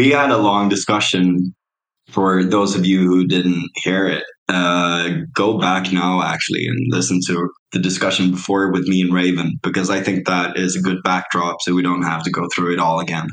we had a long discussion for those of you who didn't hear it. Uh, go back now actually and listen to the discussion before with me and Raven because I think that is a good backdrop so we don't have to go through it all again.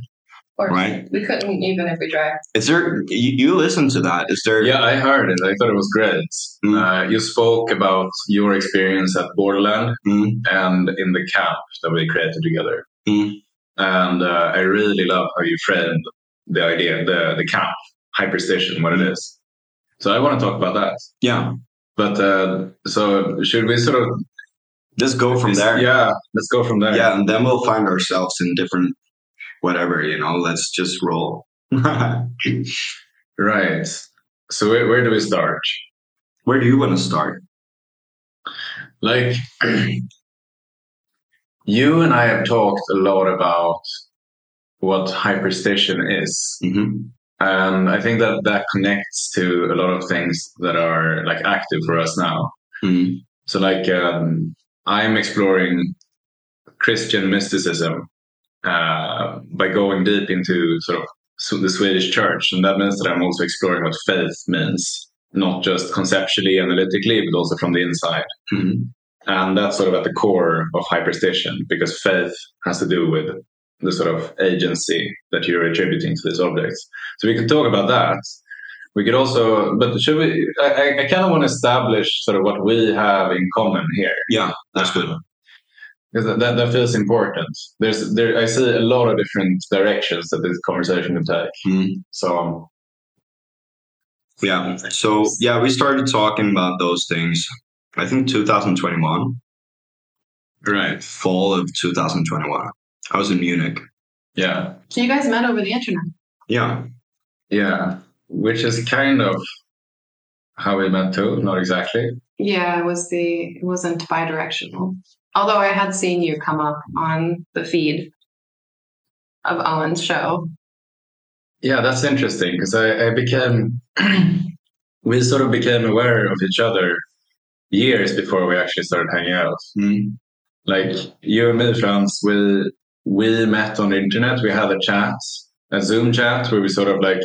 Or Right. we couldn't even if we tried. Is there you, you listen to that? Is there Yeah, I heard it. I thought it was great. Mm. Uh, you spoke about your experience at Borderland Mm, and in the camp that we created together. Mm. And uh, I really love how you framed the idea, the, the camp, hyperstition, what it is. So I want to talk about that. yeah. But uh, so should we sort of Just go from there. Yeah, let's go from there. Yeah, and then we'll find ourselves in different whatever, you know, let's just roll. Right. So where, where do we start? Where do you want to start? Like, you and I have talked a lot about what hyperstition is. hmm And I think that that connects to a lot of things that are like active for us now. hmm So like, um, I'm exploring Christian mysticism uh, by going deep into sort of so the Swedish church. And that means that I'm also exploring what faith means, not just conceptually, analytically, but also from the inside. hmm And that's sort of at the core of hyperstition because faith has to do with the sort of agency that you're attributing to these objects. So we could talk about that. We could also, but should we? I, I- I kind of want to establish sort of what we have in common here Yeah, that's good. because that, that, feels important. There's there I see a lot of different directions that this conversation can take. Mhm. So um, Yeah. So yeah, we started talking about those things. I think 2021, right, fall of 2021. I was in Munich. yeah, So you guys met over the internet. Yeah. yeah, which is kind of how we met too. Not exactly. Yeah, it was the it wasn't bi-directional. Although I had seen you come up on the feed of Owen's show. Yeah, that's interesting because I, I became we sort of became aware of each other years before we actually started hanging out. Mhm. Like you and me, Frans, we we met on the internet. We had a chat, a Zoom chat, where we sort of like,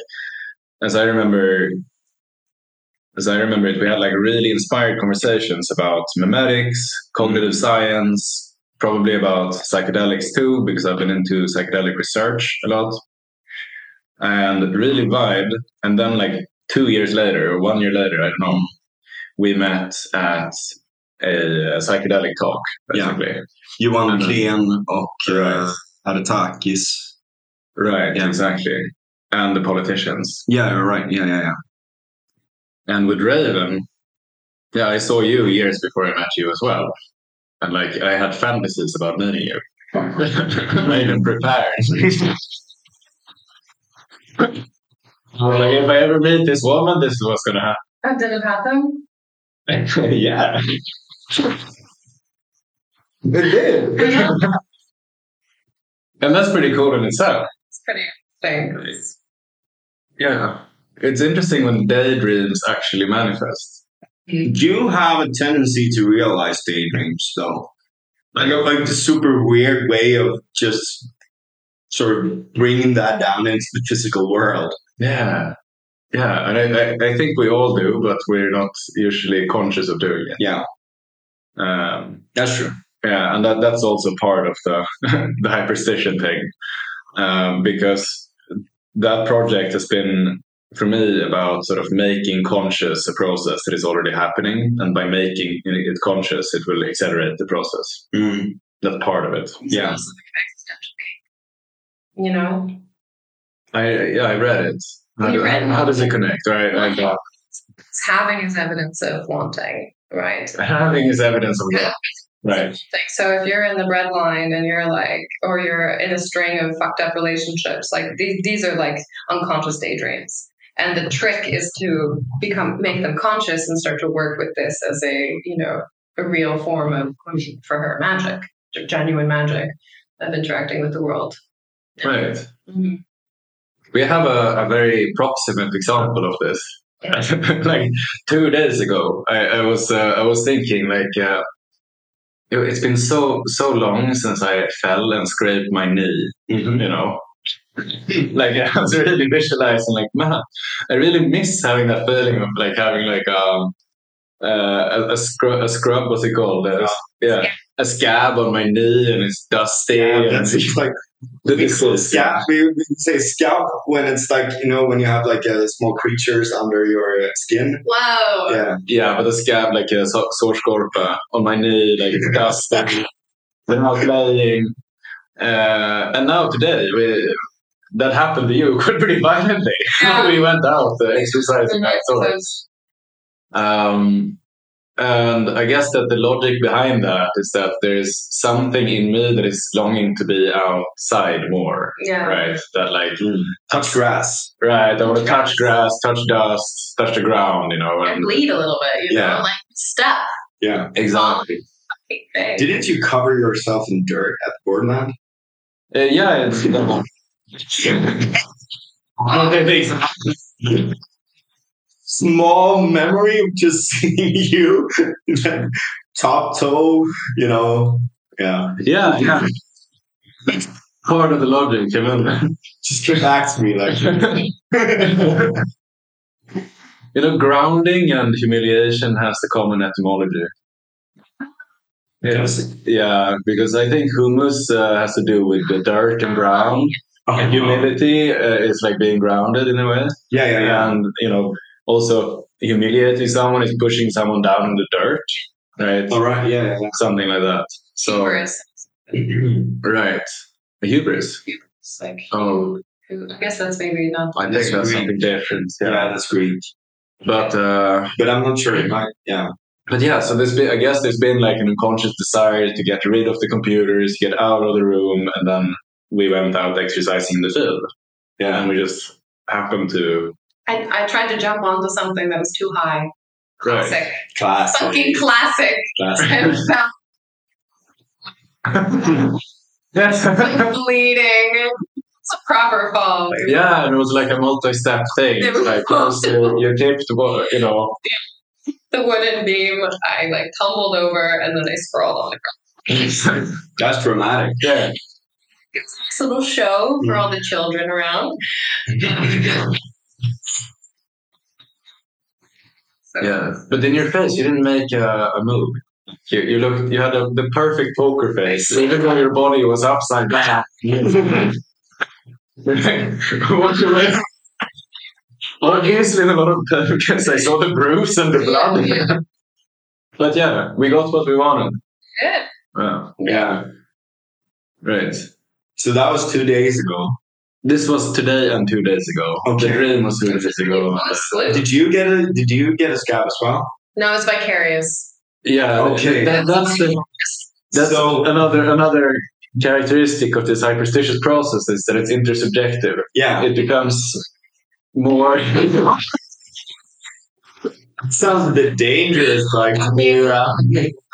as I remember, as I remember it, we had like really inspired conversations about memetics, cognitive science, probably about psychedelics too, because I've been into psychedelic research a lot, and really vibed. And then like two years later, or one year later, I don't know, we met at a, a psychedelic talk, Yeah. basically. Johan Mhm. Klen och Right. uh, Harutakis. Right, Yeah. exactly. And the politicians. Yeah, right. Yeah, yeah, yeah. And with Raven, yeah, I saw you years before I met you as well. And like, I had fantasies about meeting you. I even prepared. I was like, if I ever meet this woman, this is what's going to Oh, did it happen? happen. yeah. It did. And that's pretty cool in itself. It's pretty interesting. Yeah. It's interesting when daydreams actually manifest. Do you have a tendency to realize daydreams, though. Like, a- like the super weird way of just sort of bringing that down into the physical world. Yeah. Yeah. And I, I, I think we all do, but we're not usually conscious of doing it. Yeah, Um, that's true. yeah. And that, that's also part of the, the hyperstition thing. Um, because that project has been, for me, about sort of making conscious a process that is already happening. And by making it conscious, it will accelerate the process. Mm, That's part of it. yeah. You know? I yeah, I read it. How, do- read it? how does it connect? Right, like It's having is evidence of wanting, right? having is evidence of that. Right. So if you're in the bread line and you're like, or you're in a string of fucked up relationships, like these, these are like unconscious daydreams. And the trick is to become, make them conscious and start to work with this as a, you know, a real form of, for her, magic, genuine magic of interacting with the world. Right. Mhm. We have a, a very proximate example of this. like two days ago, I, I was uh, I was thinking like uh, it, it's been so so long since I fell and scraped my knee, Mhm. you know, like I was really visualizing, like man, I really miss having that feeling of like having like um uh, a, a scrub, a scrub, what's it called? Uh, yeah, a scab on my knee and it's dusty. Yeah, and it's like the we call disgust. We, we say scalp when it's like you know when you have like uh, small creatures under your uh, skin. Whoa. Yeah, Yeah, but the scab like a so- sårskorpa on my knee, like it's dusty. We're not playing. Uh, and now today, we, that happened to you quite pretty violently. Yeah. we went out uh, exercising outdoors. Um, and I guess that the logic behind that is that there's something in me that is longing to be outside more, Yeah. right? That like, touch grass. right, I want to Touch touch grass, touch dust, touch the ground, you know. And bleed a little bit, you Yeah. know, like step. Yeah. exactly. Thing. Didn't you cover yourself in dirt at Borderland? Uh, yeah, it's Small memory of just seeing you, top toe. You know. Yeah. yeah, yeah. Part of the logic, you know. Just to me like. you know, grounding and humiliation has the common etymology. Yes. Yeah, because I think humus uh, has to do with the dirt and ground. And humility uh, is like being grounded in a way. Yeah, yeah, yeah. And, you know, also humiliating someone is pushing someone down in the dirt, right? All right. Yeah, yeah, Something like that. So, Hubris. right. A hubris. It's like, Oh, who- I guess that's maybe not. I think that's Greek. something different. yeah, Yeah. that's Greek. But, uh, But I'm not sure. It might, yeah. But yeah, so there's been, I guess there's been like an unconscious desire to get rid of the computers, get out of the room, and then we went out exercising in the field. Yeah. And we just happened to. I, I tried to jump onto something that was too high. Classic. Class. Fucking classic. And fell yes. bleeding. It's a proper fall. yeah, and it was like a multi-step thing. It was- Like first you, you tipped, well, you know, The wooden beam, I like tumbled over and then I sprawled on the ground. That's dramatic. yeah, It's a nice little show for mm. all the children around. So, yeah. But in your face, you didn't make a, a move. You, you looked, you had a, the perfect poker face, even though your body was upside down. what you obviously in a lot of pokers, I saw the bruise and the blood. but yeah, we got what we wanted. Good. Yeah. Yeah. Right. So that was two days ago. This was today and two days ago. Okay. The dream was two days ago. On. Did you get a Did you get a scab as well? No, it's vicarious. Yeah. Okay. That, that's the, that's So- another another characteristic of this hyperstitious process is that it's intersubjective. Yeah. It becomes more. sounds a bit dangerous. Like uh, Yeah.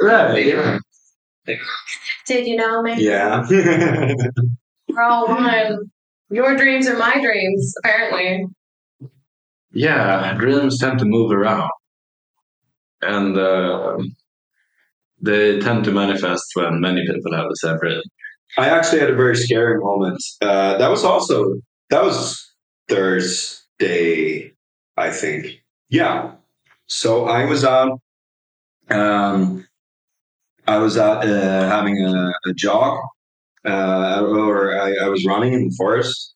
right. Did you know, me? Yeah. We're all one. Your dreams are my dreams, apparently. Yeah, dreams tend to move around, and uh, they tend to manifest when many people have the same dream. I actually had a very scary moment. Uh, that was also that was Thursday, I think. Yeah. So I was out. Um, I was out uh, having a, a jog, uh, or I, I was running in the forest,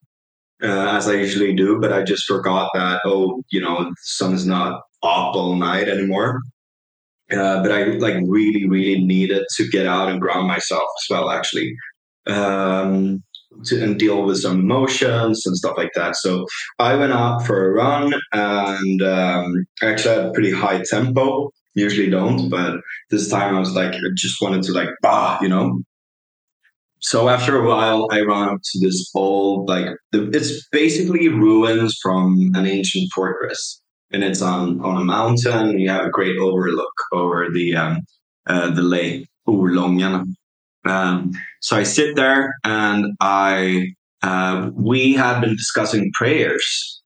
uh, as I usually do. But I just forgot that oh, you know, the sun's not up all night anymore. Uh, but I like really, really needed to get out and ground myself as well, actually um, to, and deal with some emotions and stuff like that. So I went out for a run and um, I actually had a pretty high tempo. Usually don't, but this time I was like, I just wanted to like, bah, you know. So after a while, I ran up to this old, like, the, it's basically ruins from an ancient fortress, and it's on on a mountain. You have a great overlook over the um, uh, the lake Orlången. Um, so I sit there and I, uh, we had been discussing prayers.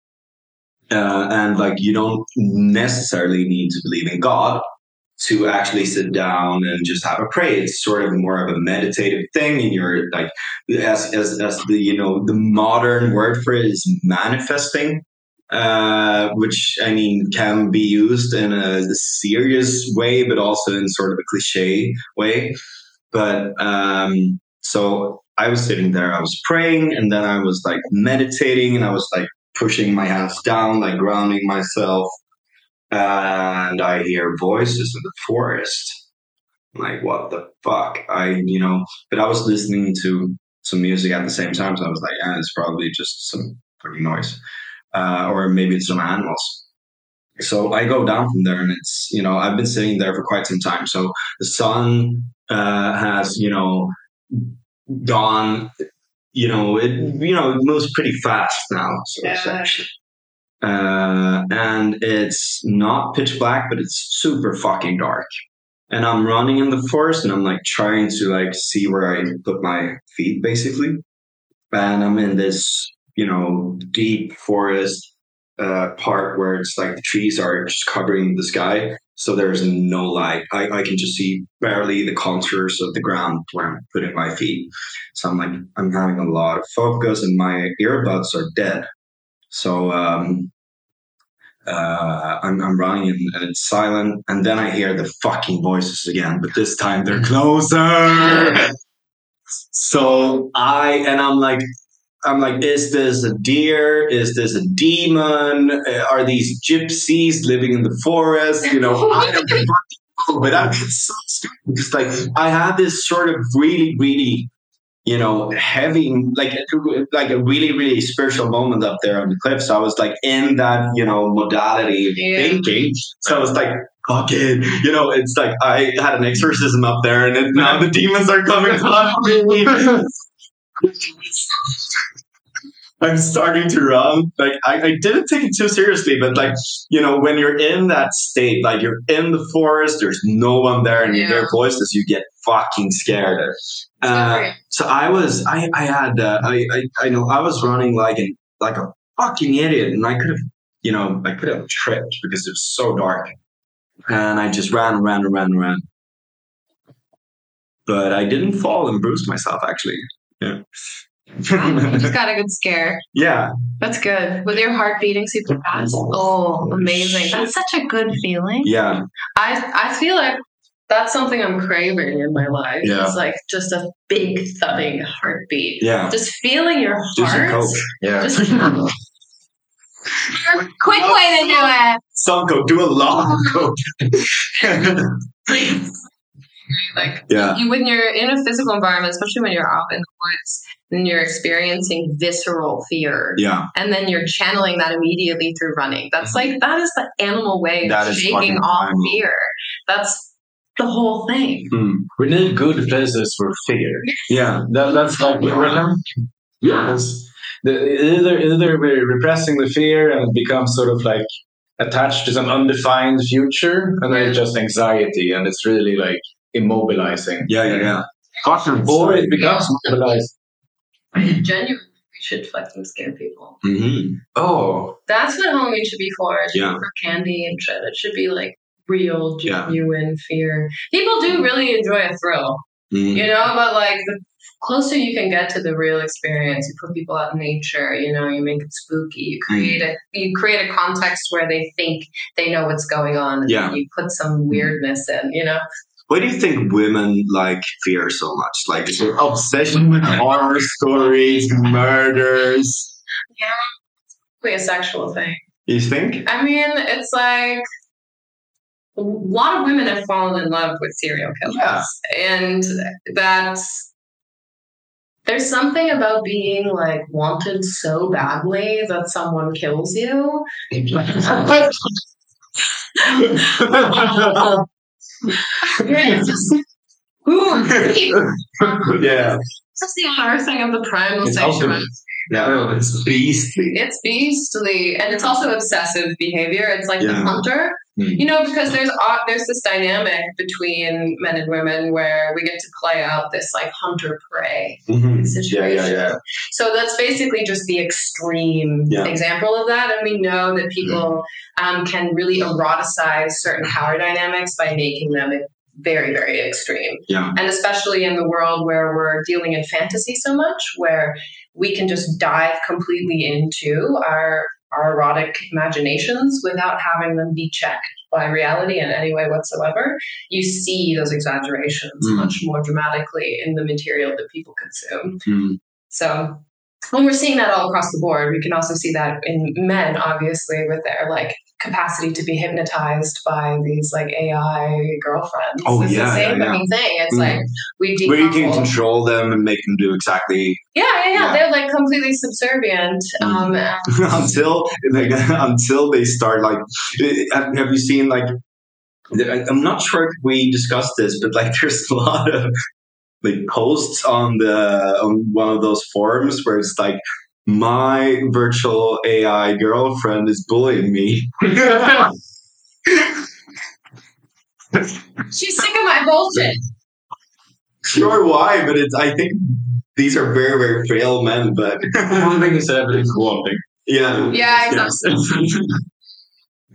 Uh, and like, you don't necessarily need to believe in God, to actually sit down and just have a pray. It's sort of more of a meditative thing, and you're like, as as as the you know the modern word for it is manifesting, uh, which I mean can be used in a serious way, but also in sort of a cliche way. But um, so I was sitting there, I was praying, and then I was like meditating, and I was like pushing my hands down, like grounding myself and I hear voices in the forest. I'm like, what the fuck? I, you know, but I was listening to some music at the same time, so I was like, yeah, it's probably just some fucking noise, uh, or maybe it's some animals. So I go down from there, and it's you know I've been sitting there for quite some time. So the sun uh, has you know gone, you know it you know it moves pretty fast now. So Yeah. Uh, and it's not pitch black, but it's super fucking dark. And I'm running in the forest, and I'm like trying to like see where I put my feet, basically. And I'm in this, you know, deep forest uh, part where it's like the trees are just covering the sky, so there's no light. I, I can just see barely the contours of the ground where I'm putting my feet. So I'm like, I'm having a lot of focus, and my earbuds are dead. So um, uh, I'm, I'm running and, and it's silent, and then I hear the fucking voices again, but this time they're closer. so I and I'm like, I'm like, is this a deer? Is this a demon? Uh, Are these gypsies living in the forest? You know, I don't fucking know, but I'm so stupid because like I had this sort of really, really you know, having like like a really, really spiritual moment up there on the cliff. So I was like in that, you know, modality Yeah. thinking. So I was like, fuck it. You know, it's like I had an exorcism up there and it, now the demons are coming on me. I'm starting to run. Like I, I didn't take it too seriously, but like, you know, when you're in that state, like you're in the forest, there's no one there and you hear voices, you get fucking scared. Uh, so I was, I, I had, uh, I, I, I know I was running like an, like a fucking idiot, and I could have, you know, I could have tripped because it was so dark, and I just ran, and ran, and ran, and ran. But I didn't fall and bruise myself, actually. Yeah. You just got a good scare. yeah. That's good. With your heart beating super fast. Oh, amazing. That's such a good feeling. Yeah. I I feel like that's something I'm craving in my life. Yeah. It's like just a big thudding heartbeat. Yeah. Just feeling your heart. coke. Yeah. Just quick way to do it. Some coke. Do a lot of coke. Like yeah. you, when you're in a physical environment, especially when you're out in the woods, and you're experiencing visceral fear, Yeah. and then you're channeling that immediately through running. That's like that is the animal way Mm-hmm. That of shaking off primal. fear. That's the whole thing. Mm. We need good places for fear. Yeah. That, that's like yes. The, either either we're repressing the fear and it becomes sort of like attached to some undefined future, and then it's just anxiety, and it's really like immobilizing. Yeah. Yeah. Yeah. Or it becomes mobilized. Genuinely, we should fucking scare people. hmm Oh, That's what Halloween should be for. It should Yeah. be for candy and shit. It should be like real, Yeah. genuine fear. People do really enjoy a thrill, hmm you know, but like the closer you can get to the real experience, you put people out in nature, you know, you make it spooky, you Mm. create a you create a context where they think they know what's going on and Yeah. you put some weirdness in, you know. Why do you think women like fear so much? Like is obsession with horror stories, murders? Yeah, it's probably a sexual thing. You think? I mean, it's like a lot of women have fallen in love with serial killers. Yeah. And that's there's something about being like wanted so badly that someone kills you. Yeah, it's just, ooh, it's yeah. just the unearthing of the primal It's sexuality. ultimate. Yeah. It's beastly. It's beastly, and it's also obsessive behavior. It's like the hunter Mm. You know, because there's uh, there's this dynamic between men and women where we get to play out this like hunter prey Mhm. situation. Yeah, yeah, yeah. So that's basically just the extreme Yeah. example of that. And we know that people um, can really eroticize certain power dynamics by making them very, very extreme. Yeah. And especially in the world where we're dealing in fantasy so much, where we can just dive completely into our our erotic imaginations without having them be checked by reality in any way whatsoever. You see those exaggerations Mm. much more dramatically in the material that people consume. Mm. So when we're seeing that all across the board, we can also see that in men, obviously, with their like capacity to be hypnotized by these like AI girlfriends. Oh, it's yeah, the same yeah, yeah. thing. It's Mm. like we Where you can decouple- control them and make them do exactly Yeah, yeah, yeah, Yeah. They're like completely subservient. Mm. Um, and- until like, until they start like have, have you seen like i'm not sure if we discussed this but like there's a lot of like posts on the on one of those forums where it's like my virtual ai girlfriend is bullying me she's sick of my bullshit. sure why but it's i think these are very very frail men but one thing is evidence for one thing. yeah Yeah, exactly.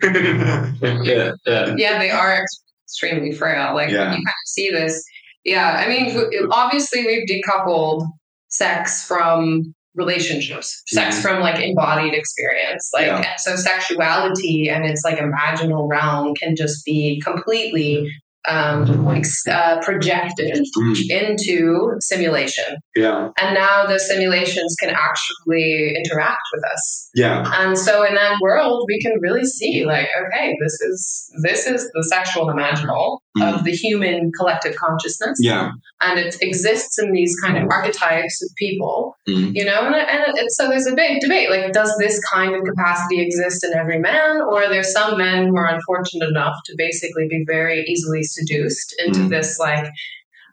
yeah, yeah. Yeah, they are extremely frail. Like Yeah. you kind of see this. Yeah, I mean, obviously we've decoupled sex from relationships, sex Mhm. from like embodied experience. Like Yeah. so, sexuality and its like imaginal realm can just be completely um, uh, projected Mm, into simulation, yeah and now the simulations can actually interact with us. yeah And so in that world, we can really see like, okay, this is this is the sexual imaginal of the human collective consciousness, yeah and it exists in these kind of archetypes of people, Mm. you know. And, and it, so there's a big debate: like, does this kind of capacity exist in every man, or are there some men who are unfortunate enough to basically be very easily seduced into Mm. this like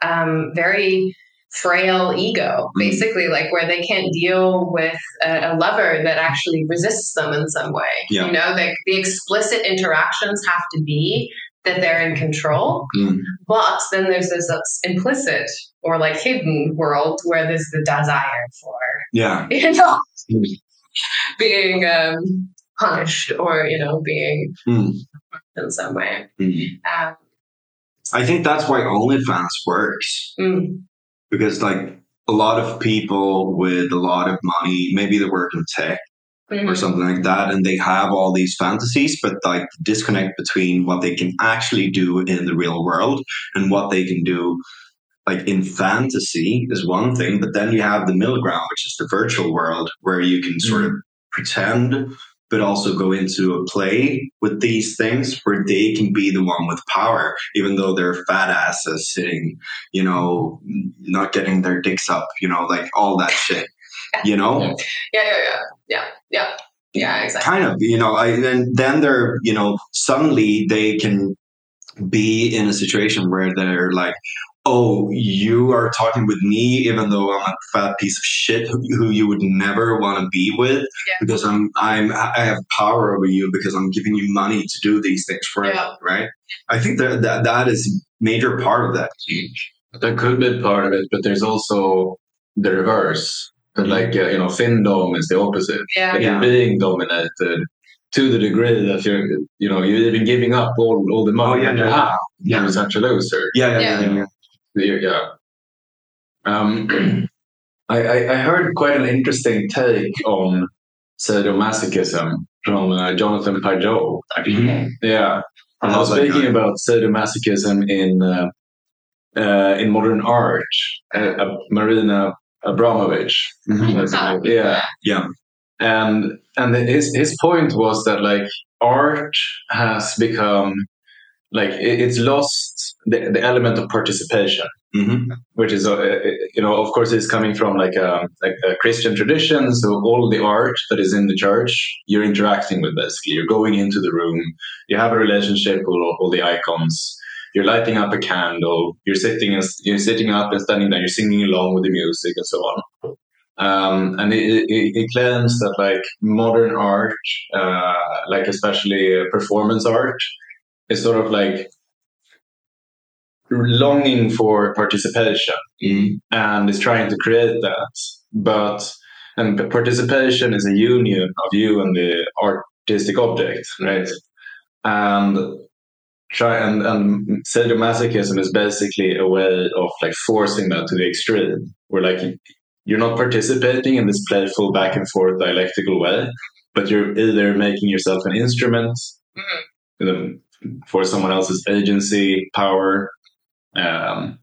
um, very frail ego, basically, like where they can't deal with a, a lover that actually resists them in some way. Yeah. You know, the, the explicit interactions have to be that they're in control, Mm. but then there's this uh, implicit or like hidden world where there's the desire for, yeah you know, Mm. being um, punished or, you know, being Mm. in some way. Mm. Um, I think that's why OnlyFans works mm, because like a lot of people with a lot of money, maybe they work in tech or mhm. something like that, and they have all these fantasies, but like the disconnect between what they can actually do in the real world and what they can do like in fantasy is one thing, but then you have the middle ground, which is the virtual world where you can sort of pretend but also go into a play with these things where they can be the one with power, even though they're fat asses sitting, you know, not getting their dicks up, you know, like all that shit, you know? Yeah. Yeah, yeah, yeah, yeah, yeah, yeah, exactly. Kind of, you know, I, and then they're, you know, suddenly they can be in a situation where they're like, oh, you are talking with me, even though I'm a fat piece of shit who, who you would never want to be with, Yeah. because I'm, I'm, I have power over you because I'm giving you money to do these things for you, Yeah. right? I think that, that that is major part of that change. That could be part of it, but there's also the reverse. That Mhm. like uh, you know, FinDom is the opposite. Yeah, Like Yeah. you're being dominated to the degree that you're, you know, you're even giving up all, all the money Oh, yeah, that you yeah. have. Yeah. You're such a loser. Yeah, yeah, Yeah. yeah. yeah. Yeah. yeah. Um, I, I, I heard quite an interesting take on sadomasochism from uh, Jonathan Pageau. Mhm. Yeah. I And I was speaking guy. about sadomasochism in uh, uh, in modern art. Uh, uh, Marina Abramović. Mhm. Yeah. Yeah. And and his his point was that like art has become like it, it's lost the, the element of participation Mhm. which is, uh, you know, of course, it's coming from like a, like a Christian tradition. So all the art that is in the church, you're interacting with basically. You're going into the room, you have a relationship with all, all the icons. You're lighting up a candle. You're sitting and you're sitting up and standing there. You're singing along with the music and so on. Um, and it, it, it claims that like modern art, uh, like especially uh, performance art, is sort of like longing for participation Mm. and is trying to create that. But and participation is a union of you and the artistic object, right? And and, and sadomasochism is basically a way of like forcing that to the extreme, where like you're not participating in this playful back and forth dialectical way, but you're either making yourself an instrument know, for someone else's agency, power, um,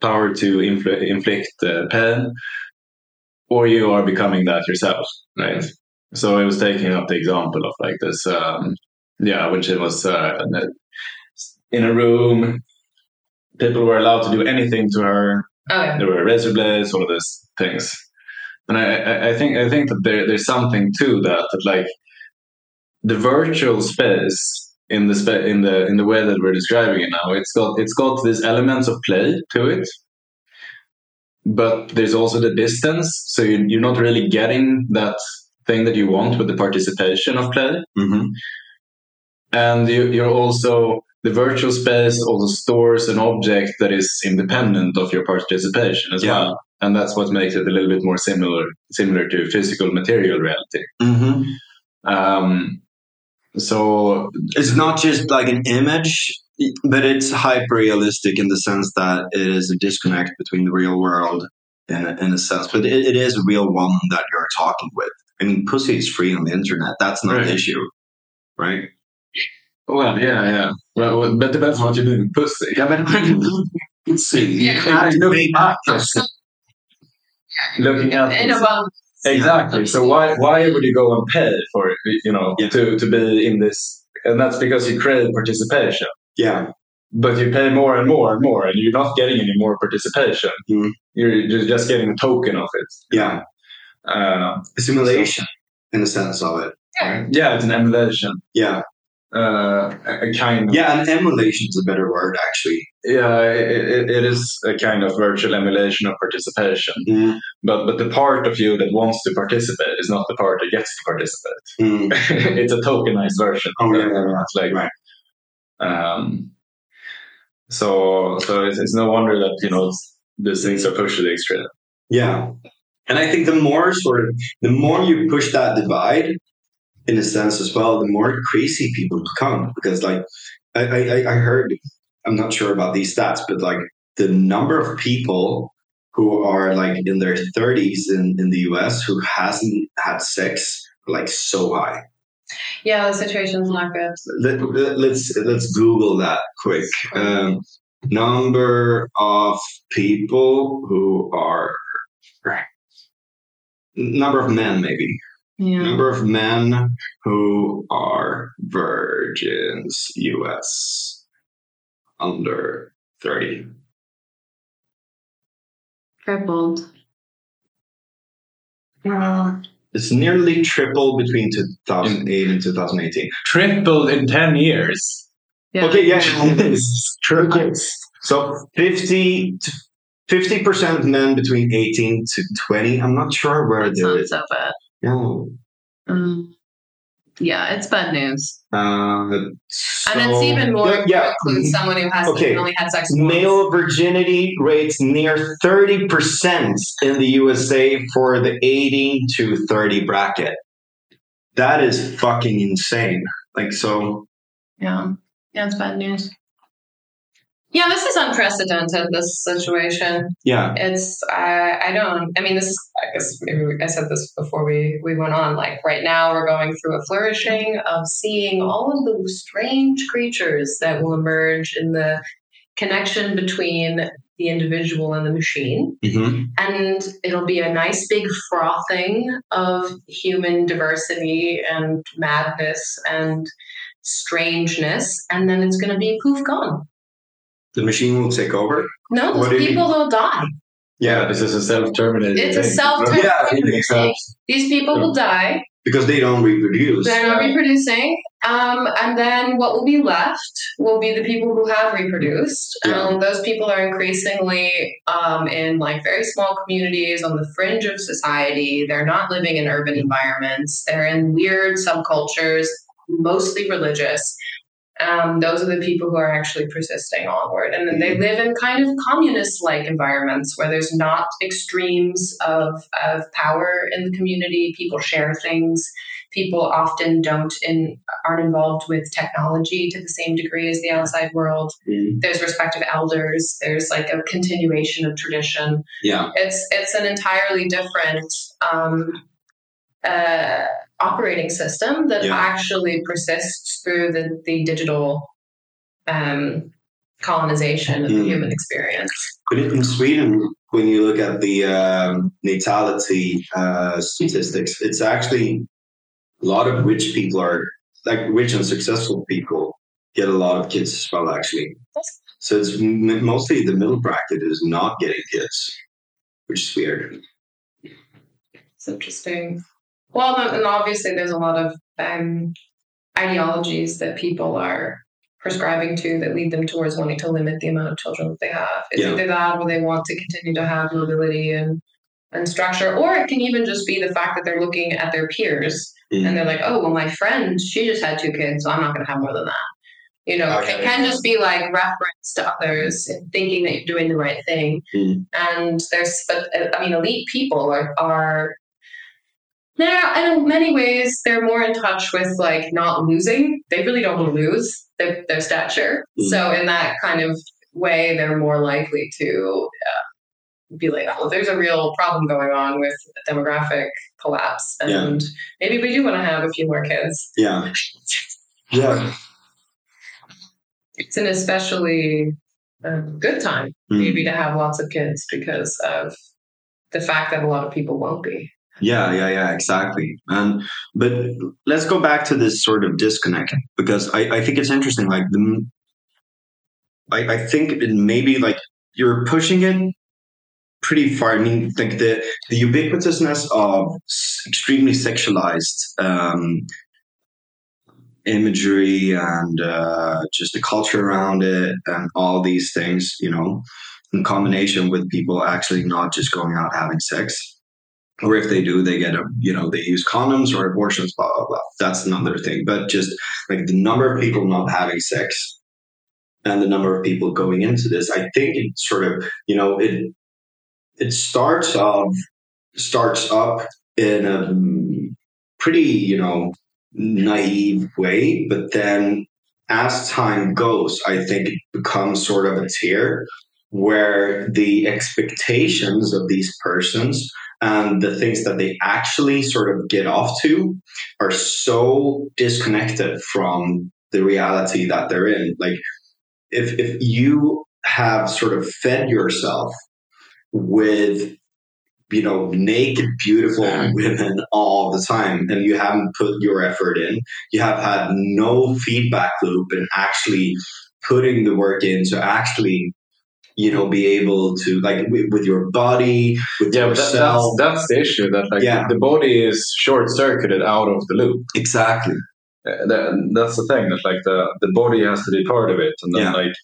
power to infl- inflict uh, pain, or you are becoming that yourself, right? So I was taking up the example of like this, um, yeah, when she was uh, in a room, people were allowed to do anything to her. Oh yeah. There were razor blades, all of those things, and I, I, I think I think that there, there's something to that that like the virtual space in the spa- in the in the way that we're describing it now, it's got it's got these elements of play to it, but there's also the distance. So you, you're not really getting that thing that you want with the participation of play, hmm and you, you're also the virtual space also stores an object that is independent of your participation as Yeah. well, and that's what makes it a little bit more similar similar to physical material reality. hmm Um, so It's not just like an image, but it's hyper realistic in the sense that it is a disconnect between the real world in a, in a sense. But it, it is a real one that you're talking with. I mean, pussy is free on the internet. That's not Right. the issue, right? Well, yeah, yeah. Well, well, but depends on what you do with pussy. Yeah, but pussy. Yeah. looking at looking at In a exactly. So why why would you go and pay for it? You know, Yeah. to to be in this, and that's because you crave participation. Yeah. But you pay more and more and more, and you're not getting any more participation. Mhm. You're you're just getting a token of it. Yeah. Uh, A simulation in the sense of it. Yeah. yeah, it's an emulation. Yeah. Uh, a kind of Yeah, and emulation is a better word, actually. yeah, it, it, it is a kind of virtual emulation of participation. Mm. But but the part of you that wants to participate is not the part that gets to participate. Mm. it's a tokenized version. Oh, yeah, yeah, yeah. Like, Right. um, so so it's, it's no wonder that you know these things are pushed to the extreme. Yeah. And I think the more sort of, the more you push that divide, in a sense as well, the more crazy people become. Because like, I, I, I heard, I'm not sure about these stats, but like the number of people who are like in their 30s in, in the US who hasn't had sex like so high. Yeah, the situation's not good. Let, let- let's let's Google that quick. Um, number of people who are number of men maybe Yeah. number of men who are virgins us under 30 Tripled. it's nearly tripled between 2008 and 2018 Tripled in ten years. Yeah. okay yeah it's triple so 50 50 percent of men between 18 to 20 i'm not sure where It's there so bad. No. Um, yeah, it's bad news. Uh, and it's even more yeah, yeah. to include someone who has Okay. only had sex once. Male virginity rates near 30% in the USA for the 18 to 30 bracket. That is fucking insane. Like, so, Yeah. Yeah, it's bad news. Yeah, this is unprecedented, this situation. yeah. It's, I I don't, I mean, this is, I guess maybe I said this before we, we went on. Like, right now, we're going through a flourishing of seeing all of the strange creatures that will emerge in the connection between the individual and the machine. hmm and it'll be a nice big frothing of human diversity and madness and strangeness and then it's going to be poof gone The machine will take over. no those do people will die Yeah, this is a self-terminating. It's a self-terminating Yeah, thing. these people will die Because they don't reproduce. they're not reproducing um, and then what will be left will be the people who have reproduced Yeah. um, those people are increasingly um, in like very small communities on the fringe of society they're not living in urban environments they're in weird subcultures mostly religious um, those are the people who are actually persisting onward. And then they live in kind of communist like environments where there's not extremes of, of power in the community. People share things. People often don't in, aren't involved with technology to the same degree as the outside world. Mm. There's respect of elders. There's like a continuation of tradition. Yeah. It's it's an entirely different um, uh, operating system that Yeah. actually persists through the, the digital um, colonization of the Mm. human experience. But in in Sweden, when you look at the um, natality uh, statistics, it's actually a lot of rich people are like rich and successful people get a lot of kids as well. Actually, so it's m- mostly the middle bracket is not getting kids, which is weird. It's interesting. Well, and obviously, there's a lot of um, ideologies that people are prescribing to that lead them towards wanting to limit the amount of children that they have. It's Yeah. either that or they want to continue to have mobility and, and structure, or it can even just be the fact that they're looking at their peers Mm. and they're like, oh, well, my friend, she just had two kids, so I'm not going to have more than that. You know, Okay. it can just be like reference to others, thinking that you're doing the right thing. Mm. And there's, but I mean, elite people are, are they're in many ways they're more in touch with like not losing. They really don't want to lose their, their stature. Mm. So in that kind of way, they're more likely to uh, be like, oh, there's a real problem going on with demographic collapse, and maybe we do want to have a few more kids. Yeah, yeah, It's an especially um, good time Mm. maybe to have lots of kids because of the fact that a lot of people won't be. Yeah, yeah, yeah, exactly. And but let's go back to this sort of disconnect because I, I think it's interesting. Like the, I, I think it maybe like you're pushing it pretty far. I mean, like the the ubiquitousness of extremely sexualized um, imagery and uh, just the culture around it and all these things, you know, in combination with people actually not just going out having sex or if they do, they get a you know they use condoms or abortions, blah blah blah. That's another thing. But just like the number of people not having sex and the number of people going into this, I think it sort of you know it it starts off starts up in a pretty you know naive way, but then as time goes, I think it becomes sort of a tier where the expectations of these persons and the things that they actually sort of get off to are so disconnected from the reality that they're in. Like if if you have sort of fed yourself with you know naked beautiful women all the time and you haven't put your effort in you have had no feedback loop and actually putting the work in to actually you know be able to like with, with your body with Yeah, but that, yourself that's that's the issue. That like Yeah. the body is short circuited out of the loop. exactly Uh, that, that's the thing. That like the the body has to be part of it, and then Yeah. like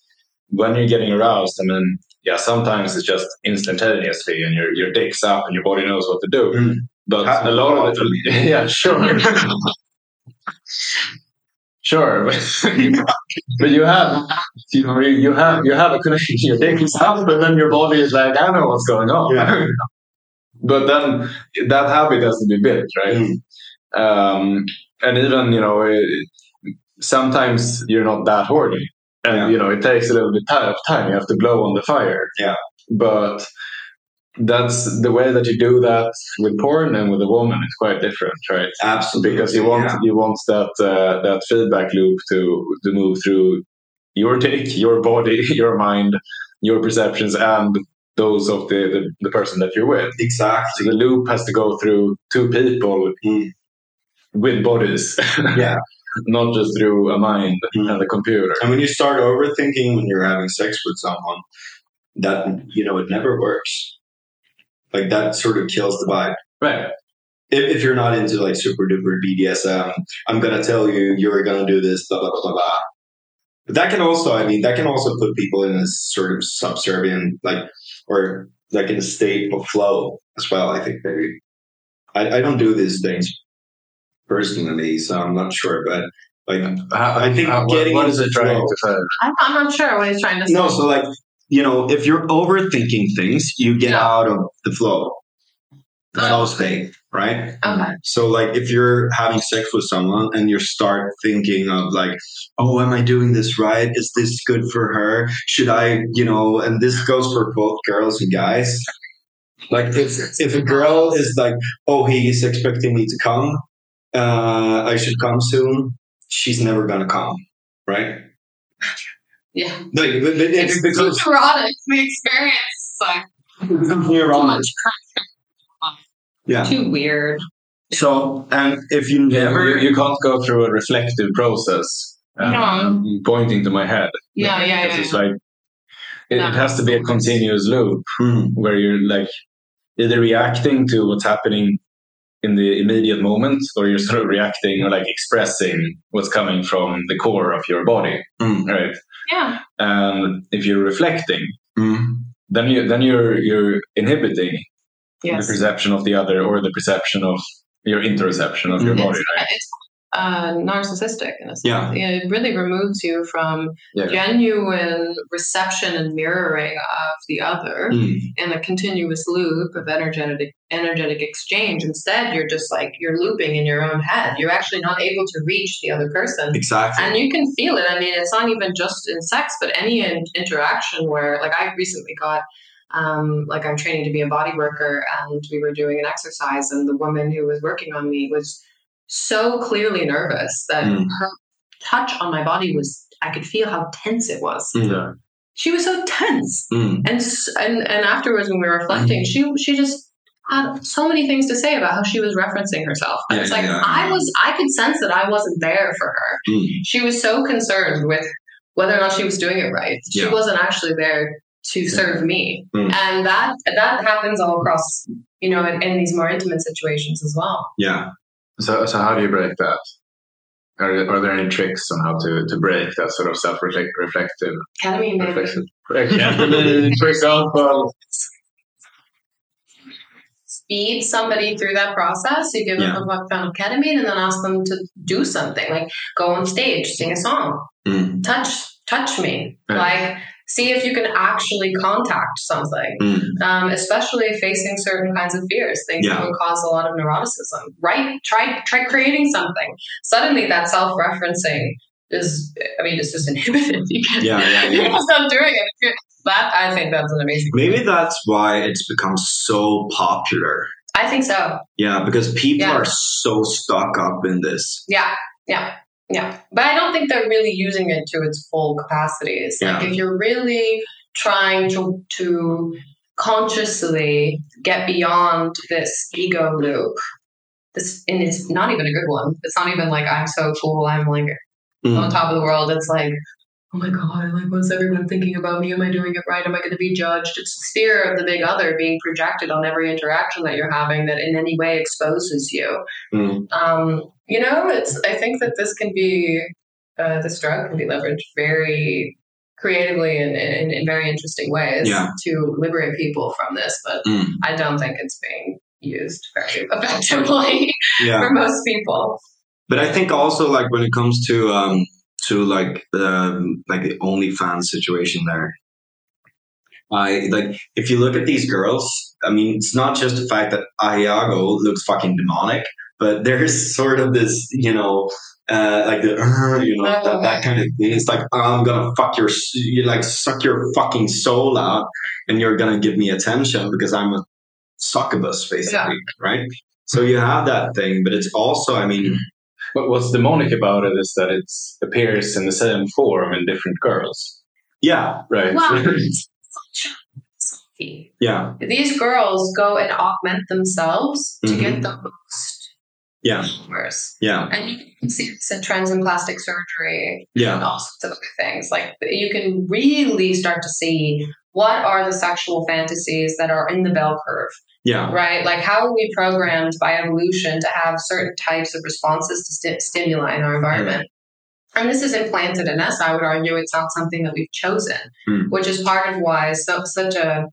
when you're getting aroused, I mean, yeah, sometimes it's just instantaneously, and your your dick's up, and your body knows what to do. Mm. But a lot of it, yeah, sure. Sure, but, but you have you know you, have you have a connection to your dick up, but then your body is like I know what's going on. Yeah. but then that habit has to be built, right? Mm. Um, and even you know it, sometimes you're not that horny, and Yeah. you know it takes a little bit of time. You have to blow on the fire. Yeah. but that's the way that you do that with porn and with a woman is quite different, right? absolutely because you want yeah. you want that uh, that feedback loop to to move through your dick, your body, your mind, your perceptions, and those of the, the, the person that you're with. Exactly. So the loop has to go through two people Mm. with bodies, yeah not just through a mind Mm. and a computer. and when you start overthinking when you're having sex with someone that you know it never works like that sort of kills the vibe Right. if, if you're not into like super duper BDSM, I'm gonna tell you you're gonna do this, blah blah blah blah blah. But that can also, I mean, that can also put people in a sort of subservient, like, or like in a state of flow as well. I think maybe. I, I don't do these things personally, so I'm not sure, but Like How- I think how- what- getting what is it trying flow- to say? I'm, I'm not sure what he's trying to say. no, so like you know, if you're overthinking things, you get Yeah. out of the flow, the flow state, right? okay. So like if you're having sex with someone and you start thinking of like, oh, am I doing this right? Is this good for her? Should I, you know, and this goes for both girls and guys. Like if if a girl is like, oh, he's expecting me to come, uh, I should come soon. She's never gonna come, right? Yeah. Like, but, but it's It's because too erotic. The experience is like it's too neurotic. much. Yeah. Too weird. So and if you Yeah, never you, you can't go through a reflective process. um, No. Pointing to my head. Yeah, yeah, yeah. It's like it, No. it has to be a continuous loop Hmm. where you're like either reacting to what's happening in the immediate moment, or you're sort of reacting or like expressing what's coming from the core of your body, Hmm. right? Yeah. And if you're reflecting, Hmm. then you then you're you're inhibiting Yes. the perception of the other or the perception of your interoception of your body, It's, right? it's uh, narcissistic in a sense. Yeah. It really removes you from Yeah. genuine reception and mirroring of the other Hmm. in a continuous loop of energetic energetic exchange. Instead, you're just like you're looping in your own head. You're actually not able to reach the other person. Exactly. And you can feel it. I mean, it's not even just in sex, but any in- interaction where, like, I recently got, um, like, I'm training to be a body worker, and we were doing an exercise, and the woman who was working on me was so clearly nervous that Mm. her touch on my body was, I could feel how tense it was. Hmm. Yeah. She was so tense. Hmm. And, and, and afterwards, when we were reflecting, she, she just, had so many things to say about how she was referencing herself. And Yeah, it's like yeah, I yeah. was I could sense that I wasn't there for her Hmm. she was so concerned with whether or not she was doing it right. She Yeah. wasn't actually there to serve me, Mm. and that that happens all across, you know, in, in these more intimate situations as well. Yeah. So, so how do you break that? Are, are there any tricks on how to, to break that sort of self-reflective? Ketamine, maybe. reflexive? For example. speed somebody through that process. You give Yeah. them a pound of ketamine, and then ask them to do something, like go on stage, sing a song, Mm. touch touch me, Right. like. See if you can actually contact something. Mm. um, especially facing certain kinds of fears, things Yeah. that would cause a lot of neuroticism. Right? Try try creating something. Suddenly, that self referencing is. I mean, it's just inhibited. You can't. Yeah, yeah, yeah. stop doing it. That I think that's an amazing. Maybe that's why it's become so popular. I think so. Yeah, because people Yeah. are so stuck up in this. Yeah, yeah, yeah. But I don't think they're really using it to its full capacities. Like Yeah. if you're really trying to to consciously get beyond this ego loop, this and it's not even a good one. It's not even like I'm so cool. I'm like on Mm. top of the world. It's like. Oh my god! Like, what's everyone thinking about me? Am I doing it right? Am I going to be judged? It's the fear of the big other being projected on every interaction that you're having that in any way exposes you Mm. um, you know, it's. I think that this can be, uh, this drug can be leveraged very creatively and in, in very interesting ways Yeah. to liberate people from this. But Mm. I don't think it's being used very effectively Yeah. for most people. But I think also like when it comes to um to like the like the OnlyFans situation there. I like if you look at these girls, I mean it's not just the fact that Ayago looks fucking demonic, but there's sort of this, you know, uh, like the uh, you know that, that kind of thing. It's like I'm gonna fuck your you like suck your fucking soul out, and you're gonna give me attention because I'm a succubus, basically, right? So you have that thing, but it's also, I mean, What, what's demonic about it is that it appears in the same form in different girls, yeah, right? Wow. yeah, These girls go and augment themselves to Mhm. get the most yeah, followers. yeah, And you can see this in trends in plastic surgery and yeah, all sorts of other things. Like you can really start to see what are the sexual fantasies that are in the bell curve, yeah, right? Like how are we programmed by evolution to have certain types of responses to sti- stimuli in our environment? And this is implanted in us. I would argue it's not something that we've chosen, Hmm. which is part of why so such a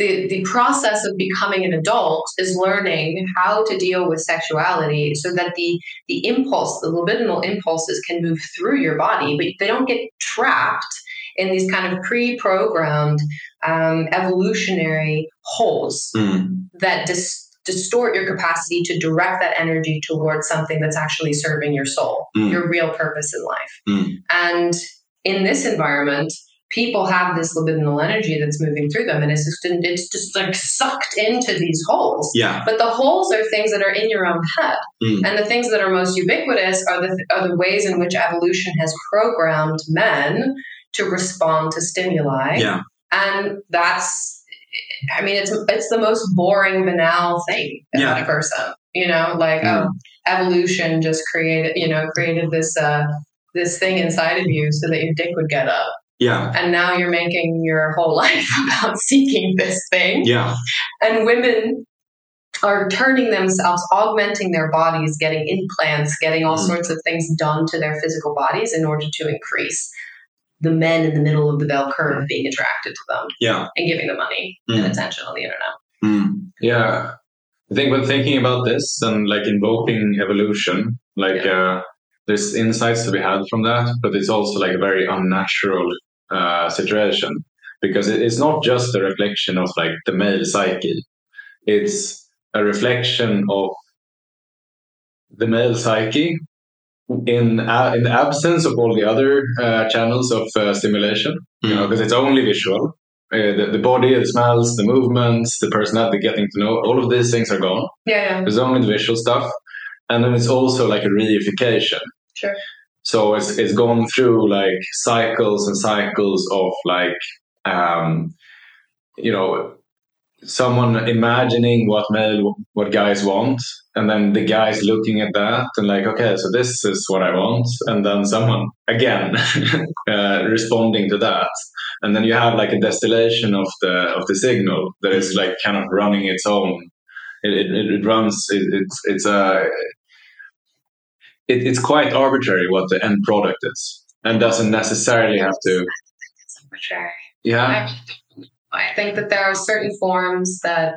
the, the process of becoming an adult is learning how to deal with sexuality so that the the impulse the libidinal impulses can move through your body but they don't get trapped in these kind of pre-programmed um, evolutionary holes Mm. that dis- distort your capacity to direct that energy towards something that's actually serving your soul, Mm. your real purpose in life. Mm. And in this environment, people have this libidinal energy that's moving through them, and it's just it's just like sucked into these holes. Yeah. But the holes are things that are in your own head, Mm. and the things that are most ubiquitous are the are the ways in which evolution has programmed men to respond to stimuli Yeah. And that's i mean it's it's the most boring banal thing about Yeah. a person you know like Mm. oh evolution just created you know created this uh this thing inside of you so that your dick would get up Yeah. and now you're making your whole life about seeking this thing Yeah. and women are turning themselves augmenting their bodies getting implants getting all Mm. sorts of things done to their physical bodies in order to increase the men in the middle of the bell curve being attracted to them Yeah. and giving them money Mm. and attention on the internet. Mm. Yeah. I think when thinking about this and like invoking evolution, like uh, there's insights to be had from that, but it's also like a very unnatural uh, situation because it's not just a reflection of like the male psyche. It's a reflection of the male psyche in uh, in the absence of all the other uh, channels of uh, stimulation you know, Mm. because it's only visual. Uh, the, the body, the smells, the movements, the personality, getting to know, all of these things are gone. Yeah, yeah. There's only the visual stuff. And then it's also like a reification. Sure. So it's, it's gone through like cycles and cycles of like, um, you know, someone imagining what male, what guys want. And then the guys looking at that and like, okay, so this is what I want. And then someone again uh, responding to that. And then you have like a distillation of the of the signal that is like kind of running its own. It it, it runs. It, it's it's a. It, it's quite arbitrary what the end product is, and doesn't necessarily have to. Yeah, I think that there are certain forms that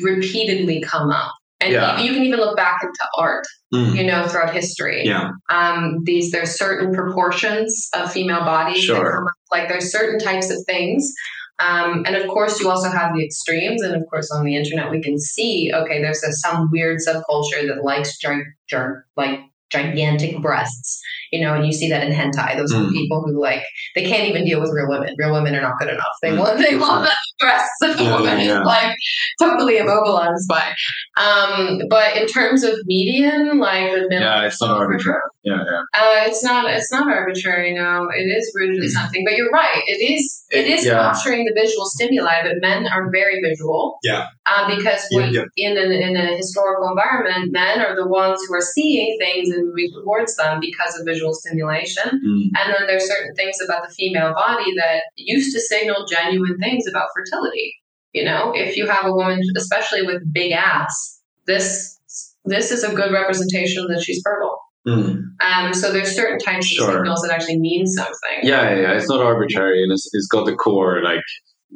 repeatedly come up. And Yeah. you, you can even look back into art, Mm. you know, throughout history. Yeah. Um, these there's certain proportions of female bodies. that Sure. come up. Like there's certain types of things. Um, and of course, you also have the extremes. And of course, on the internet, we can see okay, there's a, some weird subculture that likes gi- gi- like gigantic breasts, you know, and you see that in hentai. Those are Mm. people who like they can't even deal with real women. Real women are not good enough. They Mm. want they want the breasts of a Yeah, woman, yeah, like totally immobilized by. Um, but in terms of median, like the middle, yeah, it's not arbitrary. Yeah, yeah. uh, it's not. It's not arbitrary. No, it is rooted in something. But you're right. It is. It is Yeah. capturing the visual stimuli. But men are very visual. Yeah. Uh, because Yeah, we, in an, in a historical environment, men are the ones who are seeing things and moving towards them because of visual stimulation. Mm. And then there's certain things about the female body that used to signal genuine things about fertility. You know, if you have a woman, especially with big ass, this this is a good representation that she's fertile. Mm. Um, so there's certain types Sure. of signals that actually mean something. Yeah, yeah, yeah. It's not arbitrary, and it's, it's got the core like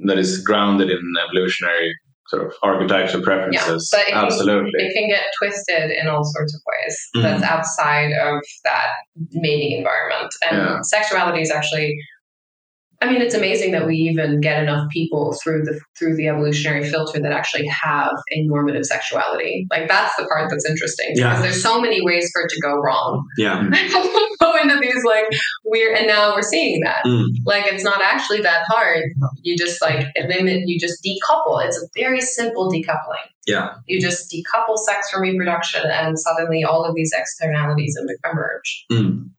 that is grounded in evolutionary sort of archetypes or preferences. but it can- Absolutely. It can get twisted in all sorts of ways. Mhm. That's outside of that mating environment. And Yeah. sexuality is actually I mean, it's amazing that we even get enough people through the through the evolutionary filter that actually have a normative sexuality. Like that's the part that's interesting because Yeah. there's so many ways for it to go wrong. Yeah. go into these like weird, and now we're seeing that. Mm. Like it's not actually that hard. You just like limit. You just decouple. It's a very simple decoupling. Yeah. You just decouple sex from reproduction, and suddenly all of these externalities emerge. Mm.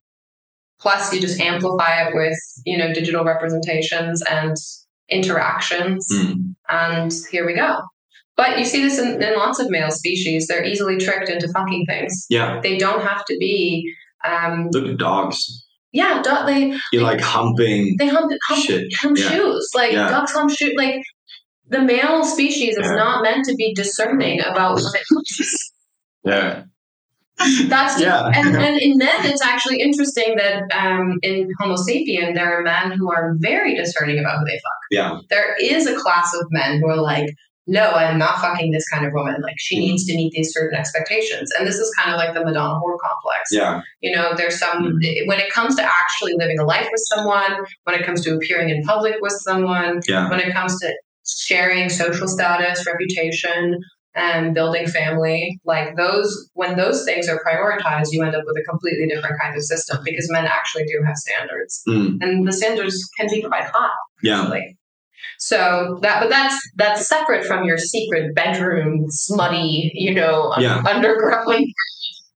Plus, you just amplify it with you know digital representations and interactions, Mm. and here we go. But you see this in, in lots of male species. They're easily tricked into fucking things. Yeah. They don't have to be. Um, Look at dogs. yeah, they You like humping. they hump, hump, Shit. hump Yeah. shoes. Like Yeah. ducks hump shoes. Like the male species is Yeah. not meant to be discerning about what it yeah. That's Yeah. and, and in men, it's actually interesting that um, in Homo sapien, there are men who are very discerning about who they fuck. Yeah. There is a class of men who are like, no, I'm not fucking this kind of woman. Like, she Mhm. needs to meet these certain expectations. And this is kind of like the Madonna whore complex. Yeah. You know, there's some, when it comes to actually living a life with someone, when it comes to appearing in public with someone, Yeah. when it comes to sharing social status, reputation, and building family, like those, when those things are prioritized, you end up with a completely different kind of system because men actually do have standards, Mm. and the standards can be quite high. Yeah. actually. So that, but that's that's separate from your secret bedroom, smutty, you know, Yeah. underground,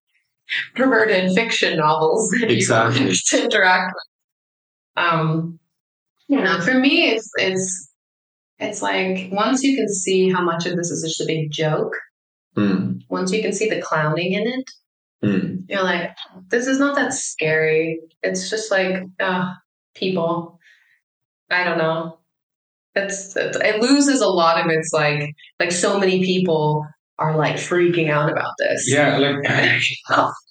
perverted fiction novels that Exactly. you to interact with. Um, you know, for me, it's it's it's like once you can see how much of this is just a big joke, Mm. once you can see the clowning in it, Mm. you're like, this is not that scary. It's just like uh, people. I don't know. It's, it's it loses a lot of its like like so many people are like freaking out about this. Yeah, like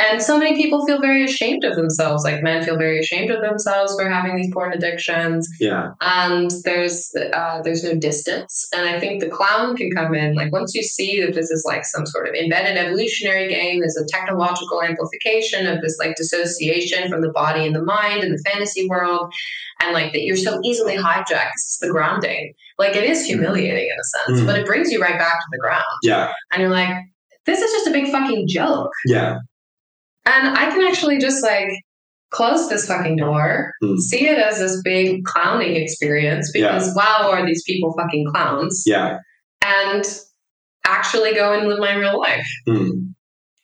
And so many people feel very ashamed of themselves. Like men feel very ashamed of themselves for having these porn addictions. Yeah. and there's uh, there's no distance and i think the clown can come in like once you see that this is like some sort of embedded evolutionary game there's a technological amplification of this like dissociation from the body and the mind and the fantasy world and like that you're so easily hijacked this is the grounding like it is humiliating in a sense Mm. but it brings you right back to the ground Yeah. and you're like this is just a big fucking joke Yeah. And I can actually just like close this fucking door, Hmm. see it as this big clowning experience because wow, are these people fucking clowns? Yeah. And actually go and live my real life Mm.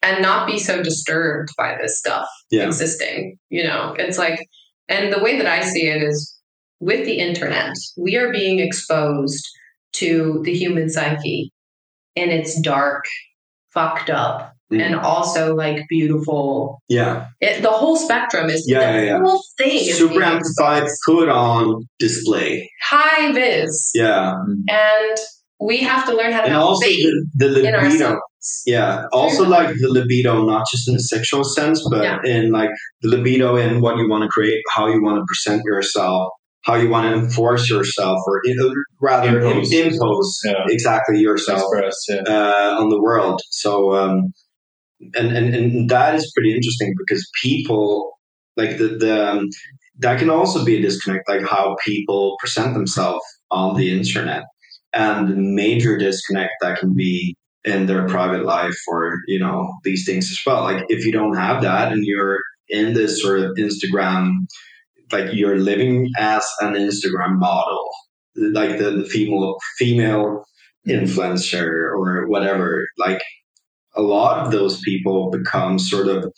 and not be so disturbed by this stuff Yeah. existing. You know, it's like, and the way that I see it is with the internet, we are being exposed to the human psyche in its dark, fucked up, Mm. and also like beautiful Yeah. it, the whole spectrum is Yeah, the yeah, yeah. whole thing Super amplified, put on display. high vis, Yeah. and we have to learn how to And have also faith the, the in libido. ourselves. Yeah. Also True. like the libido, not just in a sexual sense, but Yeah. in like the libido in what you want to create, how you want to present yourself, how you want to enforce yourself, or uh, rather Impose. impose, impose Yeah. exactly yourself express, yeah. uh, on the world. So, um, and, and and that is pretty interesting because people like the the um, that can also be a disconnect, like how people present themselves on the internet, and the major disconnect that can be in their private life or you know these things as well. Like if you don't have that and you're in this sort of Instagram, like you're living as an Instagram model, like the, the female female influencer or whatever, like a lot of those people become sort of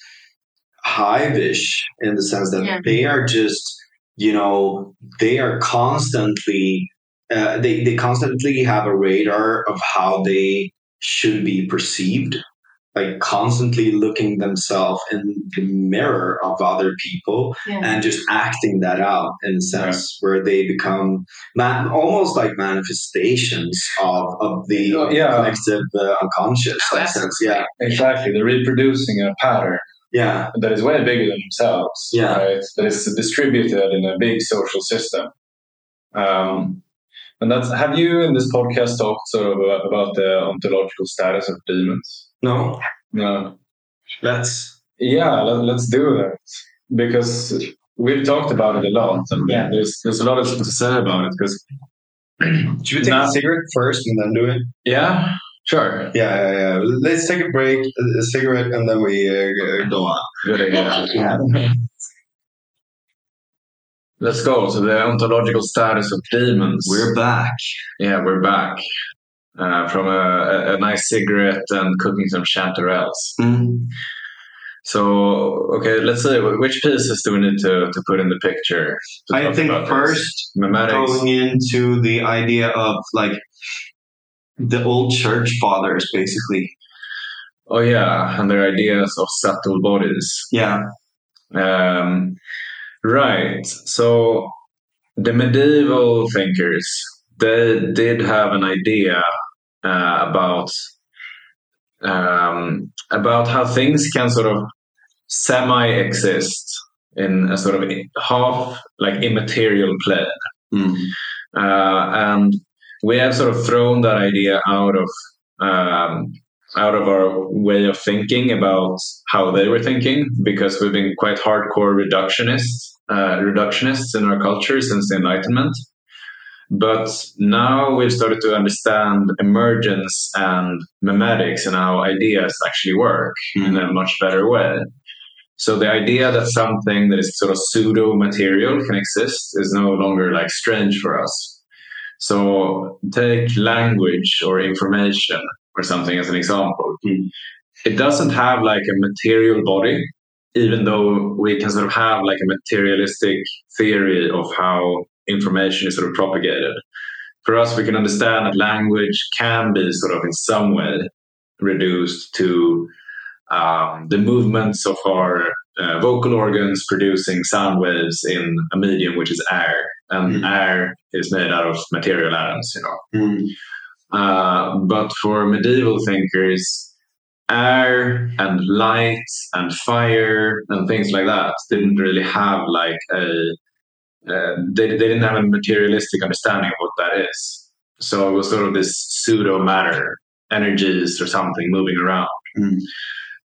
hive-ish in the sense that Yeah. they are just, you know, they are constantly, uh, they, they constantly have a radar of how they should be perceived, like constantly looking themselves in the mirror of other people Yeah. and just acting that out in a sense where they become man, almost like manifestations of, of the Oh, yeah. collective uh, unconscious in a sense yeah Exactly. They're reproducing a pattern yeah that is way bigger than themselves. Yeah. Right? That is distributed in a big social system. Um, and that's have you in this podcast talked sort of about, about the ontological status of demons? No No. let's Yeah, let, let's do that because we've talked about it a lot, and Yeah. there's there's a lot of to say about it. Because should we take Nah. a cigarette first and then do it yeah, sure, yeah yeah yeah let's take a break a cigarette and then we uh, go on good idea. Let's go. So the ontological status of demons. we're back yeah, we're back uh, from a, a, nice cigarette and cooking some chanterelles. Mm. So okay, let's see wh- which pieces do we need to, to put in the picture. i think first going into the idea of like the old church fathers basically Oh yeah, and their ideas of subtle bodies. yeah Um, right. So the medieval thinkers they did have an idea uh, about um, about how things can sort of semi exist in a sort of half like immaterial plane. Mm. Uh, and we have sort of thrown that idea out of um, out of our way of thinking about how they were thinking because we've been quite hardcore reductionists uh, reductionists in our culture since the enlightenment but now we've started to understand emergence and memetics and how ideas actually work mm. in a much better way so the idea that something that is sort of pseudo material can exist is no longer like strange for us. So take language or information or something as an example. It doesn't have like a material body, even though we can sort of have like a materialistic theory of how information is sort of propagated. For us, we can understand that language can be sort of in some way reduced to um, the movements of our uh, vocal organs producing sound waves in a medium which is air, and mm. air is made out of material atoms, you know. Mm. Uh, but for medieval thinkers, air and light and fire and things like that didn't really have like a uh, they, they didn't have a materialistic understanding of what that is. So it was sort of this pseudo matter, energies or something moving around. Mm.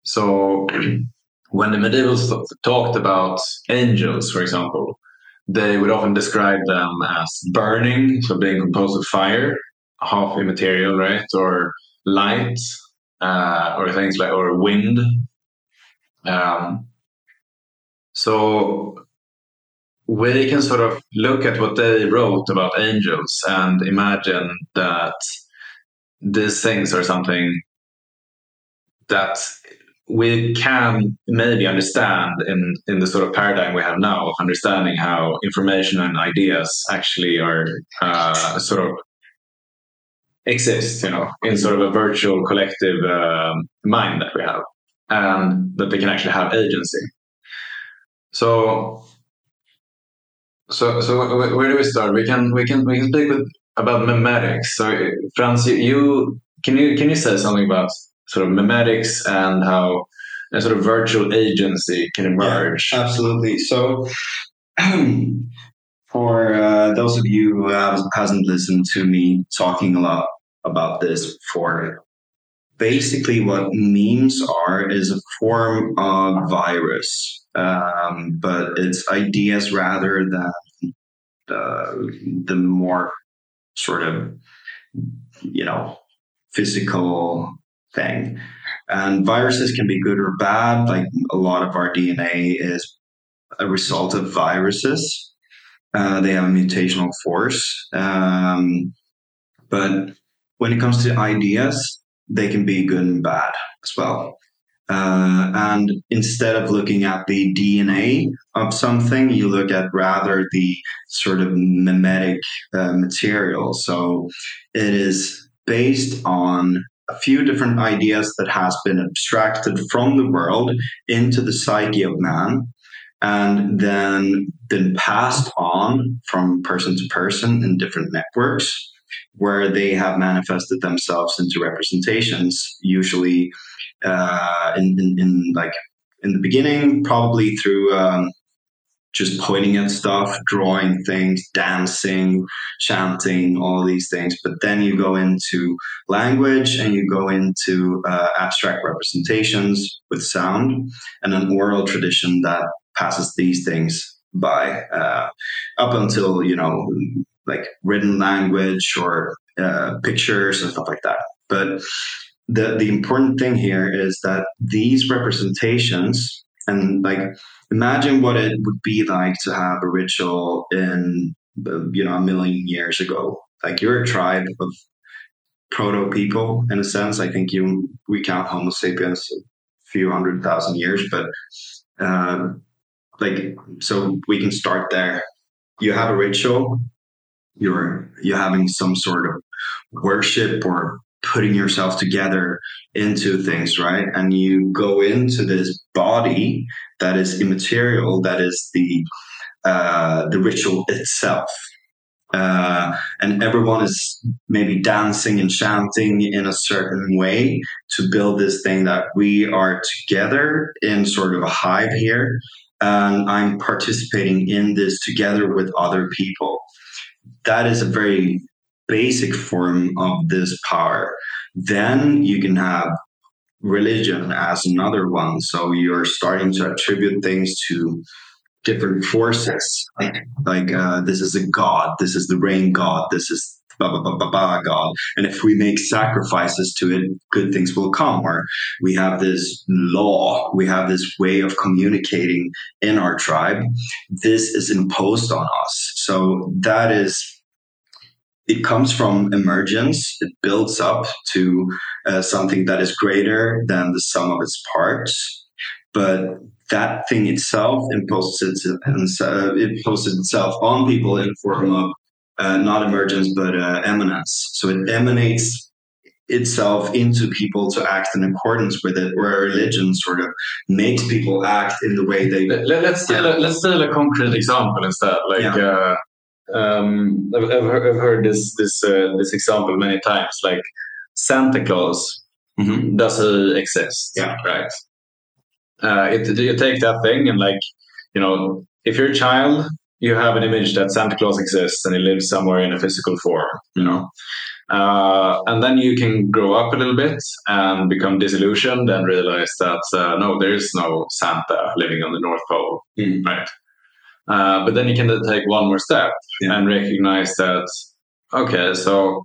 So when the medievals talked about angels, for example, they would often describe them as burning, so being composed of fire, half immaterial, right? Or light, uh, or things like, or wind. Um, so we can sort of look at what they wrote about angels and imagine that these things are something that we can maybe understand in, in the sort of paradigm we have now of understanding how information and ideas actually are uh, sort of exist, you know, in sort of a virtual collective uh, mind that we have, and that they can actually have agency. So, so, so where do we start? We can we can we can speak with, about memetics. So, Frans, you, you can you can you say something about sort of memetics and how a sort of virtual agency can emerge. Yeah, absolutely. So, for uh, those of you who have, hasn't listened to me talking a lot about this before, basically what memes are is a form of virus, um, but it's ideas rather than the, the more sort of you know physical thing. And viruses can be good or bad. Like a lot of our DNA is a result of viruses. Uh, they have a mutational force. Um, but when it comes to ideas, they can be good and bad as well. Uh, and instead of looking at the DNA of something, you look at rather the sort of memetic uh, material. So it is based on a few different ideas that has been abstracted from the world into the psyche of man and then been passed on from person to person in different networks where they have manifested themselves into representations usually uh, in, in, in, like in the beginning probably through um, just pointing at stuff, drawing things, dancing, chanting, all these things. But then you go into language and you go into uh, abstract representations with sound and an oral tradition that passes these things by uh, up until, you know, like written language or uh, pictures and stuff like that. But the, the important thing here is that these representations and like imagine what it would be like to have a ritual in you know a million years ago. Like you're a tribe of proto people in a sense. I think you we count homo sapiens a few hundred thousand years but um, like so we can start there. You have a ritual you're you're having some sort of worship or putting yourself together into things, right? And you go into this body that is immaterial, that is the uh, the ritual itself. uh, and everyone is maybe dancing and chanting in a certain way to build this thing that we are together in sort of a hive here. And I'm participating in this together with other people. That is a very basic form of this power. Then you can have religion as another one. So you're starting to attribute things to different forces. Like, like uh, this is a god, this is the rain god, this is blah, blah, blah god. And if we make sacrifices to it, good things will come. Or we have this law, we have this way of communicating in our tribe. This is imposed on us. So that is it comes from emergence. It builds up to uh, something that is greater than the sum of its parts. But that thing itself imposes, uh, imposes itself on people in form of uh, not emergence but uh, eminence. So it emanates itself into people to act in accordance with it, where religion sort of makes people act in the way they. Let, us steal a, let's steal a concrete example instead. Like yeah. uh, um, I've, I've, heard, I've heard this this uh, this example many times. Like Santa Claus, mm-hmm. does he exist? Yeah, right. Uh, it, you take that thing and like you know, if you're a child, you have an image that Santa Claus exists and he lives somewhere in a physical form. You know. Uh, and then you can grow up a little bit and become disillusioned and realize that uh, no, there is no Santa living on the North Pole, mm. right? Uh, but then you can take one more step yeah. and recognize that, okay, so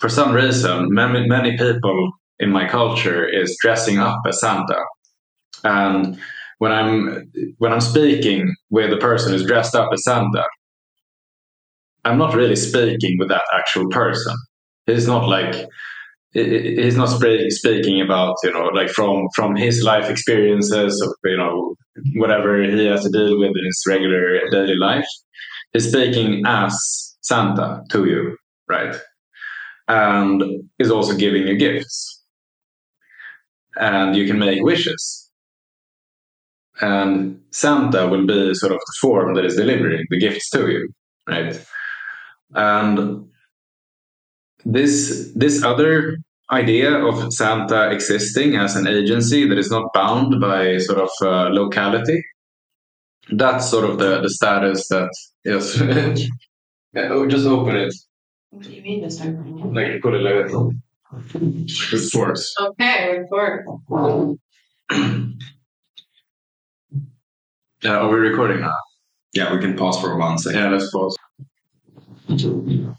for some reason, many, many people in my culture is dressing up as Santa. And when I'm when I'm speaking with a person who's dressed up as Santa, I'm not really speaking with that actual person. He's not like he's not speaking about you know like from from his life experiences or you know whatever he has to deal with in his regular daily life. He's speaking as santa to you right? And is also giving you gifts. And you can make wishes and santa will be sort of the form that is delivering the gifts to you right and this this other idea of Santa existing as an agency that is not bound by sort of uh, locality. That's sort of the, the status that yes. yeah, oh, just open it. What do you mean, Mister? Like put it like that. With force. Okay, with force. Yeah, are we recording now? Yeah, we can pause for one second. Yeah, let's pause.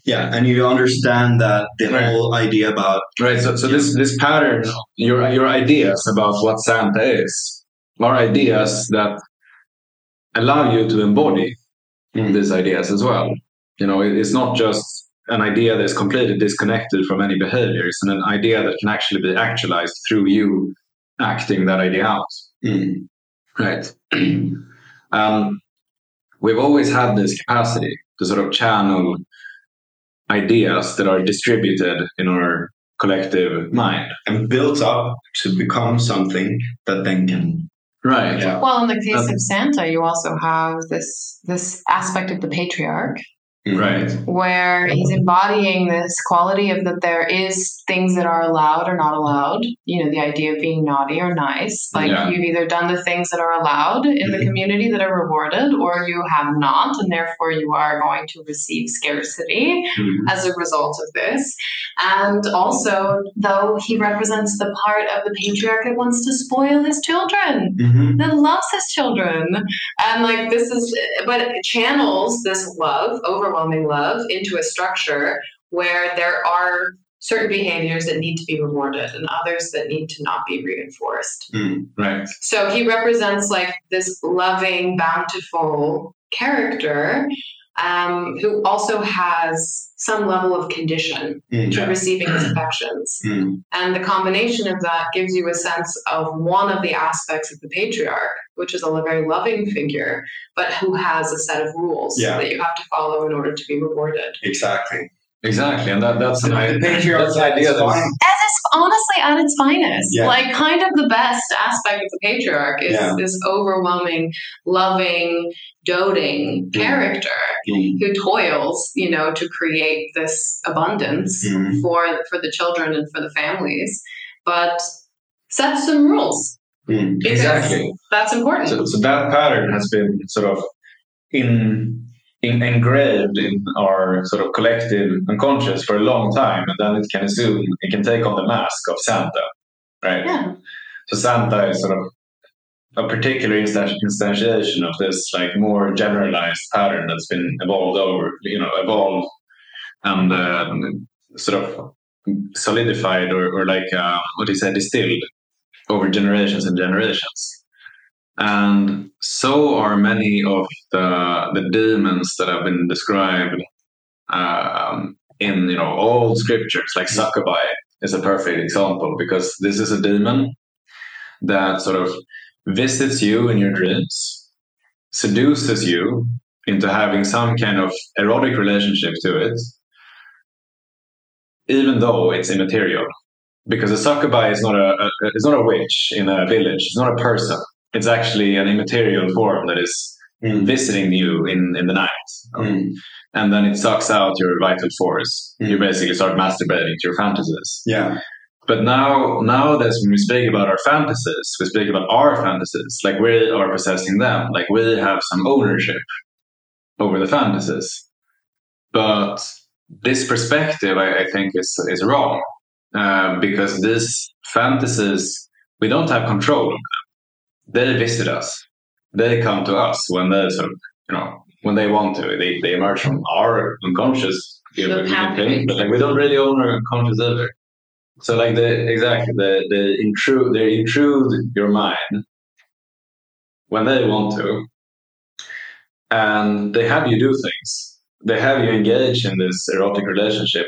Yeah, and you understand that the right. whole idea about right. So, so this this pattern, your your ideas about what Santa is, are ideas that allow you to embody mm. these ideas as well. You know, it's not just an idea that is completely disconnected from any behavior. It's an idea that can actually be actualized through you acting that idea out. Mm. Right. um, we've always had this capacity to sort of channel ideas that are distributed in our collective mind and built up to become something that then can right yeah. well in the case um, of santa you also have this this aspect of the patriarch. Right. Where he's embodying this quality of that there is things that are allowed or not allowed. You know, the idea of being naughty or nice. Like yeah. you've either done the things that are allowed in the mm-hmm. community that are rewarded, or you have not, and therefore you are going to receive scarcity mm-hmm. as a result of this. And also, though he represents the part of the patriarch that wants to spoil his children, mm-hmm. that loves his children. And like this is, but channels this love over overwhelming love into a structure where there are certain behaviors that need to be rewarded and others that need to not be reinforced. Mm, right. So he represents like this loving, bountiful character um, who also has some level of condition mm, to yeah. receiving his affections. Mm. And the combination of that gives you a sense of one of the aspects of the patriarch, which is a very loving figure, but who has a set of rules yeah. that you have to follow in order to be rewarded. Exactly. Exactly, and that, that's the patriarch's idea. As is honestly at its finest. Yeah. Like kind of the best aspect of the patriarch is Yeah. this overwhelming, loving, doting Mm. character Mm. who toils, you know, to create this abundance Mm. for for the children and for the families, but sets some rules. Mm. Exactly. That's important. So, so that pattern has been sort of in, in engraved in our sort of collective unconscious for a long time, and then it can assume it can take on the mask of Santa, right? yeah. So Santa is sort of a particular instantiation of this like more generalized pattern that's been evolved over, you know, evolved and uh, sort of solidified or, or like uh, what you say, distilled over generations and generations. And so are many of the the demons that have been described um, in you know old scriptures, like Succubi is a perfect example because this is a demon that sort of visits you in your dreams, seduces you into having some kind of erotic relationship to it, even though it's immaterial. Because a succubi is not a, a it's not a witch in a village. It's not a person. It's actually an immaterial form that is Mm. visiting you in, in the night. Mm. And then it sucks out your vital force. Mm. You basically start masturbating to your fantasies. Yeah. But now, now that when we speak about our fantasies, we speak about our fantasies, like we are possessing them, like we have some ownership over the fantasies. But this perspective, I, I think, is is wrong uh, because these fantasies we don't have control of them. They visit us. They come to us when they sort of, you know, when they want to. They they emerge from our unconscious. So we can think, but like we don't really own our unconscious either. So like the exactly the the intrude they intrude your mind when they want to, and they have you do things. They have you engage in this erotic relationship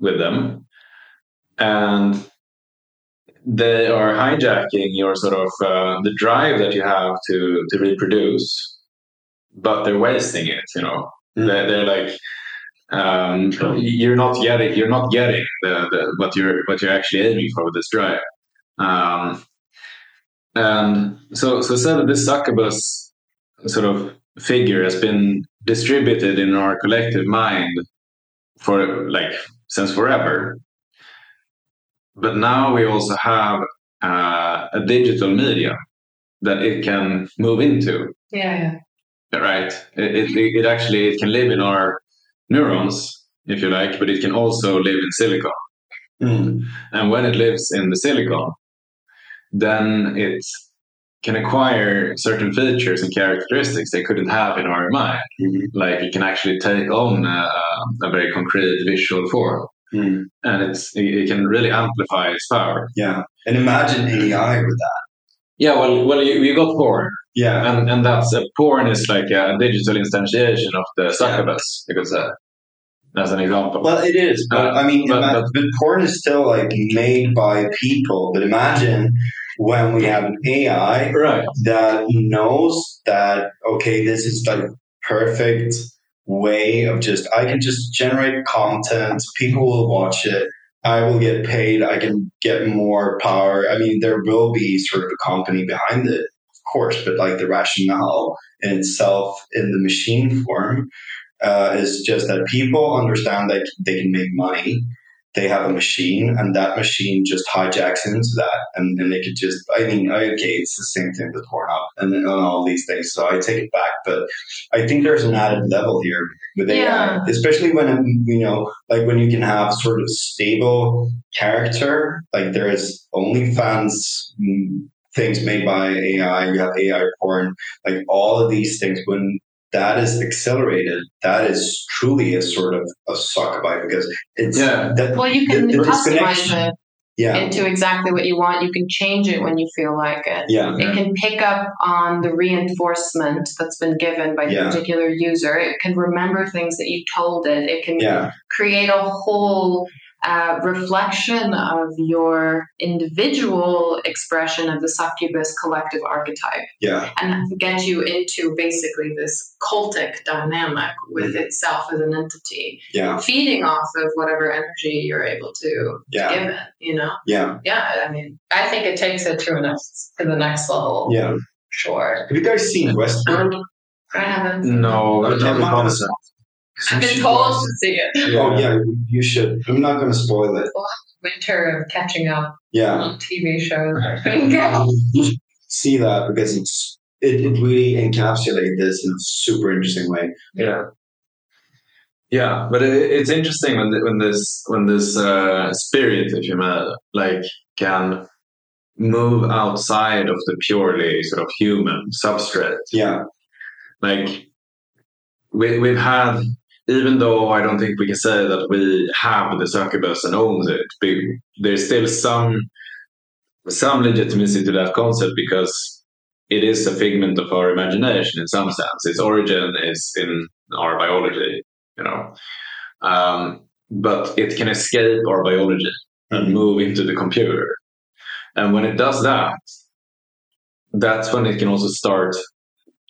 with them, and they are hijacking your sort of uh, the drive that you have to to reproduce, but they're wasting it. You know, Mm. they're, they're like um, you're not getting you're not getting the, the what you're what you're actually aiming for with this drive. Um, and so so said that this succubus sort of figure has been distributed in our collective mind for like since forever. But now we also have uh, a digital media that it can move into Yeah, yeah. right it, it, it actually it can live in our neurons if you like but it can also live in silicon Mm. and when it lives in the silicon then it can acquire certain features and characteristics they couldn't have in our mind Mhm. like it can actually take on a, a very concrete visual form Mm. and it's it, it can really amplify its power Yeah. And imagine AI with that. yeah well well you, you got porn Yeah. and and that's a porn is like a digital instantiation of the succubus you could say as an example Well, it is, but Uh, I mean, but- ima- but- but porn is still like made by people. But imagine when we have an AI right that knows that okay, this is like perfect way of just I can just generate content. People will watch it. I will get paid. I can get more power. I mean, there will be sort of a company behind it, course, but like the rationale in itself in the machine form uh, is just that people understand that they can make money. They have a machine, and that machine just hijacks into that, and, and they could just. I mean, okay, it's the same thing with Pornhub and, and all these things. So I take it back, but I think there's an added level here with AI, Yeah. especially when you know, like when you can have sort of stable character. Like there is OnlyFans mm, things made by AI. You have AI porn, like all of these things. When that is accelerated, that is truly a sort of a succubi because it's Yeah. that Well, you can the- the customize it yeah into exactly what you want. You can change it when you feel like it. yeah It can pick up on the reinforcement that's been given by the Yeah. particular user. It can remember things that you told it. It can yeah create a whole a reflection of your individual expression of the succubus collective archetype Yeah. and get you into basically this cultic dynamic with Mhm. itself as an entity, Yeah. feeding off of whatever energy you're able to Yeah. give it, you know? Yeah. Yeah, I mean, I think it takes it to a next to the next level. Yeah. Sure. Have you guys seen Westworld? I haven't. No, Okay, not I've been told to see it. Oh yeah, you should. I'm not going to spoil it. Winter of catching up Yeah. on TV shows. Okay. You should see that because it's it, it really encapsulates this in a super interesting way. Yeah. Yeah, but it, it's interesting when th- when this when this uh, spirit, if you may, like can move outside of the purely sort of human substrate. Yeah. Like we we've had, even though I don't think we can say that we have the succubus and owns it, there's still some some legitimacy to that concept because it is a figment of our imagination in some sense. Its origin is in our biology, you know, um, but it can escape our biology and move into the computer. And when it does that, that's when it can also start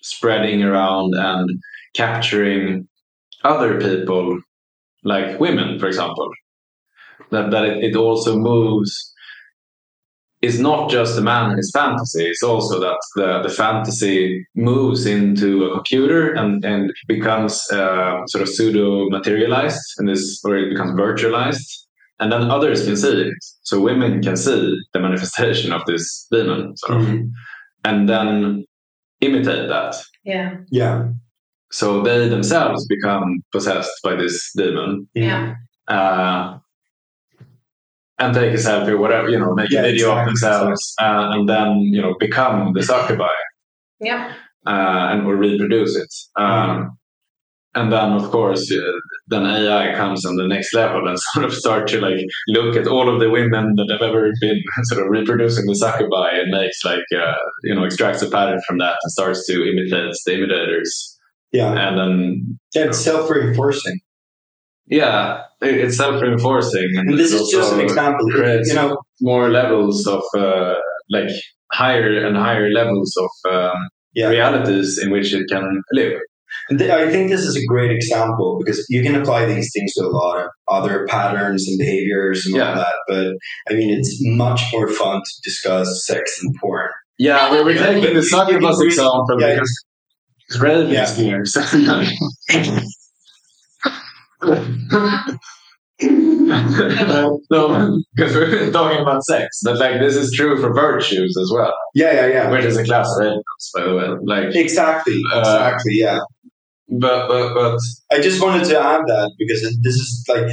spreading around and capturing other people, like women, for example. That, that it, it also moves it's not just a man and his fantasy, it's also that the, the fantasy moves into a computer and, and becomes uh, sort of pseudo materialized and this, or it becomes virtualized. And then others can see it. So women can see the manifestation of this demon, sort of, Mhm. and then imitate that. Yeah. Yeah. So they themselves become possessed by this demon. Yeah. Uh, and take a selfie or whatever, you know, make Yeah, a video of themselves uh, and then, you know, become the succubi Yeah. uh, and or reproduce it. Um, Mm-hmm. And then, of course, uh, then AI comes on the next level and sort of start to like look at all of the women that have ever been sort of reproducing the succubi and makes like uh, you know extracts a pattern from that and starts to imitate the imitators. Yeah. And then Yeah, It's self reinforcing. yeah, it's self reinforcing. And this is just an example. You know, more levels of uh, like higher and higher levels of um, Yeah. realities in which it can live. And th- I think this is a great example because you can apply these things to a lot of other patterns and behaviors and all that. But I mean, it's much more fun to discuss sex and porn. Yeah, we're, we're taking the succubus can- example Yeah, because it's Raven Yeah. here. So no, because we're talking about sex. But like this is true for virtues as well, Yeah, yeah, yeah. which is a class of angels, by the way. Like, Exactly, Uh, exactly. Yeah, but but but I just wanted to add that because this is like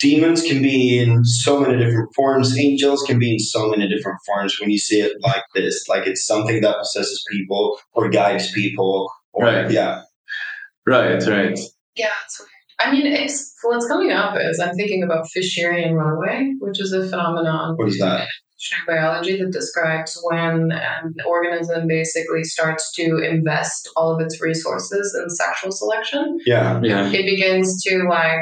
demons can be in so many different forms. Angels can be in so many different forms. When you see it like this, like it's something that possesses people or guides people. Or, Right. Yeah. right, right. Yeah. It's weird. I mean, it's, what's coming up is I'm thinking about Fisherian runaway, which is a phenomenon What is that? evolutionary biology that describes when an organism basically starts to invest all of its resources in sexual selection. Yeah. Yeah, It begins to like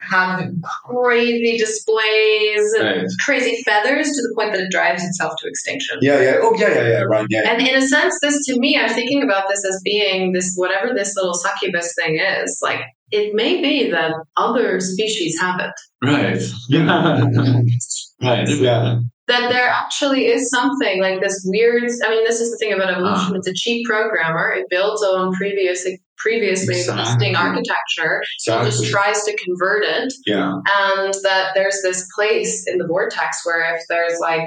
have crazy displays and right. crazy feathers to the point that it drives itself to extinction. Yeah, yeah. Oh, yeah, yeah, yeah. Right. Yeah. And in a sense, this to me, I'm thinking about this as being this whatever this little succubus thing is. Like it may be that other species have it. Right. Yeah. right. Yeah. That there actually is something like this weird. I mean, this is the thing about evolution. Ah. It's a cheap programmer. It builds on previous previously Exactly. existing architecture. It just tries to convert it. Yeah. and that there's this place in the vortex where if there's like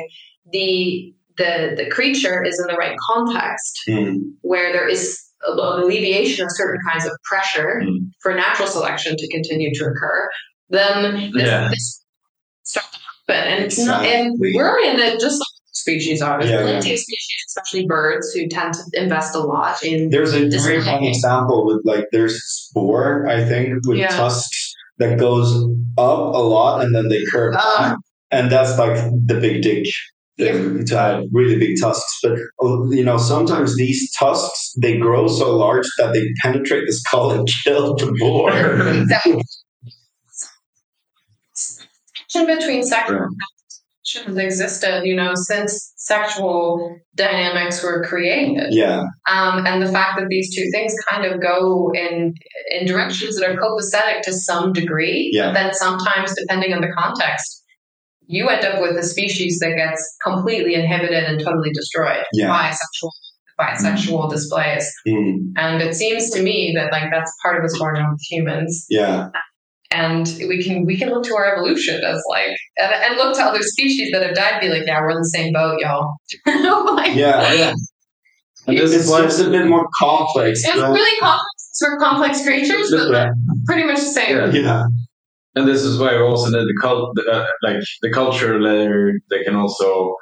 the the the creature is in the right context Mm. where there is an alleviation of certain kinds of pressure Mm. for natural selection to continue to occur then this, Yeah. this starts to happen and not and we're in it just like species are there's Yeah, plenty of species especially birds who tend to invest a lot in There's a This very is- fun example with like there's spore, I think, with Yeah. tusks that goes up a lot and then they curve Uh. And that's like the big dick thing to have really big tusks. But uh, you know, sometimes these tusks they grow so large that they penetrate the skull and kill the boar. exactly. connection between sexual Right. have existed, you know, since sexual dynamics were created. Yeah. Um, and the fact that these two things kind of go in in directions that are copacetic to some degree, Yeah. but then sometimes, depending on the context, you end up with a species that gets completely inhibited and totally destroyed Yeah. by sexual by sexual displays. Mm. And it seems to me that like that's part of what's going on with humans. Yeah. And we can we can look to our evolution as like and, and look to other species that have died, be like, yeah, we're in the same boat, y'all. like, Yeah. Yeah. And this It's is why just a bit more complex. It's but- really complex. We're complex creatures, but Yeah. pretty much the same. Yeah. Yeah. and this is why also need the cult, uh, like the cultural layer that can also,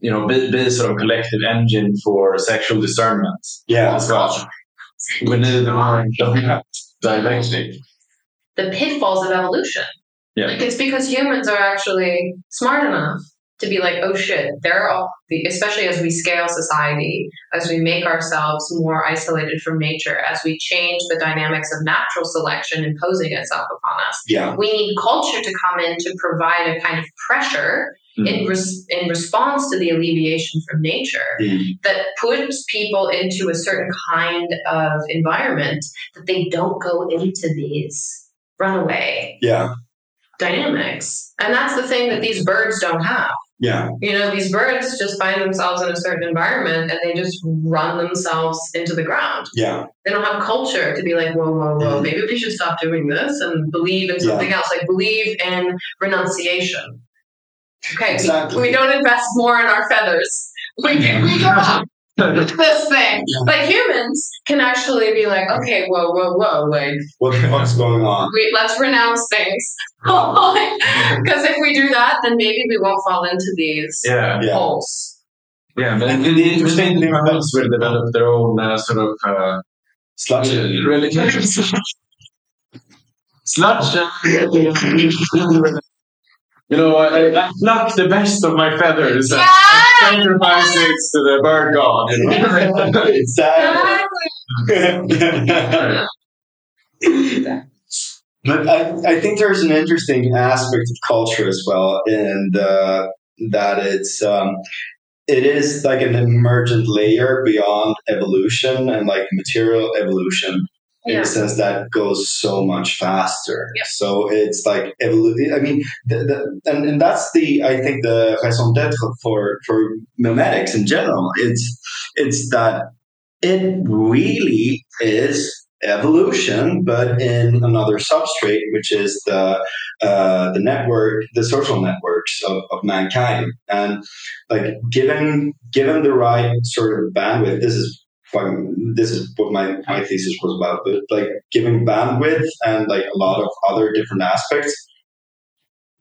you know, be, be sort of collective engine for sexual discernment Yeah. as well. We need the mind dialectic. The pitfalls of evolution. Yeah. Like it's because humans are actually smart enough to be like, oh shit, there are all the, especially as we scale society, as we make ourselves more isolated from nature, as we change the dynamics of natural selection imposing itself upon us. Yeah. We need culture to come in to provide a kind of pressure in, res- in response to the alleviation from nature Mm. that puts people into a certain kind of environment that they don't go into these runaway Yeah. dynamics. And that's the thing that these birds don't have. Yeah. You know, these birds just find themselves in a certain environment and they just run themselves into the ground. Yeah. They don't have culture to be like, whoa, whoa, whoa, Mhm. maybe we should stop doing this and believe in something else, like believe in renunciation. Okay, we- Exactly. we, don't invest more in our feathers. We, we give up this thing. Yeah. But humans can actually be like, okay, whoa, whoa, whoa, like, What the fuck's going on? we, let's renounce things. Because if we do that, then maybe we won't fall into these Yeah, Yeah. holes. yeah. But And the the interesting thing about about this will develop their own uh, sort of uh, Sludge. religion. Sludge. You know, I, I pluck the best of my feathers and Yeah! sacrifice it to the bird god. You know? Exactly. But I, I think there's an interesting aspect of culture as well, and uh, that it's um, it is like an emergent layer beyond evolution and like material evolution in Yeah. the sense that goes so much faster. Yeah. So it's like evolution. I mean, the, the, and, and that's the I think the raison d'être for for memetics in general. It's it's that it really is evolution, but in another substrate, which is the uh, the network, the social networks of, of mankind, and like given given the right sort of bandwidth, this is fucking- this is what my my thesis was about, but like giving bandwidth and like a lot of other different aspects.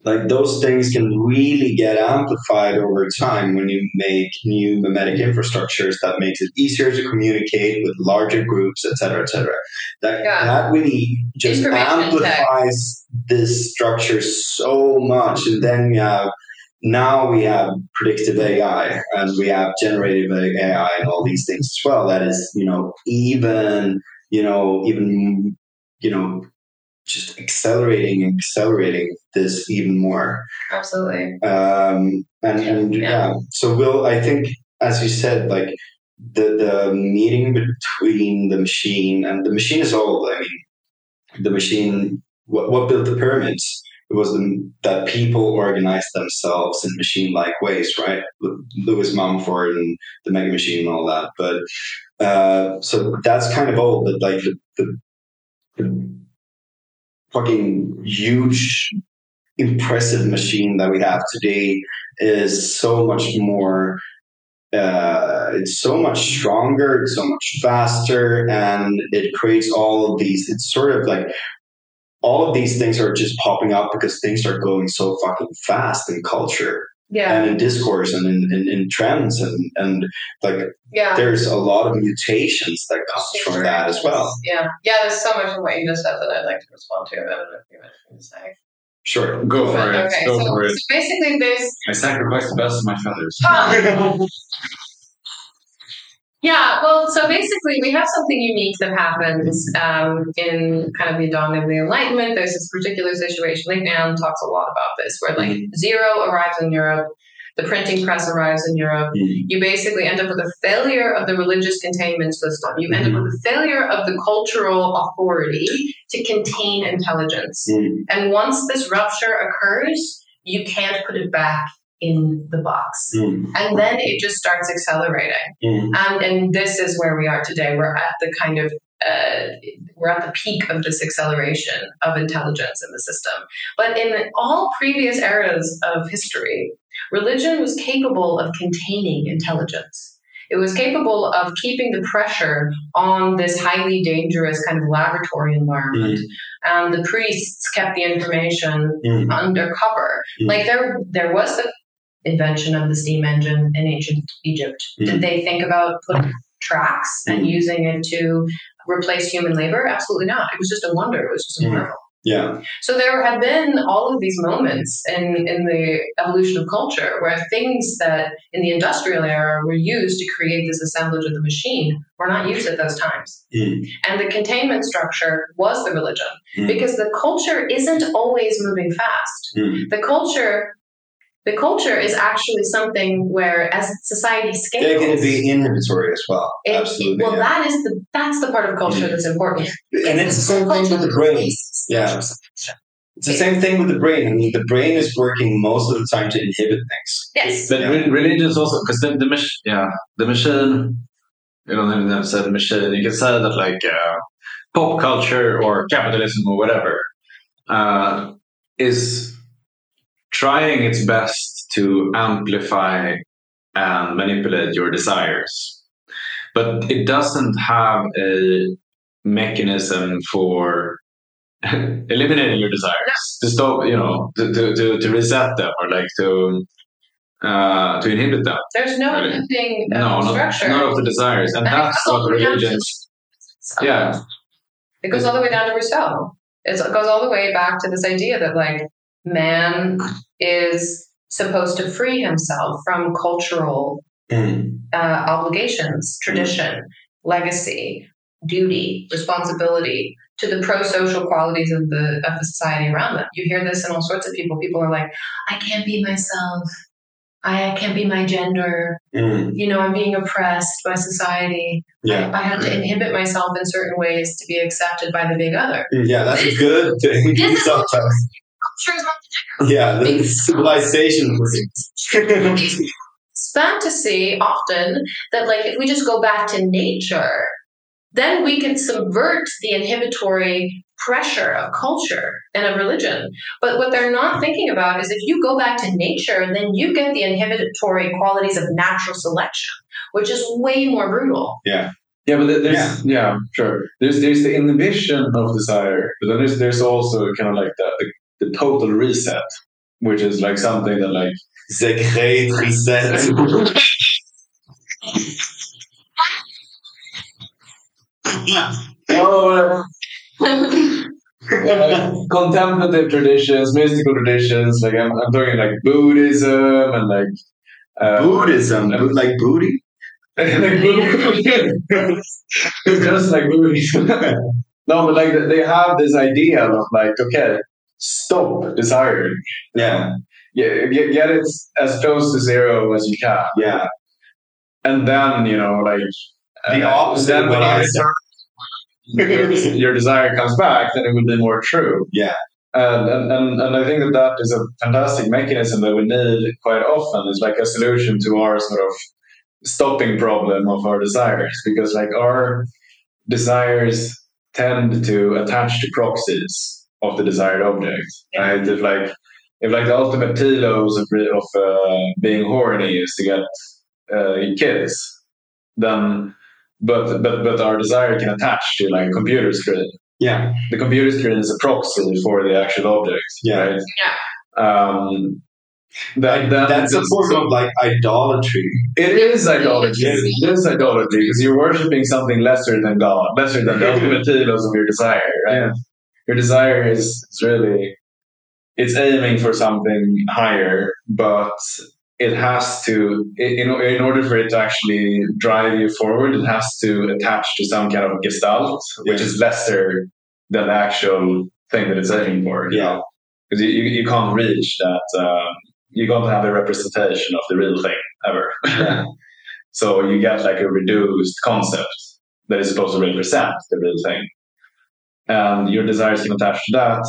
Like those things can really get amplified over time when you make new memetic infrastructures that makes it easier to communicate with larger groups, et cetera, et cetera. That Yeah. that really just Information tech. amplifies this structure so much, and then we have now we have predictive AI and we have generative AI and all these things as well. That is, you know, even you know, even you know, just accelerating and accelerating this even more. Absolutely. Um, and and yeah. Yeah. so Will, I think as you said, like the the meeting between the machine and the machine is old. I mean, the machine. What, what built the pyramids? It was the, that people organized themselves in machine-like ways, right? Lewis Mumford and the Mega Machine and all that. But uh, so that's kind of old. But like the, the, the fucking huge impressive machine that we have today is so much more uh, it's so much stronger it's so much faster and it creates all of these it's sort of like all of these things are just popping up because things are going so fucking fast in culture Yeah. and in discourse and in, in, in trends and, and like Yeah. there's a lot of mutations that comes from that as well Yeah. Yeah, there's so much of what you just said that I'd like to respond to. I don't know if you have anything to say. sure Go for it. Okay, Go so, for it. so basically there's I sacrifice the best of my feathers. Yeah, well, so basically, we have something unique that happens um, in kind of the dawn of the Enlightenment. There's this particular situation. Lincoln talks a lot about this, where like zero arrives in Europe, the printing press arrives in Europe. Mm. You basically end up with a failure of the religious containment system. You end up with a failure of the cultural authority to contain intelligence. Mm. And once this rupture occurs, you can't put it back in the box. Mm. And then it just starts accelerating. Mm. And, and this is where we are today. We're at the kind of uh, we're at the peak of this acceleration of intelligence in the system. But in all previous eras of history, religion was capable of containing intelligence. It was capable of keeping the pressure on this highly dangerous kind of laboratory environment. And the priests kept the information Mm. undercover. Mm. Like there, there was the invention of the steam engine in ancient Egypt. Mm. Did they think about putting tracks and Mm. using it to replace human labor? Absolutely not. It was just a wonder. It was just a Mm. marvel. Yeah. So there have been all of these moments in, in the evolution of culture where things that in the industrial era were used to create this assemblage of the machine were not used at those times. Mm. And the containment structure was the religion Mm. because the culture isn't always moving fast. Mm. The culture the culture is actually something where as society scales It can be inhibitory as well. it- Absolutely. well yeah. that is the that's the part of culture that's important. and it's the same thing with the brain. Yeah. It's the same thing with the brain. I mean, the brain is working most of the time to inhibit things. Yes. But Yeah. re- religions also, because the, the mach- yeah, the machine, you know, I never said the machine, you can say that like uh, pop culture or capitalism or whatever uh, is trying its best to amplify and manipulate your desires. But it doesn't have a mechanism for eliminating your desires to stop, you know, to, to, to, to reset them or like to uh, to inhibit them. There's no Really? uh, No, not, structure. not of the desires, and And that's what religions. Yeah, It goes all the way down to Rousseau. It's, it goes all the way back to this idea that like man is supposed to free himself from cultural Mm. uh, obligations, tradition, legacy, duty, responsibility to the pro-social qualities of the of the society around them. You hear this in all sorts of people. People are like, "I can't be myself. I can't be my gender. Mm. You know, I'm being oppressed by society. Yeah. I, I have to inhibit myself in certain ways to be accepted by the big other." Mm, Yeah, that's a good thing This is- sometimes. Culture is Yeah, the civilization. It's fantasy often that like if we just go back to nature, then we can subvert the inhibitory pressure of culture and of religion. But what they're not thinking about is if you go back to nature, then you get the inhibitory qualities of natural selection, which is way more brutal. yeah, yeah but there- there's yeah. sure. There's there's the inhibition of desire, but then there's there's also kind of like the, the the total reset, which is like something that like The great reset. oh, contemplative traditions, mystical traditions. Like I'm, I'm talking like Buddhism and like uh, Buddhism, Bu- like booty. like Buddhism. just like Buddhism. no, but like they have this idea of like okay, stop desiring. Yeah, Yeah, get, get it as close to zero as you can, yeah. and then you know like The uh, opposite Then when I your, your desire comes back, then it will be more true. Yeah. And, and, and, and I think that that is a fantastic mechanism that we need quite often. It's like a solution to our sort of stopping problem of our desires because like our desires tend to attach to proxies of the desired object. Right? If like if like the ultimate telos of, of uh, being horny is to get uh, kids, then but but but our desire can attach to like a computer screen. Yeah, The computer screen is a proxy for the actual object. Yeah. Right? Um, that, that, that's a form of like idolatry. it is idolatry. It is idolatry because you're worshiping something lesser than God, lesser than the ultimate telos of your desire. Right? Yeah. Your desire is it's really it's aiming for something higher, but it has to in, in order for it to actually drive you forward it has to attach to some kind of gestalt which is lesser than the actual thing that it's aiming for Yeah. because you, you, you can't reach that um, you can't have a representation of the real thing ever Yeah. so you get like a reduced concept that is supposed to represent the real thing and your desires can attach to that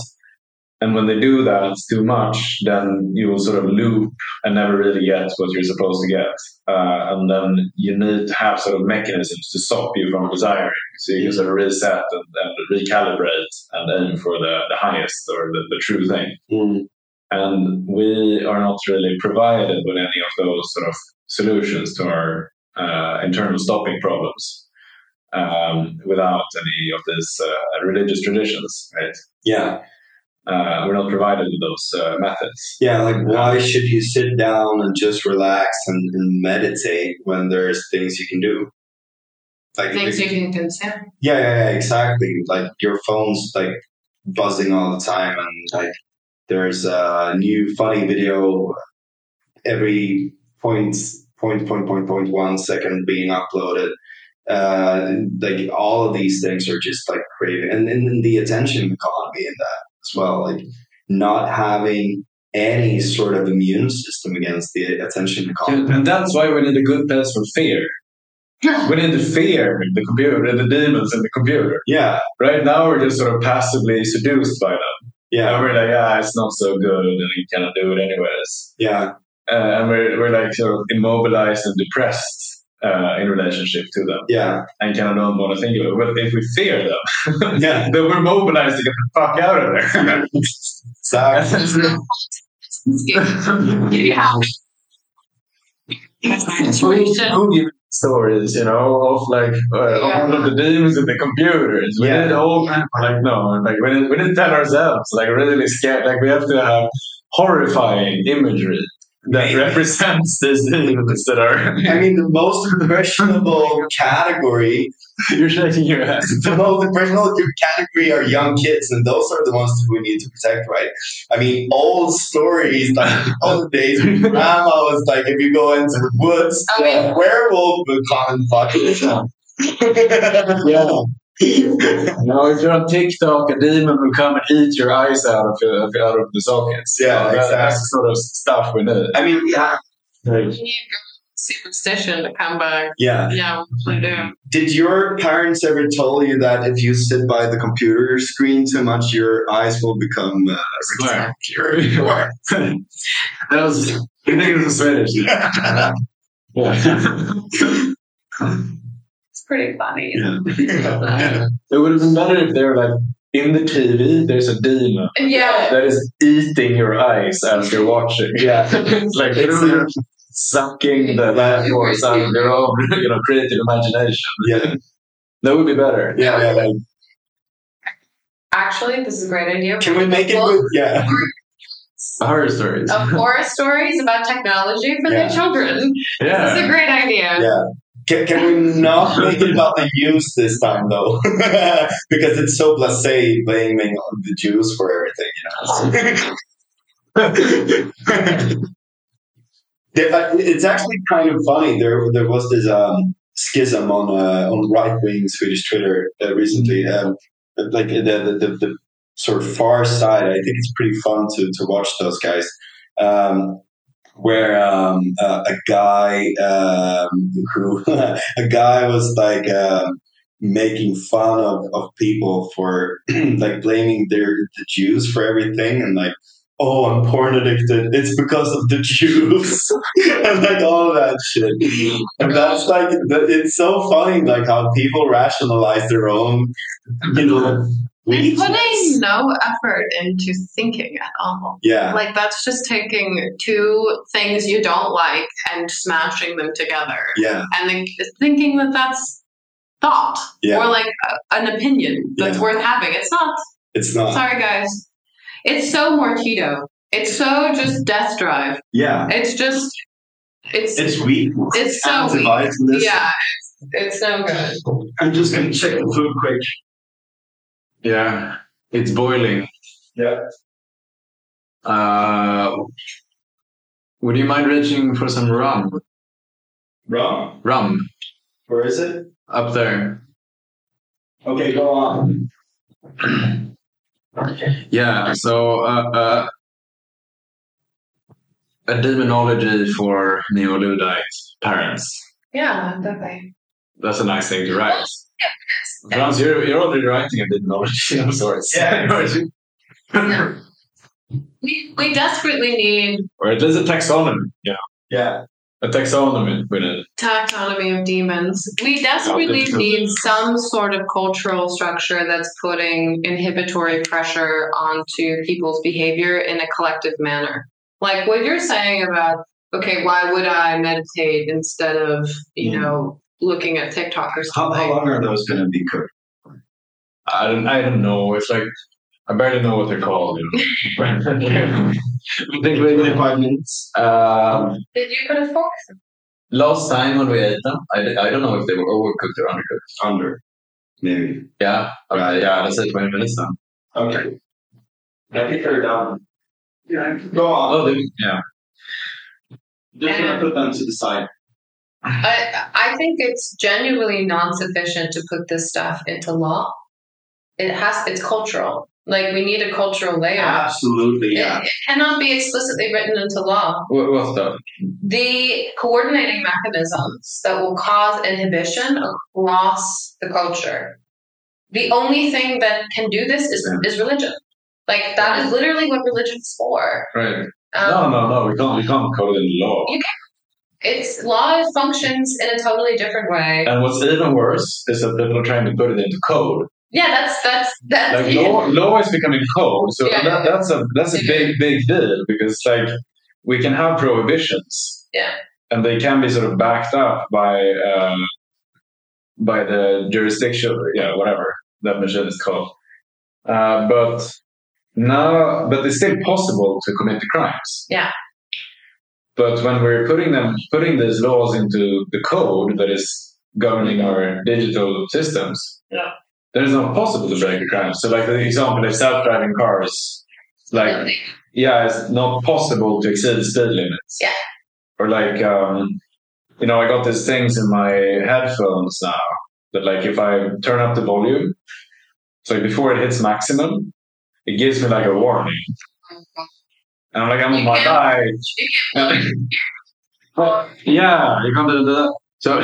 and when they do that too much, then you will sort of loop and never really get what you're supposed to get. Uh, and then you need to have sort of mechanisms to stop you from desiring. So you can sort of reset and, and recalibrate and aim for the, the highest or the, the true thing. Mm. And we are not really provided with any of those sort of solutions to our uh, internal stopping problems um, without any of these uh, religious traditions, right? Yeah. uh, we're not provided with those uh, methods. Yeah, like why should you sit down and just relax and, and meditate when there's things you can do? Like Things you can consume. Yeah, yeah, yeah, exactly. Like your phone's like buzzing all the time, and like there's a new funny video every point, point, point, point, point one second being uploaded. Uh, like all of these things are just like craving, and then the attention economy in that as well. Like not having any sort of immune system against the attention economy. And that's why we need a good test for fear. Yeah. We need to fear the computer, the demons in the computer. Yeah, Right now, we're just sort of passively seduced by them. And yeah, we're like, ah, it's not so good, and you cannot do it anyways. yeah, Uh, and we're, we're like sort of immobilized and depressed uh, in relationship to them, yeah, and kind of don't want to think of it. But if we fear them, yeah. then we're mobilized to get the fuck out of there. Exactly. yeah. Movie stories, you know, of like uh, all of the demons in the computers. We Yeah. need all like no, like we need, we need to tell ourselves like really scared. Like we have to have horrifying imagery that Maybe. represents these demons that are. I mean, the most impressionable category, You're shaking your head. the most impressionable category are young kids, and those are the ones that we need to protect, right? I mean, old stories like old days when grandma was like, if you go into the woods, I mean- a werewolf will come and fuck you. Yeah. Now, if you're on TikTok, a demon will come and eat your eyes out of your, out of the sockets. Yeah, That- exactly. That's the sort of stuff we need. I mean, yeah, You need superstition to come back. yeah. Yeah, we do. Did your parents ever tell you that if you sit by the computer screen too much, your eyes will become uh, Square. rectangular? that was, I think it was Swedish. yeah. It's pretty funny. Yeah. It would have been better if they were like, in the TV, there's a demon Yeah. that is eating your eyes as you're watching. Yeah. it's like literally sucking the life force out of your own, you know, creative imagination. Yeah. That would be better. Yeah, yeah, yeah. Actually, this is a great idea. Can we make it with, yeah. Horror stories. of horror stories about technology for Yeah. their children. Yeah. This is a great idea. Yeah. Can, can we not make it about the Jews this time, though? because it's so blasé blaming the Jews for everything, you know? Uh, it's actually kind of funny. There, there was this um, schism on uh, on right wing Swedish Twitter uh, recently. Um, like the, the, the, the sort of far side. I think it's pretty fun to, to watch those guys. Um, where um, uh, a guy um, who a guy was like um, making fun of, of people for like blaming their the Jews for everything and like oh I'm porn addicted. It's because of the Jews. And like all of that shit. And that's like it's so funny like how people rationalize their own you know And weakness. putting no effort into thinking at all. yeah Like that's just taking two things you don't like and smashing them together, yeah and then thinking that that's thought Yeah. or like a, an opinion that's Yeah. worth having. It's not. it's not Sorry, guys. It's so Mortido. It's so just death drive. yeah It's just. It's. it's weak It's so weak. Anti-vitalist. yeah. It's no good. I'm just gonna check the food quick. Yeah. It's boiling. Yeah. Uh, Would you mind reaching for some rum? Rum? Rum Where is it? up there. Okay, go on. Yeah. So uh, uh, a demonology for neo-Luddite parents. Yeah, definitely. That's a nice thing to write. Frans, you're, you're already writing a demonology of sorts. Yeah. Yeah. We, we desperately need or at least a taxonomy. Yeah. Yeah. A taxonomy with it. taxonomy of demons. We desperately Yeah, need some sort of cultural structure that's putting inhibitory pressure onto people's behavior in a collective manner. Like what you're saying about, okay, why would I meditate instead of, you Mhm. know, looking at TikTok or How, something? how long are those going to be cooked? I don't, I don't know. It's like I barely know what they're called. You know. I think we- 25 minutes. um, Did you put a fork? last time when we ate them, I, I don't know if they were overcooked or undercooked. Under. Maybe. Yeah, okay, Right. yeah, that's it. Twenty minutes now. Okay. I think they're done. Yeah. Go on. Oh, they, yeah. Just gonna put them to the side. I I think it's genuinely non sufficient to put this stuff into law. It has it's cultural. Like we need a cultural layer. Absolutely, yeah. it cannot be explicitly written into law. What, what's that? The coordinating mechanisms that will cause inhibition across the culture. The only thing that can do this is, is religion. Like that is literally what religion's for. Right. Um, no, no, no. We can't. We can't code it in law. It's law functions in a totally different way. And what's even worse is that people are trying to put it into code. Yeah, that's that's that's Like law, law is becoming code, so Yeah. that, that's a that's a big big deal because like we can have prohibitions, Yeah. and they can be sort of backed up by uh, by the jurisdiction, yeah, whatever that machine is called. Uh, but now, but it's still possible to commit the crimes. Yeah. But when we're putting them, putting these laws into the code that is governing our digital systems, Yeah. then it's not possible to break the crime. So, like the example of self-driving cars, like yeah, it's not possible to exceed speed limits. Yeah. Or like, um, you know, I got these things in my headphones now that, like, if I turn up the volume, so before it hits maximum, it gives me like a warning. And I'm like, I'm on You my can't- bike. Well, yeah, you can't do that. So,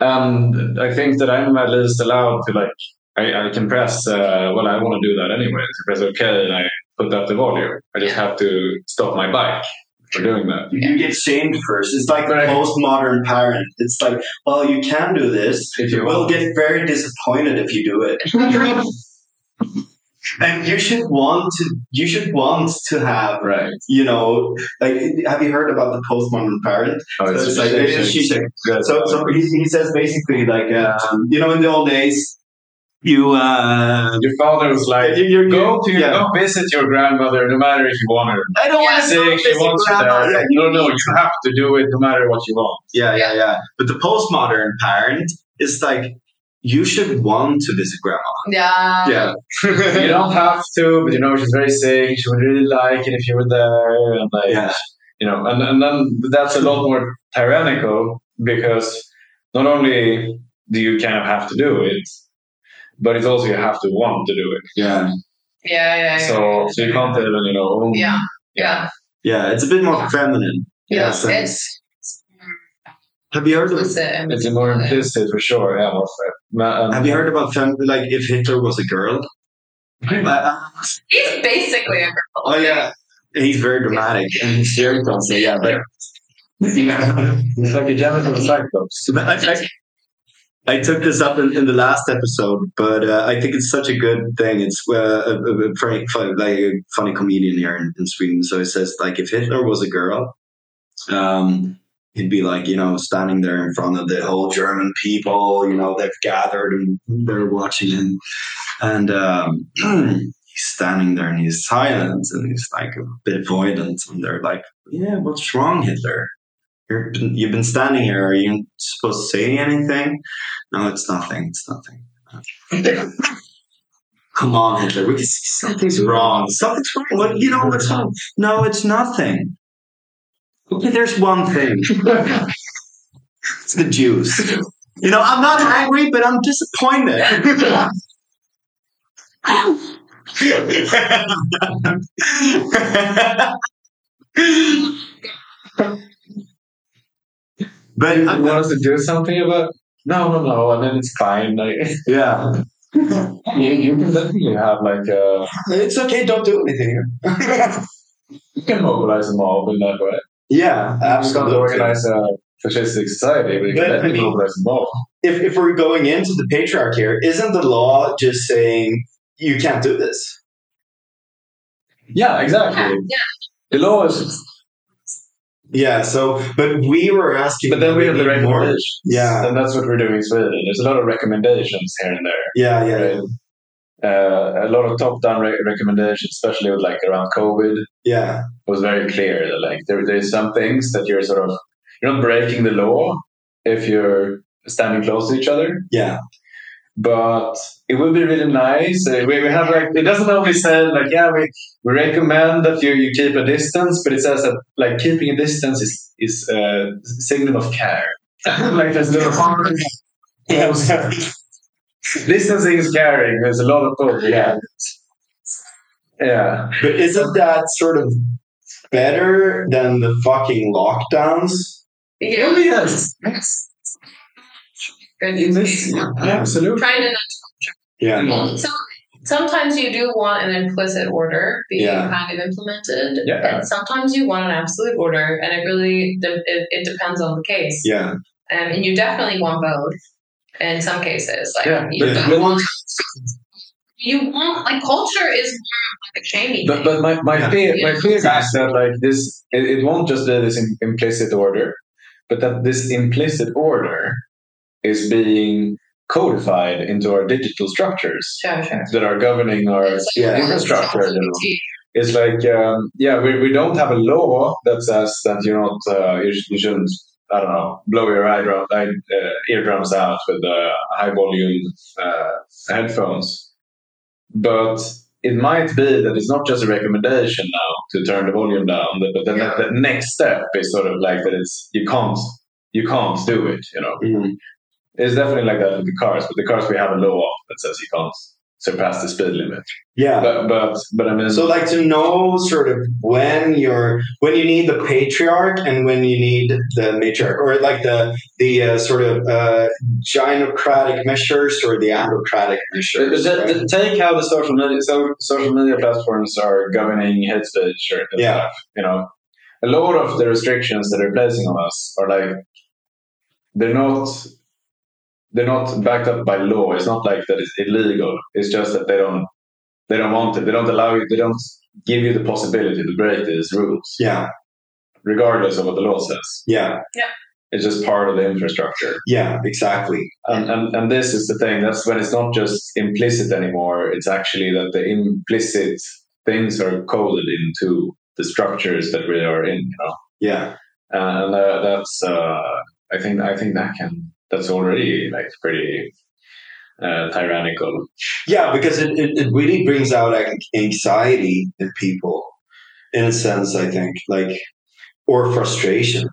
and I think that I'm at least allowed to like, I, I can press, uh, well, I want to do that anyway. So press OK and I put up the volume. I just have to stop my bike for doing that. You get shamed first. It's like Right. the postmodern parent. It's like, well, you can do this. If you We'll get very disappointed if you do it. And you should want to. You should want to have. Right. You know, like, have you heard about the postmodern parent? Oh, So it's like it's Zizek. So, so he, he says basically like, um, you know, in the old days, you uh, your father was like, you, you go to yeah. go visit your grandmother no matter if you want her. I don't want to Say say if she wants you there. No, no, you have to do it no matter what you want. Yeah, yeah, yeah. But the postmodern parent is like, you should want to visit grandma. Yeah. Yeah. you don't have to, but you know she's very sick. She would really like it if you were there, and like Yeah. you know, and and then that's a lot more tyrannical because not only do you kind of have to do it, but it's also you have to want to do it. Yeah. Yeah, yeah, yeah. So so you can't even you know. Oh, own- yeah, yeah, Yeah, it's a bit more feminine. yeah. so- It's Have you heard of explicit. and- It's more implicit for sure. Yeah. what's that? Um, Have you heard about fem- like if Hitler was a girl? Uh, He's basically a girl. oh yeah, he's very dramatic and he's serious also. Yeah, but It's like a genital cyclops. I, I, I took this up in, in the last episode, but uh, I think it's such a good thing. It's uh, a, a, a funny, funny, like a funny comedian here in, in Sweden. So it says like if Hitler was a girl, um, he'd be like you know standing there in front of the whole German people. You know they've gathered and they're watching him, and um, he's standing there and he's silent and he's like a bit avoidant, and they're like, "Yeah, what's wrong, Hitler?" You're, you've been standing here. Are you supposed to say anything? No, it's nothing. It's nothing. Come on, Hitler. We can see something's wrong. Something's wrong. What you know? What's wrong? No, it's nothing. Okay, there's one thing. it's the juice. You know, I'm not angry, but I'm disappointed. but you want us to do something about? No, no, no, and then it's fine. Like, yeah, you, you can definitely have like a it's okay. Don't do anything. you can mobilize them all in that way. Yeah, You can't absolutely. organize a uh, fascistic society, but you can But, I mean- mobilize a. If if we're going into the patriarch here, isn't the law just saying you can't do this? Yeah, exactly. Yeah. The law is, Yeah. So, but we were asking. but then we have the need more. recommendations. Yeah. and that's what we're doing in Sweden. There's a lot of recommendations here and there. Yeah, yeah, yeah. Uh, a lot of top-down re- recommendations, especially with like around COVID, yeah. it was very clear that like there there's some things that you're sort of you're not breaking the law if you're standing close to each other, Yeah. but it would be really nice. Uh, we, we have like it doesn't always say like yeah we, we recommend that you, you keep a distance, but it says that like keeping a distance is is a signal of care. like there's no harm. yeah. Distancing is caring. There's a lot of both. Yeah. Yeah. But isn't that sort of better than the fucking lockdowns? Yeah. yes. Good In news. this, absolutely. Trying to Yeah. So sometimes you do want an implicit order being Yeah. kind of implemented, Yeah. and sometimes you want an absolute order, and it really de- it, it depends on the case. Yeah. Um, and you definitely want both in some cases. Like Yeah, you, but- you want you want like culture is more of like a shaming. But, but my, my Yeah. fear my Yeah. fear is that like this it, it won't just be this implicit order, but that this implicit order is being codified into our digital structures sure, sure. that are governing our It's like Yeah. infrastructure. you It's like um, yeah, we, we don't have a law that says that you're not uh, you, sh- you shouldn't I don't know blow your uh, eardrums out with uh, high volume uh, headphones, but it might be that it's not just a recommendation now to turn the volume down, but but the, Yeah. the next step is sort of like that it's you can't you can't do it. You know, Mhm. it's definitely like that with the cars. With the cars, we have a law that says you can't surpass the speed limit. Yeah. But but but I mean, So like to know sort of when you're when you need the patriarch and when you need the matriarch or like the the uh, sort of uh, gynocratic measures or the androcratic measures. Right? t- t- take how the social media so social media platforms are governing hate speech or Yeah. stuff. You know, a lot of the restrictions that they're placing on us are like they're not they're not backed up by law. It's not like that it's illegal. It's just that they don't they don't want it. They don't allow you. They don't give you the possibility to break these rules, Yeah. regardless of what the law says. Yeah. Yeah. It's just part of the infrastructure. Yeah. Exactly. And, and and this is the thing. That's when it's not just implicit anymore. It's actually that the implicit things are coded into the structures that we are in. You know, Yeah. and uh, that's uh, I think I think that can that's already like pretty uh, tyrannical. Yeah, because it, it, it really brings out like, anxiety in people, in a sense. I think like or frustration.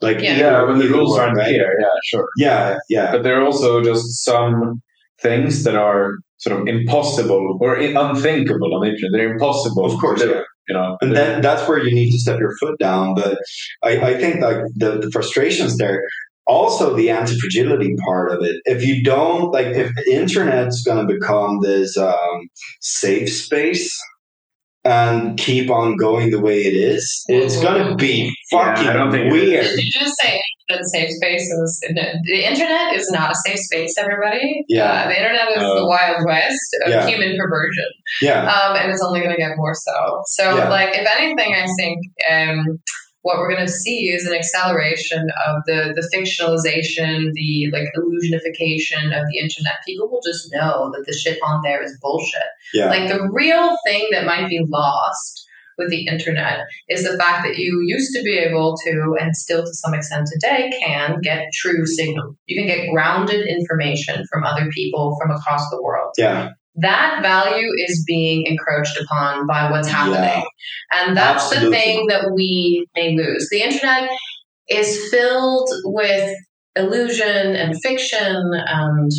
Like Yeah. Yeah, when the rules aren't right? clear. Yeah, sure. Yeah, yeah, But there are also just some things that are sort of impossible or unthinkable on the internet. They're impossible. of course. Yeah. You know, and then that's where you need to step your foot down. But I, I think like the, the frustrations there, also the anti-fragility part of it. If you don't like, if the internet's going to become this um, safe space and keep on going the way it is, it's going to be Yeah, I fucking don't think weird. Did you just say that safe space is the internet is not a safe space, everybody? Yeah. Uh, the internet is Uh, the wild west of Yeah. human perversion. Yeah, um, and it's only going to get more so. So, Yeah. like, if anything, I think um, what we're going to see is an acceleration of the the fictionalization, the like illusionification of the internet. People will just know that the shit on there is bullshit. yeah, Like the real thing that might be lost with the internet is the fact that you used to be able to, and still to some extent today, can get true signal. You can get grounded information from other people from across the world yeah, that value is being encroached upon by what's happening. And that's the thing that we may lose. The internet is filled with illusion and fiction and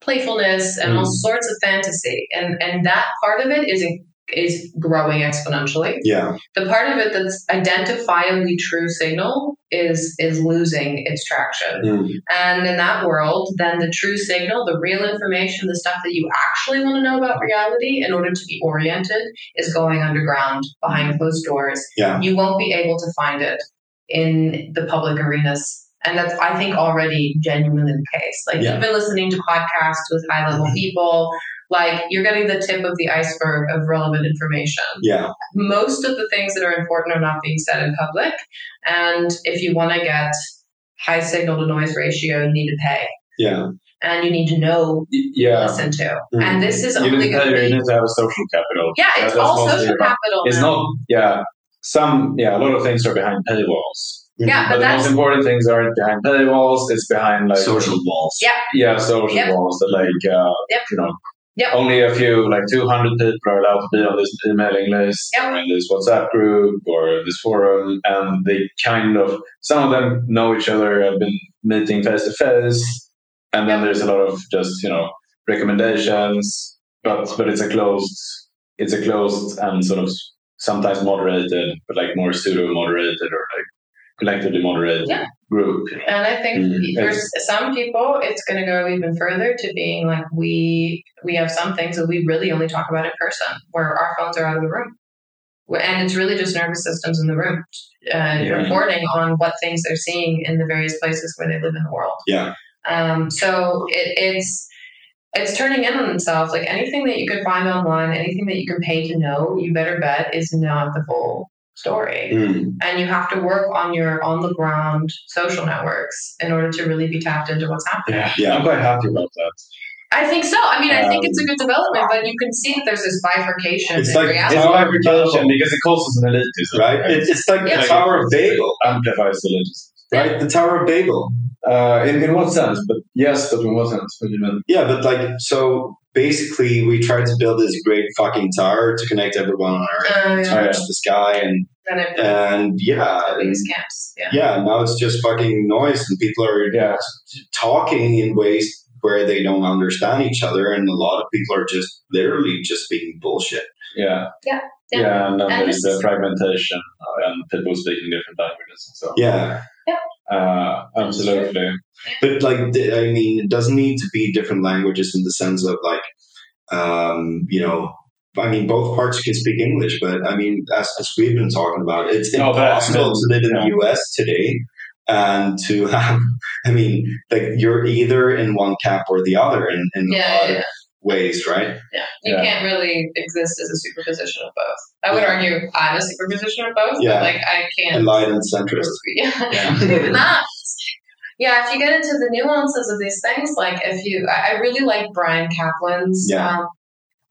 playfulness and all Mm. sorts of fantasy. And and that part of it is is growing exponentially. Yeah. The part of it that's identifiably true signal is is losing its traction. Mm. And in that world, then the true signal, the real information, the stuff that you actually want to know about reality in order to be oriented is going underground behind closed doors. Yeah. You won't be able to find it in the public arenas. And that's, I think, already genuinely the case. Like, Yeah. even listening to podcasts with high level people, like, you're getting the tip of the iceberg of relevant information Yeah. most of the things that are important are not being said in public. And if you want to get high signal to noise ratio, you need to pay. Yeah. And you need to know, Y- Yeah. listen to. Mm. And this is You only need, going to, to you need to have a social capital. Yeah, it's that's all social about- capital. It's now. not, yeah. Some, yeah, a lot of things are behind paywalls. Yeah, But but the most important things aren't behind paywalls. It's behind like Social walls. Yeah. yeah, social Yep. walls that like uh, Yep. you know Yep. only a few like 200 people are allowed to be on this emailing list Yep. or in this WhatsApp group or this forum, and they kind of some of them know each other, have been meeting face to face, and then Yep. there's a lot of just you know recommendations, but but it's a closed it's a closed and sort of sometimes moderated, but like more pseudo moderated or like collectively moderated Yeah. Group. And I think Mm, for some people, it's going to go even further to being like we we have some things that we really only talk about in person, where our phones are out of the room, and it's really just nervous systems in the room uh, Yeah. reporting on what things they're seeing in the various places where they live in the world. Yeah. Um, so it, it's it's turning in on itself. Like anything that you can find online, anything that you can pay to know, you better bet is not the full story Mm. and you have to work on your on the ground social networks in order to really be tapped into what's happening. Yeah, Yeah. I'm quite happy about that. I think so. I mean, I think Um, it's a good development, but you can see that there's this bifurcation It's like- reality. It's Tower of bifurcation because it causes an elitism, Right? It, it's like Yeah. the Tower of Babel, Amplifies elitism. Right? The Tower of Babel. Uh, in, in what sense? But yes, but in what sense? What do you mean? Yeah, but like, so basically, we tried to build this great fucking tower to connect everyone on Earth Uh, to yeah. yeah. the sky, and Then it and yeah, and, these camps. Yeah. yeah. Now it's just fucking noise, and people are Yeah, talking in ways where they don't understand each other, and a lot of people are just literally just speaking bullshit. yeah, Yeah, yeah. yeah. and then And there's the fragmentation uh, and people speaking different languages and so. on. Yeah, Uh, absolutely. but like, I mean, it doesn't need to be different languages in the sense of like, um, you know. I mean, both parts can speak English, but I mean, as, as we've been talking about, it's No, impossible to live in yeah. the U.S. today and to have. I mean, like you're either in one camp or the other in, in Yeah, yeah, ways, right? yeah. You Yeah. can't really exist as a superposition of both. I would Yeah. argue I'm a superposition of both, Yeah. but like I can't. Enlightened centrist. Yeah. Yeah. not. Yeah, if you get into the nuances of these things, like if you, I I really like Bryan Caplan's. Yeah. Um,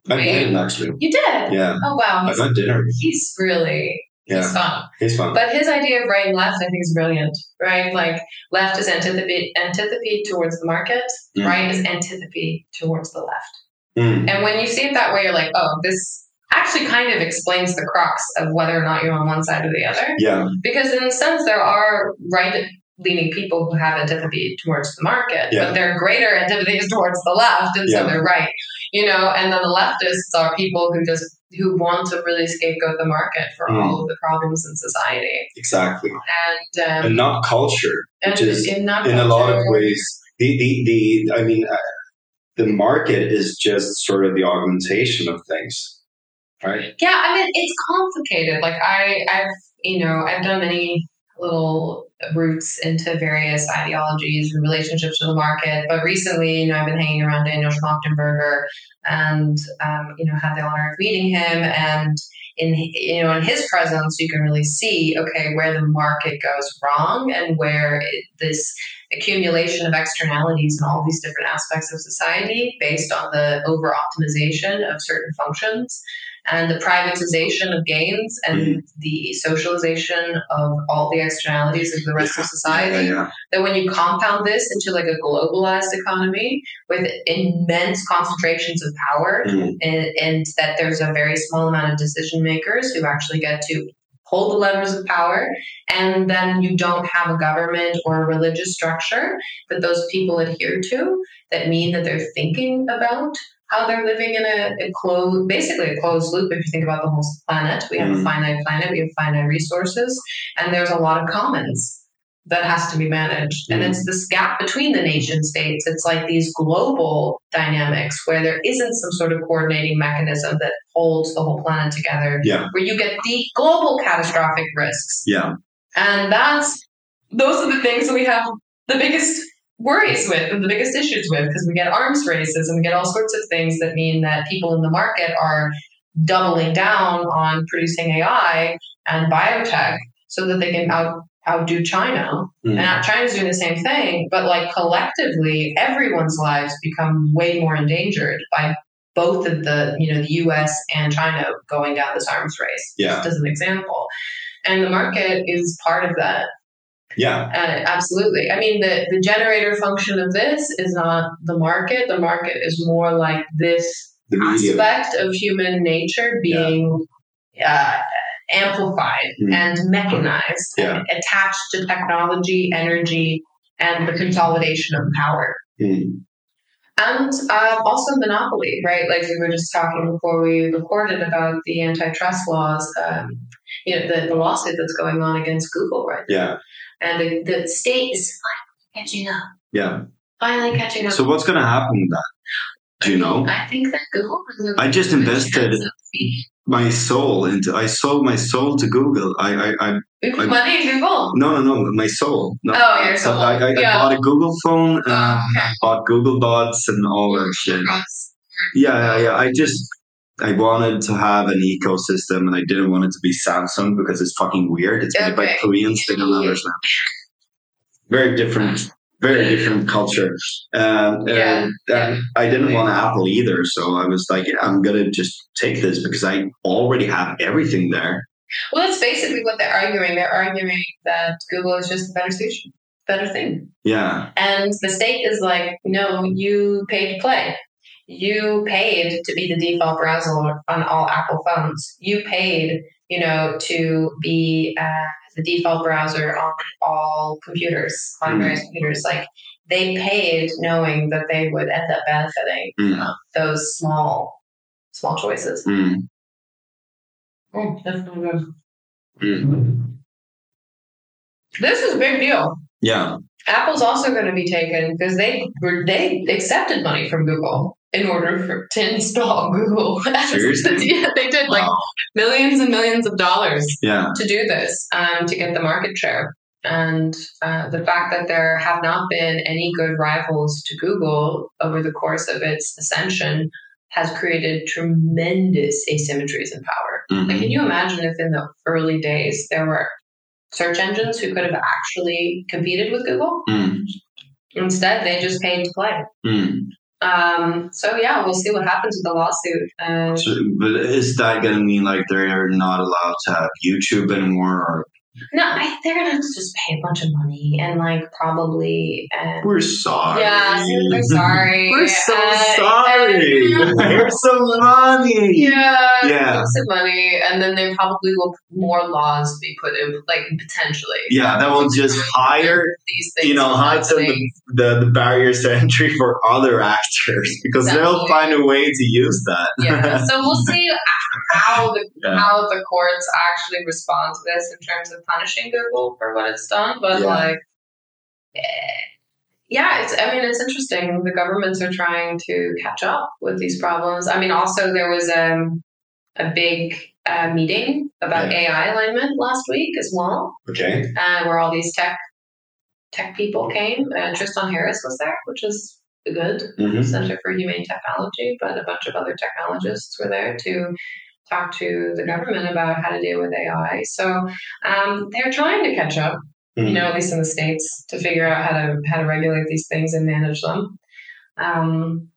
I did actually. you did. Yeah, Oh wow, I he's, got dinner. he's really yeah. he's fun. he's fun. But his idea of right and left, I think, is brilliant. Right, like left is antipathy antipathy towards the market. Mm. Right is antipathy towards the left. Mm, And when you see it that way, you're like, oh, this actually kind of explains the crux of whether or not you're on one side or the other. yeah, Because in a sense, there are right leaning people who have antipathy towards the market, Yeah. but their greater antipathy is towards the left, and Yeah. so they're right. You know, and then the leftists are people who just who want to really scapegoat the market for Mm. all of the problems in society, exactly. and um, And not culture. and which is in, not in a lot of ways the the, the i mean uh, the market is just sort of the augmentation of things right Yeah, I mean it's complicated. Like I, I've you know I've done many little routes into various ideologies and relationships to the market, but recently you know I've been hanging around Daniel Schmachtenberger and um, you know had the honor of meeting him and. In you know, in his presence, you can really see okay where the market goes wrong and where it, this accumulation of externalities in all these different aspects of society based on the over optimization of certain functions and the privatization of gains and Mhm. the socialization of all the externalities of the rest of society Yeah, yeah. that when you compound this into like a globalized economy with immense concentrations of power Mm. and, and that there's a very small amount of decision makers who actually get to hold the levers of power and then you don't have a government or a religious structure that those people adhere to that mean that they're thinking about how they're living in a, a closed basically a closed loop if you think about the whole planet we have a Mhm. finite planet we have finite resources and there's a lot of commons that has to be managed. And Mhm. it's this gap between the nation states. It's like these global dynamics where there isn't some sort of coordinating mechanism that holds the whole planet together, Yeah. where you get the global catastrophic risks. Yeah. And that's those are the things that we have the biggest worries with and the biggest issues with because we get arms races and we get all sorts of things that mean that people in the market are doubling down on producing AI and biotech so that they can out outdo China. Mm. And China's doing the same thing, but like collectively, everyone's lives become way more endangered by both of the, you know, the US and China going down this arms race, Yeah. just as an example. And the market is part of that. Yeah. Uh, absolutely. I mean, the, the generator function of this is not the market. The market is more like this aspect of human nature being uh, amplified Mm. and mechanized Yeah. and attached to technology, energy, and the consolidation of power. Mm. And uh, also monopoly, right? Like we were just talking before we recorded about the antitrust laws, um, you know, the, the lawsuit that's going on against Google, right? Yeah. And the, the state is finally catching up. Yeah. Finally catching up. So what's going to happen with that? Do you know? I think that Google. I just invested my soul into. I sold my soul to Google. I. I. I I- Money in Google. no. No. No. My soul. No. Oh, your soul. I, I, I yeah. bought a Google phone. Oh, okay. Bought Google bots and all that shit. Yeah, yeah, yeah. I just I wanted to have an ecosystem, and I didn't want it to be Samsung because it's fucking weird. It's made by Koreans. They don't understand. Very different, very different culture. Um, Yeah, and, and I didn't want Apple either, so I was like, I'm gonna just take this because I already have everything there. Well, that's basically what they're arguing. They're arguing that Google is just a better solution, better thing. Yeah, And the state is like, no, you paid to play. You paid to be the default browser on all Apple phones. You paid, you know, to be uh, the default browser on all computers, on Mhm. various computers. Like they paid knowing that they would end up benefiting Mm. those small, small choices. Mm, Mm, definitely good. mm. This is a big deal. yeah, Apple's also going to be taken because they were they accepted money from Google in order for to install Google. Seriously? yeah, they did like Wow. millions and millions of dollars yeah, to do this um, to get the market share. And uh, the fact that there have not been any good rivals to Google over the course of its ascension has created tremendous asymmetries in power. Mhm. Like, can you imagine if in the early days there were search engines who could have actually competed with Google? Mm, Instead, they just paid to play. mm. Um, so yeah, we'll see what happens with the lawsuit. So, but is that gonna mean like they're not allowed to have YouTube anymore? Or no, I, they're gonna just pay a bunch of money and like probably. Um, we're sorry. yeah, we're sorry. We're so Uh, sorry. and- Here's some money. Yeah, Yeah. lots of money, and then there probably will more laws be put in, like potentially. Yeah, that will just hire, these things. you know, some the, the, the barriers to entry for other actors because they'll find a way to use that. yeah. So we'll see how the Yeah. how the courts actually respond to this in terms of punishing Google for what it's done. But Yeah. like, eh, yeah, it's. I mean, it's interesting. The governments are trying to catch up with these problems. I mean, also there was um, a big uh, meeting about AI alignment last week as well, Okay. uh, where all these tech tech people came. Uh, Tristan Harris was there, which is the good. hmm Center for Humane Technology, but a bunch of other technologists were there to talk to the government about how to deal with AI. So um, they're trying to catch up. you Mm. know, at least in the states, to figure out how to how to regulate these things and manage them. Um,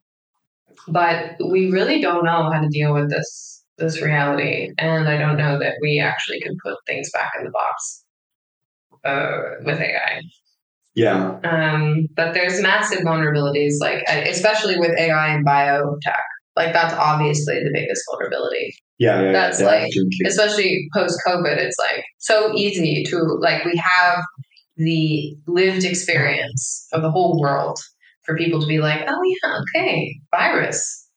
but we really don't know how to deal with this this reality, and I don't know that we actually can put things back in the box uh, with AI. Yeah. Um, but there's massive vulnerabilities, like uh, especially with AI and biotech. Like that's obviously the biggest vulnerability Yeah. yeah That's yeah, like- definitely. especially post COVID, it's like so easy to like we have the lived experience of the whole world for people to be like, oh yeah, okay, virus.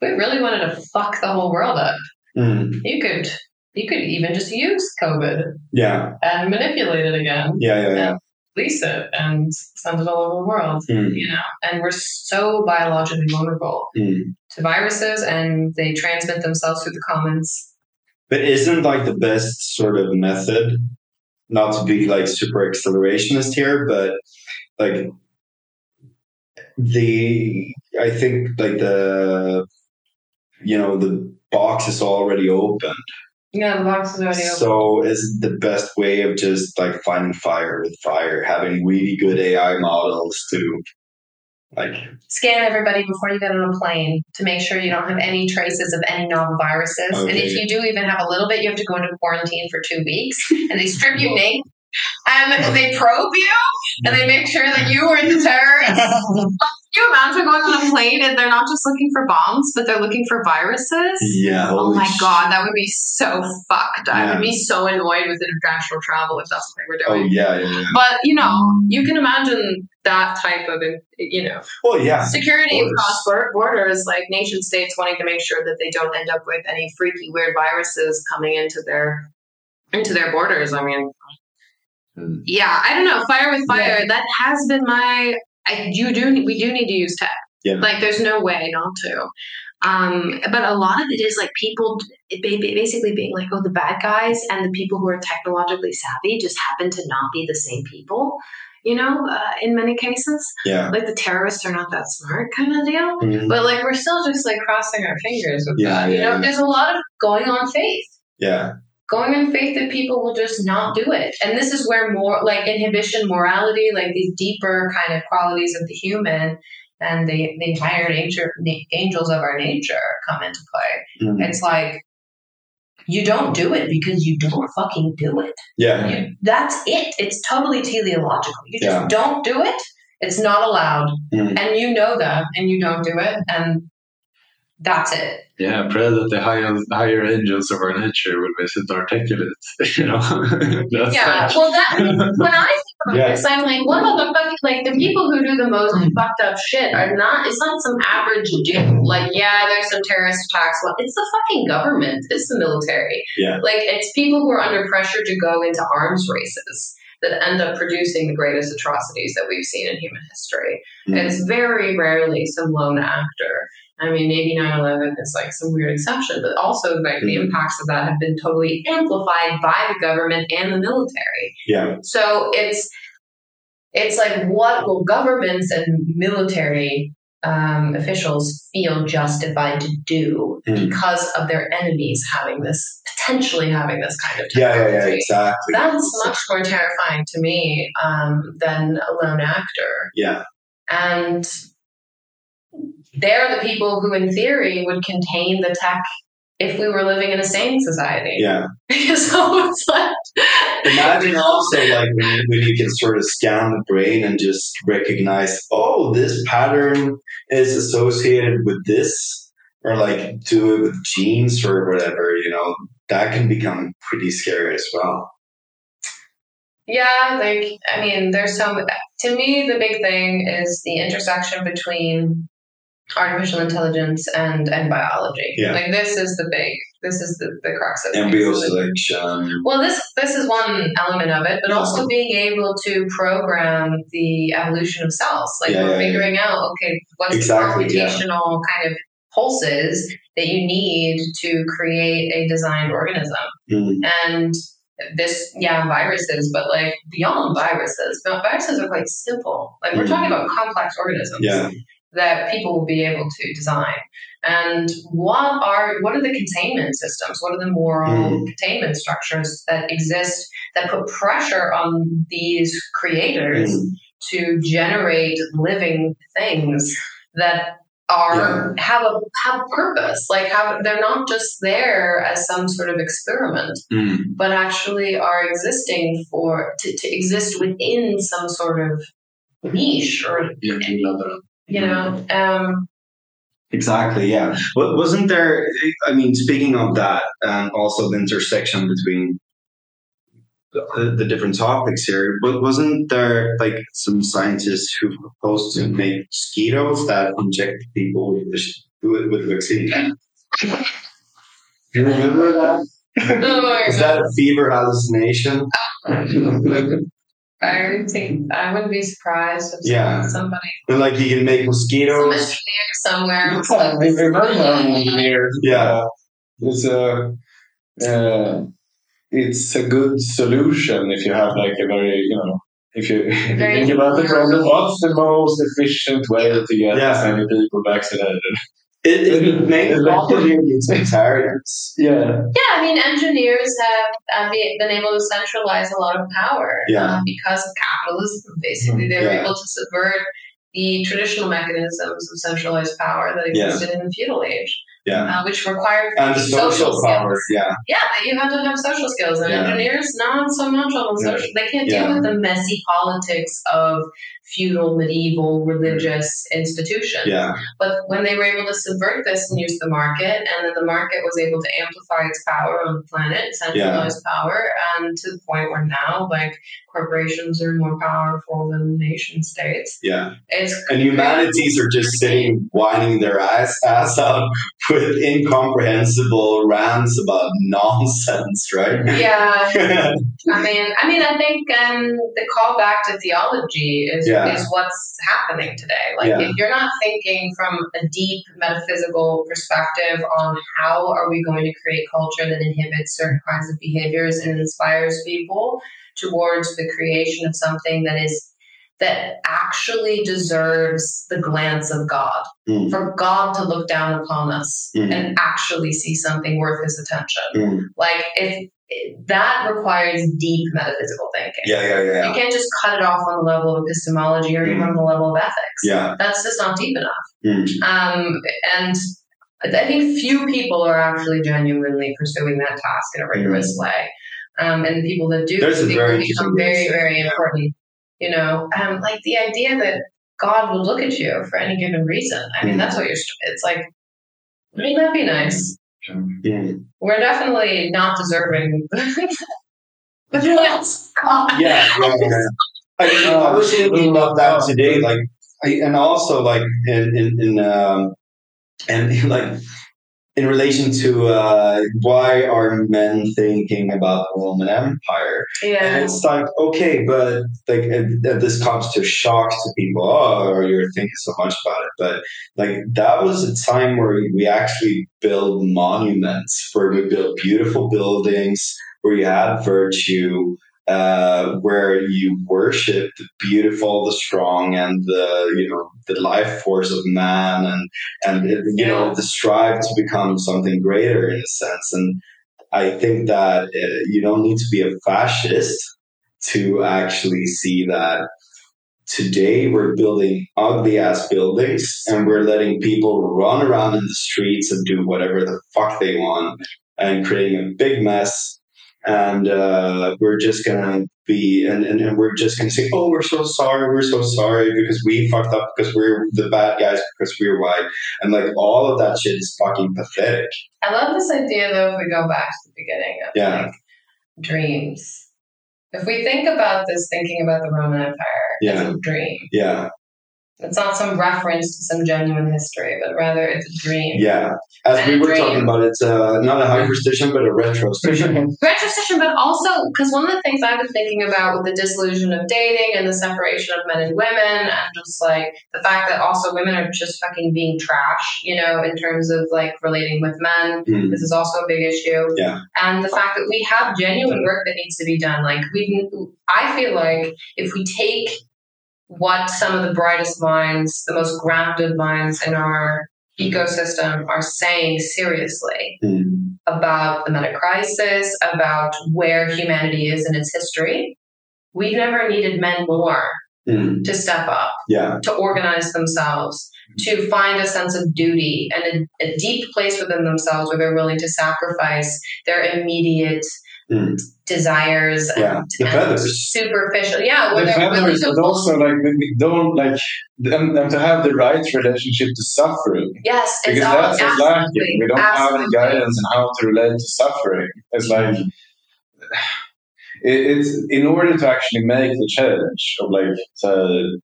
We really wanted to fuck the whole world up. Mm. You could you could even just use COVID Yeah. and manipulate it again, Yeah. Yeah. Yeah. lease it and send it all over the world. Mm. You know, and we're so biologically vulnerable Mm. To viruses and they transmit themselves through the commons. But isn't like the best sort of method, not to be like super accelerationist here, but like the I think like the you know the box is already open. Yeah, the box is already open. So is the best way of just like finding fire with fire, having really good AI models to like Scan everybody before you get on a plane to make sure you don't have any traces of any novel viruses. And if you do even have a little bit, you have to go into quarantine for two weeks. And they strip you naked. And they probe you and they make sure that you were the terrorist. Can you imagine going on a plane and they're not just looking for bombs, but they're looking for viruses? yeah. Oh my sh- god, that would be so fucked. I Yeah. would be so annoyed with international travel if that's what they were Oh doing. yeah, yeah, yeah. But you know, you can imagine that type of you know Well, yeah. security across borders, like nation states wanting to make sure that they don't end up with any freaky weird viruses coming into their into their borders. I mean. Yeah, I don't know. Fire with fire. That has been my. I, you do. We do need to use tech. Yeah. Like, there's no way not to. Um, but a lot of it is like people it ba- ba- basically being like, oh, the bad guys and the people who are technologically savvy just happen to not be the same people. You know, uh, in many cases, Yeah. like the terrorists are not that smart, kind of deal. Mhm. But like we're still just like crossing our fingers with Yeah, that. You know, yeah. there's a lot of going on faith Yeah. Going on faith that people will just not do it. And this is where more like inhibition, morality, like these deeper kind of qualities of the human and the, the higher nature, na- angels of our nature come into play. Mhm. It's like, you don't do it because you don't fucking do it. Yeah. You, that's it. It's totally teleological. You just Yeah. don't do it. It's not allowed. Mhm. And you know that, and you don't do it. And that's it. Yeah, pray that the higher, higher angels of our nature will visit articulate. You know, That's Yeah, like- well, that when I think about Yeah. this, I'm like, what about the fucking like the people who do the most fucked up shit are not? It's not some average dude. Like, yeah, there's some terrorist attacks. Well, It's the fucking government. It's the military. Yeah. Like, it's people who are under pressure to go into arms races that end up producing the greatest atrocities that we've seen in human history. Mhm. It's very rarely some lone actor. I mean, maybe 9 11 is like some weird exception, but also like the Mhm. impacts of that have been totally amplified by the government and the military. Yeah. So it's it's like what will governments and military um, officials feel justified to do Mhm. because of their enemies having this potentially having this kind of Yeah. technology? Yeah. Yeah. Exactly. That's much more terrifying to me um, than a lone actor. Yeah. And they're the people who, in theory, would contain the tech if we were living in a sane society. Yeah. so it's like. Imagine also like when you, when you can sort of scan the brain and just recognize, oh, this pattern is associated with this, or like do it with genes or whatever. You know, that can become pretty scary as well. Yeah, like I mean, there's some. To me, the big thing is the intersection between artificial intelligence and and biology. Yeah. Like this is the big. This is the the crux of Embryo selection. Well, this this is one element of it, but also being able to program the evolution of cells. Like Yeah, we're yeah, yeah. figuring out, okay, what's Exactly, the yeah. computational kind of pulses that you need to create a designed organism. Mm. And this, yeah, viruses, but like beyond viruses, but viruses are quite simple. Like we're Mm. talking about complex organisms. Yeah. That people will be able to design. And what are what are the containment systems? What are the moral Mm. containment structures that exist that put pressure on these creators Mm. to generate living things that are have a have purpose? Like have they're not just there as some sort of experiment, Mm. but actually are existing for to, to exist within some sort of niche or you know um Exactly. Yeah. But wasn't there? I mean, speaking of that, and also the intersection between the, the different topics here, but wasn't there like some scientists who proposed to make mosquitoes that inject people with the sh- with, with vaccine? Do you remember that? oh Is God. that a fever hallucination? I think I wouldn't be surprised if Yeah. somebody And like you can make some mosquitoes. engineer somewhere Yeah, like, we remember engineer. Yeah. It's a uh, it's a good solution if you have like a very you know if you if you think about the problem. What's the most efficient way to get Yeah. as many people vaccinated? It, it makes probably utilitarians. Yeah, yeah i mean engineers have uh, be, been able to centralize a lot of power Yeah. uh, because of capitalism basically they were Yeah. able to subvert the traditional mechanisms of centralized power that Yeah. existed in the feudal age Yeah. uh, which required And the social power. skills. Yeah. Yeah, that you have to have social skills, and Yeah. engineers not so much on the Yeah. social. They can't Yeah. deal with the messy politics of feudal, medieval, religious institutions. Yeah. But when they were able to subvert this and use the market, and then the market was able to amplify its power on the planet, centralize power, and to the point where now, like corporations are more powerful than nation states. Yeah. It's And humanities are just sitting whining their ass ass out with incomprehensible rants about nonsense, right? yeah. I mean, I mean, I think um, the call back to theology is Yeah. is what's happening today. Like, Yeah. if you're not thinking from a deep metaphysical perspective on how are we going to create culture that inhibits certain kinds of behaviors and inspires people towards the creation of something that is that actually deserves the glance of God, Mm. for God to look down upon us Mm. and actually see something worth His attention. Mm. Like if that requires deep metaphysical thinking. Yeah, yeah, yeah, You can't just cut it off on the level of epistemology or even Mm. on the level of ethics. Yeah. That's just not deep enough. Mm. Um, and I think few people are actually genuinely pursuing that task in a rigorous way. Um, and people that do. There's a I think, very become very, very important. You know, um, like the idea that God would look at you for any given reason. I mean, that's what you're. It's like, wouldn't that be nice? Mm. We're definitely not deserving. but yes, God. Yeah, yeah, yeah. I, I was thinking about that today, like, I, and also like in in, in um, and like in relation to uh, why are men thinking about the Roman Empire? And Yeah. it's like, okay, but like uh, uh, this comes to shock to people. Oh, you're thinking so much about it. But like that was a time where we actually built monuments, where we built beautiful buildings, where you had virtue, uh, where you worship the beautiful, the strong, and the you know the life force of man, and and it, you know the strive to become something greater in a sense. And I think that uh, you don't need to be a fascist to actually see that today we're building ugly ass buildings and we're letting people run around in the streets and do whatever the fuck they want and creating a big mess and uh, we're just gonna be and, and, and we're just gonna say oh we're so sorry we're so sorry because we fucked up because we're the bad guys because we're white and like all of that shit is fucking pathetic I love this idea, though, if we go back to the beginning of Yeah. like dreams. If we think about this, thinking about the Roman Empire Yeah. as a dream, yeah it's not some reference to some genuine history, but rather it's a dream. yeah as we And a were talking about it's uh, not a hyperstition but a retrostition Retrostition, but also because one of the things I've been thinking about with the disillusion of dating and the separation of men and women, and just like the fact that also women are just fucking being trash, you know, in terms of like relating with men. Mm. This is also a big issue. Yeah. And the fact that we have genuine work that needs to be done. Like we, I feel like if we take what some of the brightest minds, the most grounded minds in our ecosystem are saying seriously Mm. about the meta crisis, about where humanity is in its history. We've never needed men more Mm. to step up, Yeah. to organize themselves, to find a sense of duty and a, a deep place within themselves where they're willing to sacrifice their immediate Mm. desires Yeah. and, The and superficial. Yeah, the feathers, to but also like don't like and, and to have the right relationship to suffering yes, because all that's what's lacking. We don't have any guidance on how to relate to suffering. It's like it, it's in order to actually make the change of like to,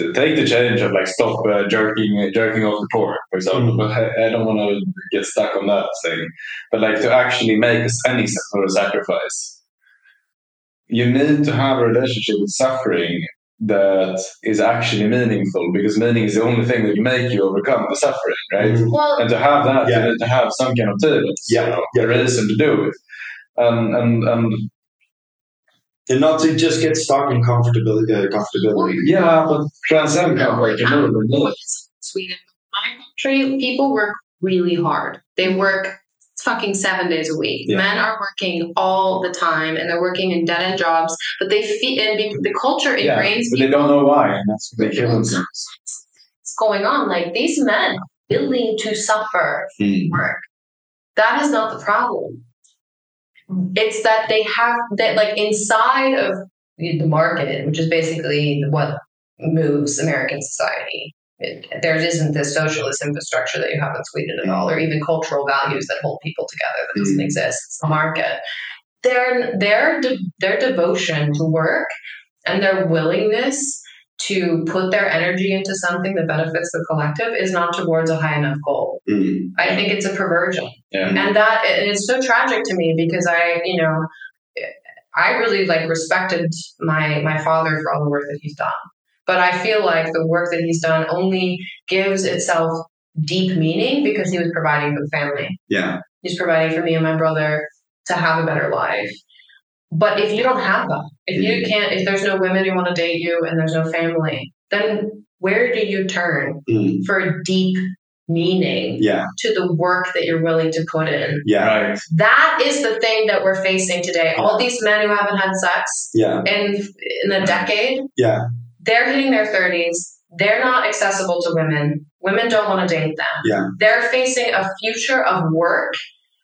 to take the challenge of like stop uh, jerking jerking off the pork, for example. Mm. But I, I don't want to get stuck on that thing. But like to actually make any sort of sacrifice, you need to have a relationship with suffering that is actually meaningful because meaning is the only thing that can make you overcome the suffering, right? Mm. Well, And to have that, Yeah. you need to have some kind of purpose, Yeah. you know, Yeah. a reason to do it. Um, and and And not to just get stuck in comfortability. Uh, comfortability. yeah, but transcend comfort and move and move. Sweden, my country, people work really hard. They work fucking seven days a week. Yeah. Men are working all the time, and they're working in dead end jobs. But they feel and be, the culture Yeah, ingrains but they don't know why, and that's what they kill what's themselves. going on. Like these men willing to suffer Mm. work. That is not the problem. It's that they have that like inside of the market, which is basically what moves American society. It, there isn't this socialist infrastructure that you have in Sweden at all, or even cultural values that hold people together. That doesn't Mm. exist. It's the market. Their their de- their devotion to work and their willingness to put their energy into something that benefits the collective is not towards a high enough goal. Mm. I think it's a perversion. Yeah. And that and it's so tragic to me because I, you know, I really like respected my my father for all the work that he's done. But I feel like the work that he's done only gives itself deep meaning because he was providing for the family. Yeah. He's providing for me and my brother to have a better life. But if you don't have that, if you can't, if there's no women who want to date you and there's no family, then where do you turn Mm. for deep meaning Yeah. to the work that you're willing to put in? Yeah. Right. That is the thing that we're facing today. All these men who haven't had sex Yeah. in in a decade, Yeah. they're hitting their 30s. They're not accessible to women. Women don't want to date them. Yeah. They're facing a future of work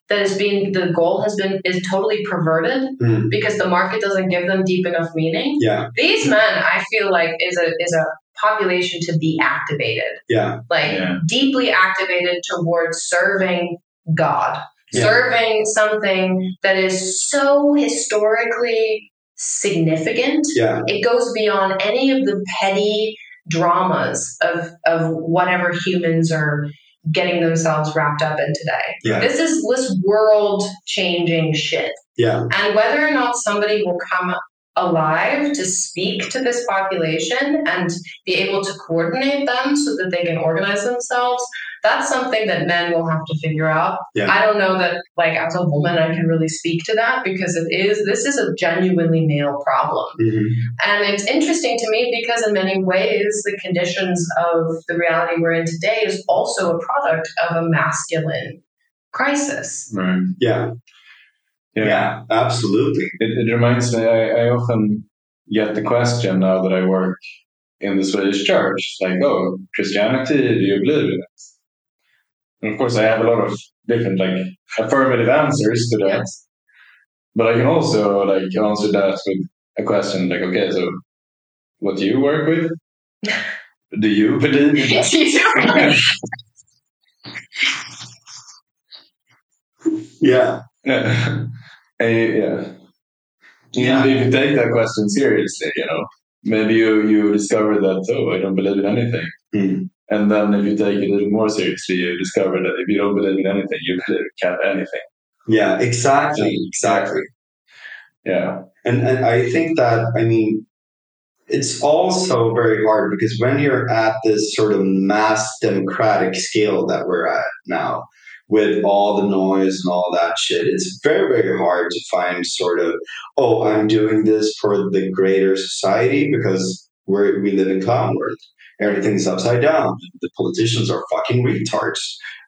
that is being the goal has been is totally perverted Mm. because the market doesn't give them deep enough meaning. Yeah. These men, I feel like, is a is a population to be activated, Yeah. like Yeah. deeply activated towards serving God, Yeah. serving something that is so historically significant Yeah. it goes beyond any of the petty dramas of of whatever humans are getting themselves wrapped up in today. Yeah. This is this world changing shit. Yeah. And whether or not somebody will come alive to speak to this population and be able to coordinate them so that they can organize themselves, that's something that men will have to figure out. Yeah. I don't know that like as a woman I can really speak to that because it is this is a genuinely male problem. Mhm. And it's interesting to me because, in many ways, the conditions of the reality we're in today is also a product of a masculine crisis. Right. Yeah. Yeah. Yeah. Absolutely. It, it reminds me, I, I often get the question now that I work in the Swedish church, like, oh, Christianity, do you believe in it? And of course, I have a lot of different, like, affirmative answers to that. Yes. But I can also, like, answer that with a question, like, okay, so what do you work with? do you believe in that? Yeah. yeah. Yeah. Yeah. If you take that question seriously, you know, maybe you, you discover that, oh, I don't believe in anything. Mm. And then if you take it a little more seriously, you discover that if you don't believe in anything, you believe can't anything. Yeah. Exactly. Exactly. Yeah. And and I think that I mean it's also very hard because when you're at this sort of mass democratic scale that we're at now, with all the noise and all that shit, it's very, very hard to find sort of, oh, I'm doing this for the greater society because We're, we live in clown world. Everything's upside down. The politicians are fucking retards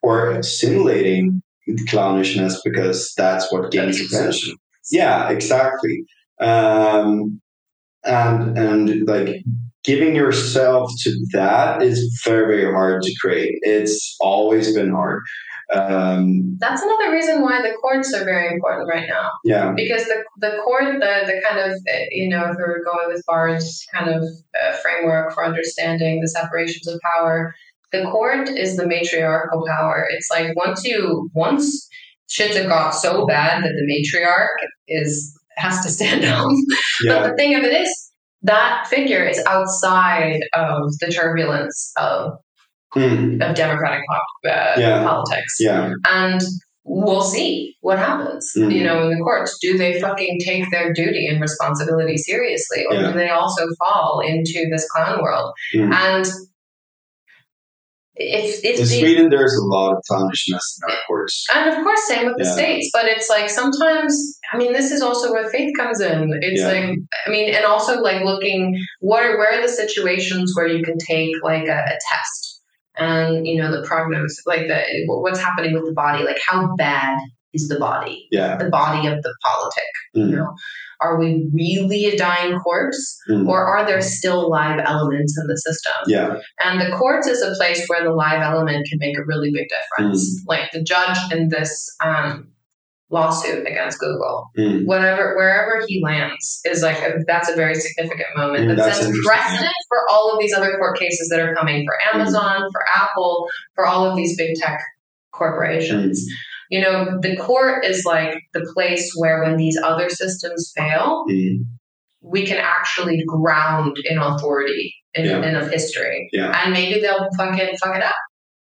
or simulating clownishness because that's what gains attention. Yeah, exactly. Um, and and like giving yourself to that is very very hard to create. It's always been hard. Um, That's another reason why the courts are very important right now. yeah, because the the court the the kind of uh, you know if we were going with Bard's kind of uh, framework for understanding the separations of power, the court is the matriarchal power. It's like once you once shit have got so bad that the matriarch is has to stand up. But the thing of it is that figure is outside of the turbulence of Hmm. of democratic po- uh, Yeah. politics yeah, and we'll see what happens. Mhm. You know, in the courts, do they fucking take their duty and responsibility seriously, or Yeah. do they also fall into this clown world? Mhm. And if if In the, Sweden, there's a lot of clownishness in our courts. and of course, same with the states, but it's like sometimes. I mean, this is also where faith comes in. It's Yeah. like, I mean, and also like looking what are where are the situations where you can take like a, a test and you know the prognosis, like the what's happening with the body, like how bad is the body, Yeah, the body of the politic. You Mm. know, are we really a dying corpse, Mm. or are there still live elements in the system? yeah, And the courts is a place where the live element can make a really big difference. Like the judge in this um, lawsuit against Google, Mm. whatever wherever he lands is like a, that's a very significant moment Mm, that sets precedent for all of these other court cases that are coming for Amazon, for Apple, for all of these big tech corporations. You know, the court is like the place where when these other systems fail, Mm. we can actually ground in authority in, Yeah. in of history. Yeah. And maybe they'll fucking fuck it up.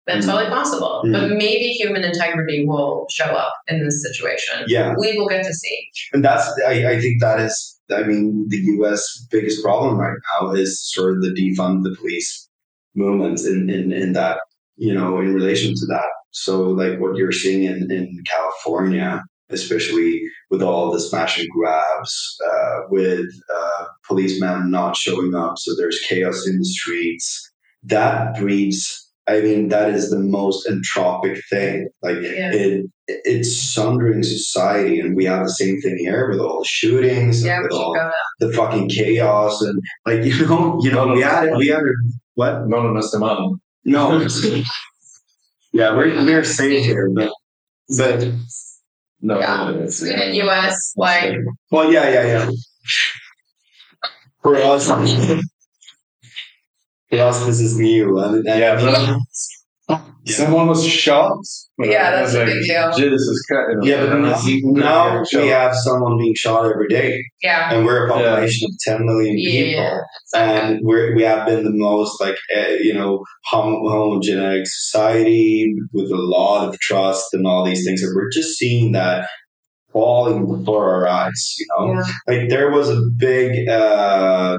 That's Mm. totally possible. Mm. But maybe human integrity will show up in this situation. yeah. We will get to see. And that's, I, I think that is, I mean, the US biggest problem right now is sort of the defund the police movement in, in, in that, you know, in relation to that. So, like what you're seeing in, in California, especially with all the smash and grabs, uh, with uh, policemen not showing up, so there's chaos in the streets, that breeds. I mean, that is the most entropic thing. Like, Yeah. it it's sundering society and we have the same thing here with all the shootings Yeah, and with all the fucking chaos and like you know you know we had we had what Någon av Östermalm. no yeah we're we're safe here but but No, Yeah. it's- Sweden, US, like well yeah yeah yeah for us for us this is new and, and Yeah, but someone was shot. Yeah, that's a big deal. Jesus Christ. yeah but now we have someone being shot every day yeah. and we're a population of 10 million people Yeah. And we're, we have been the most like uh, you know hom- homogeneic society with a lot of trust and all these things and we're just seeing that falling before our eyes you know Yeah. like there was a big uh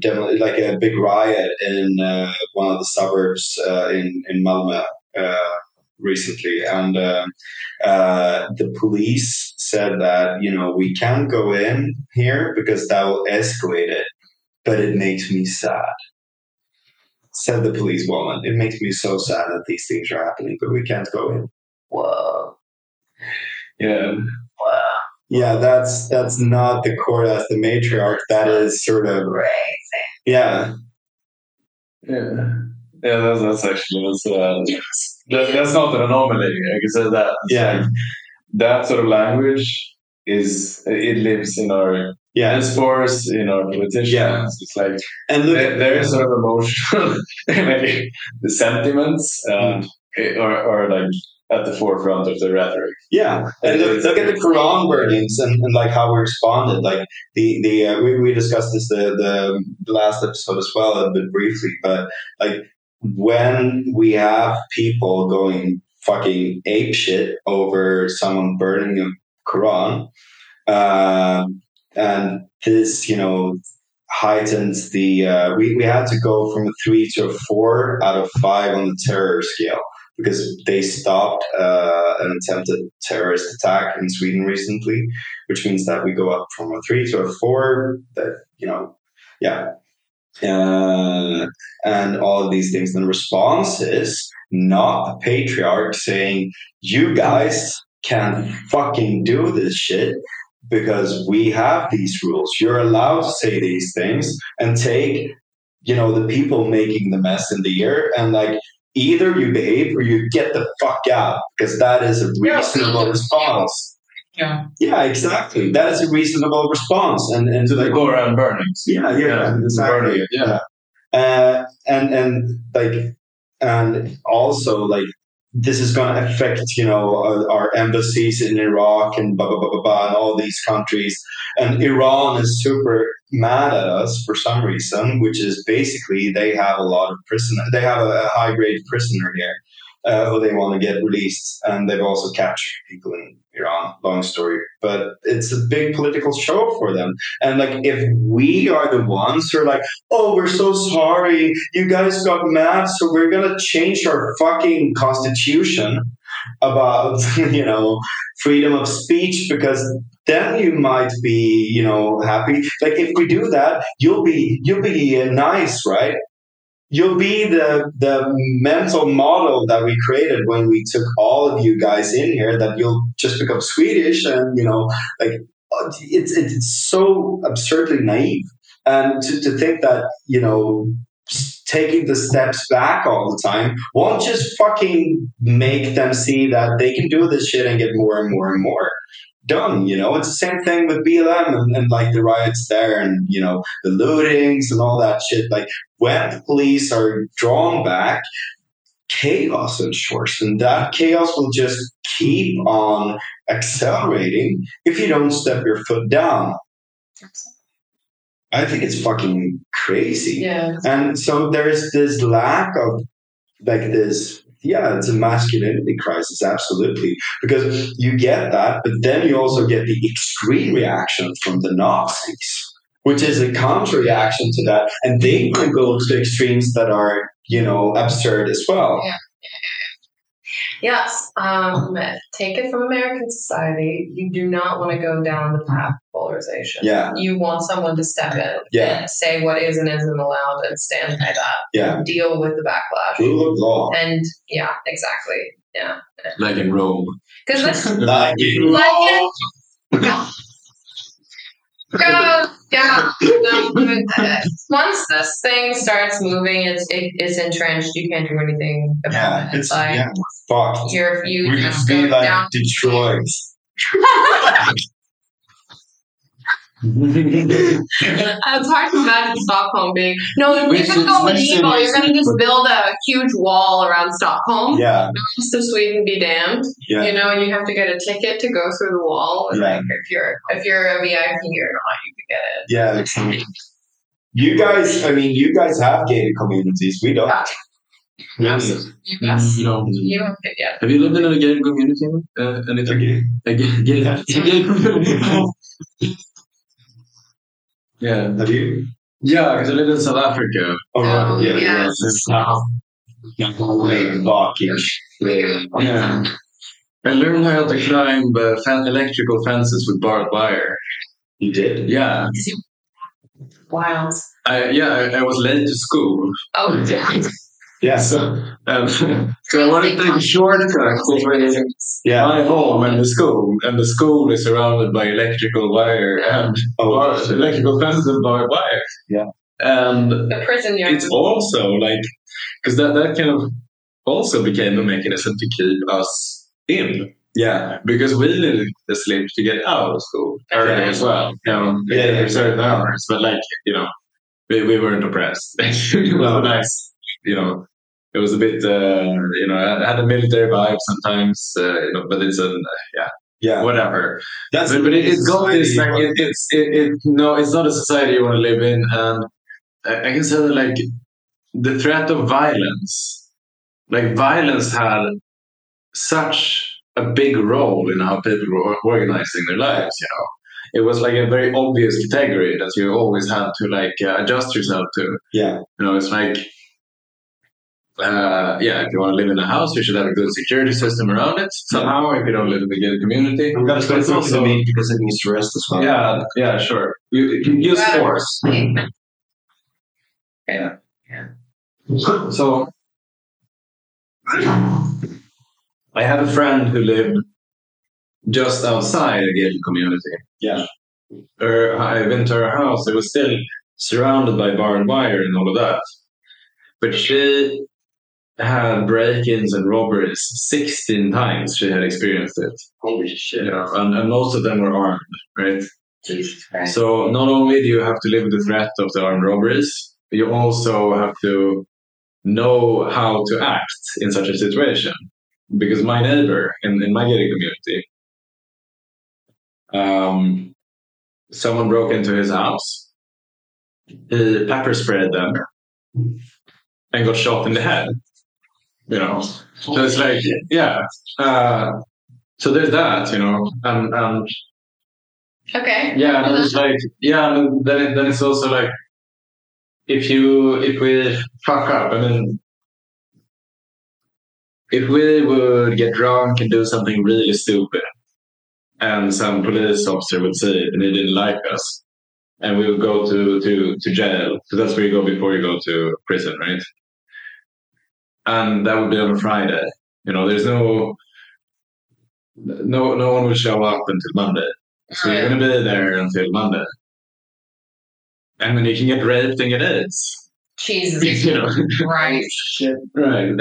definitely like a big riot in uh, one of the suburbs uh, in in Malmö uh, recently and um uh, the police said that you know we can't go in here because that will escalate it but it makes me sad said the police woman it makes me so sad that these things are happening but we can't go in Whoa. Yeah. Whoa. Yeah that's that's not the core that's the matriarch that is sort of Crazy. yeah Yeah. Yeah, that's, that's actually that's, uh, that, that's not an anomaly. I can say that. Yeah. like that sort of language is it lives in our yeah discourse, in our politicians. Yeah. It's like and look there, there is sort of emotional like the sentiments Mm. uh, or, or like at the forefront of the rhetoric. Yeah, and look, look at the Quran burnings and, and like how we responded. Like the the uh, we, we discussed this the, the last episode as well a bit briefly, but like when we have people going fucking ape shit over someone burning a Quran, um, and this you know heightens the uh, we we had to go from a three to a four out of five on the terror scale because they stopped uh, an attempted terrorist attack in Sweden recently, which means that we go up from a three to a four. That you know, yeah. uh, and all of these things. And the response is not the patriarch saying, "You guys can't fucking do this shit." Because we have these rules. You're allowed to say these things and take, you know, the people making the mess in the air and like either you behave or you get the fuck out because that is a reasonable yeah. response. Yeah. Yeah, exactly. That is a reasonable response. And and To the like, go around burnings. yeah, yeah, Yeah, exactly. burning it, yeah. Uh, and and like and also like this is going to affect you know our, embassies in Iraq and blah, blah blah blah blah and all these countries. And Iran is super mad at us for some reason which is basically they have a lot of prisoner they have a high grade prisoner here uh, who they want to get released and they've also captured people in Iran long story but it's a big political show for them and like if we are the ones who are like oh, we're so sorry. You guys got mad, so we're to change our fucking constitution about, you know, freedom of speech because then you might be, you know, happy. Like if we do that, you'll be you'll be nice, right? You'll be the the mental model that we created when we took all of you guys in here that you'll just become Swedish and, you know, like it's it's so absurdly naive. And to, to think that you know taking the steps back all the time won't just fucking make them see that they can do this shit and get more and more and more done you know it's the same thing with blm and, and like the riots there and you know the lootings and all that shit like when the police are drawn back chaos ensures and that chaos will just keep on accelerating if you don't step your foot down I think it's fucking crazy. Yeah. And so there's this lack of like this, yeah, it's a masculinity crisis, absolutely. Because you get that, but then you also get the extreme reaction from the Nazis, which is a counter reaction to that. And they can go to extremes that are, you know, absurd as well. Yeah. Yes. Um, take it from American society. You do not want to go down the path of polarization. Yeah. You want someone to step in Yeah. and say what is and isn't allowed and stand by that. Yeah. Deal with the backlash. Rule of law. And yeah, exactly. Yeah. Like in Rome. Because this Like, in Like yeah, yeah. Um, once this thing starts moving, it's it, it's entrenched. You can't do anything about yeah, it. it's like yeah, fucked. you're you We just could be go like down. Detroit. it's hard to imagine Stockholm being. No, if Which you're gonna is- go medieval, you're gonna just build a huge wall around Stockholm. Yeah, Just of Sweden be damned. yeah. You know, and you have to get a ticket to go through the wall. And Yeah. Like if you're if you're a VIP or not, you can get it. Yeah. You guys, I mean, you guys have gated communities. We don't. Yes. Yes. No. You don't get yet. Have you lived in a gated community? Uh, anything? Okay. A ga- gated, gated community? yeah. Have you? Yeah, because I lived in South Africa. Oh, right. Oh, yeah. yes. yeah. Walking. Yeah. I learned how to climb uh, fen- electrical fences with barbed wire. You did? Yeah. Wild. I, yeah, I, I was late to school. Oh, yeah. Yeah. So, um, so I wanted to take a shortcut between Yeah. my home and the school. And the school is surrounded by electrical wire and Oh, bar- electrical fences and barbed wire. Yeah. And The prison yard. it's also like, because that, that kind of also became a mechanism to keep us in. Yeah. Because we needed the sleep to get out of school early Yeah. as well. You know, Yeah, yeah, for certain yeah. hours. But like, you know, we, we weren't oppressed. it was nice. You know, it was a bit, uh, you know, it had a military vibe sometimes, uh, you know, but it's a, yeah, Yeah. whatever. That's But, but it, it's got this, like, it, it's, it, it, no, it's not a society you want to live in. And I, I can say that, like, the threat of violence, like, violence had such a big role in how people were organizing their lives, you know. It was like a very obvious category that you always had to like uh, adjust yourself to. Yeah. You know, it's like, uh, yeah, if you want to live in a house, you should have a good security system around it somehow. If you don't live in a good community, I'm But it's also- me because it needs to rest as well. yeah, yeah, sure. You, you can use Right. force. Yeah. yeah. So I had a friend who lived just outside a gated community. Yeah. Or I went to her house. It was still surrounded by barbed wire and all of that. But she had break-ins and robberies 16 times. She had experienced it. Holy shit. Know, and, and most of them were armed, right? Jesus Christ. So not only do you have to live with the threat of the armed robberies, you also have to know how to act in such a situation. Because my neighbor in, in my gated community, um, someone broke into his house. He pepper sprayed them and got shot in the head. You know, so it's like, yeah. Uh, so there's that, you know, and and okay. yeah, and it's like yeah, and then it, then it's also like if you if we fuck up, I mean, if we would get drunk and do something really stupid, and some police officer would say it and they didn't like us, and we would go to to to jail. So that's where you go before you go to prison, right? And that would be on a Friday. You know, there's no no no one will show up until Monday. So you're oh, going to be there until Monday. And then you can get raped and get AIDS. Jesus you know, Christ. right.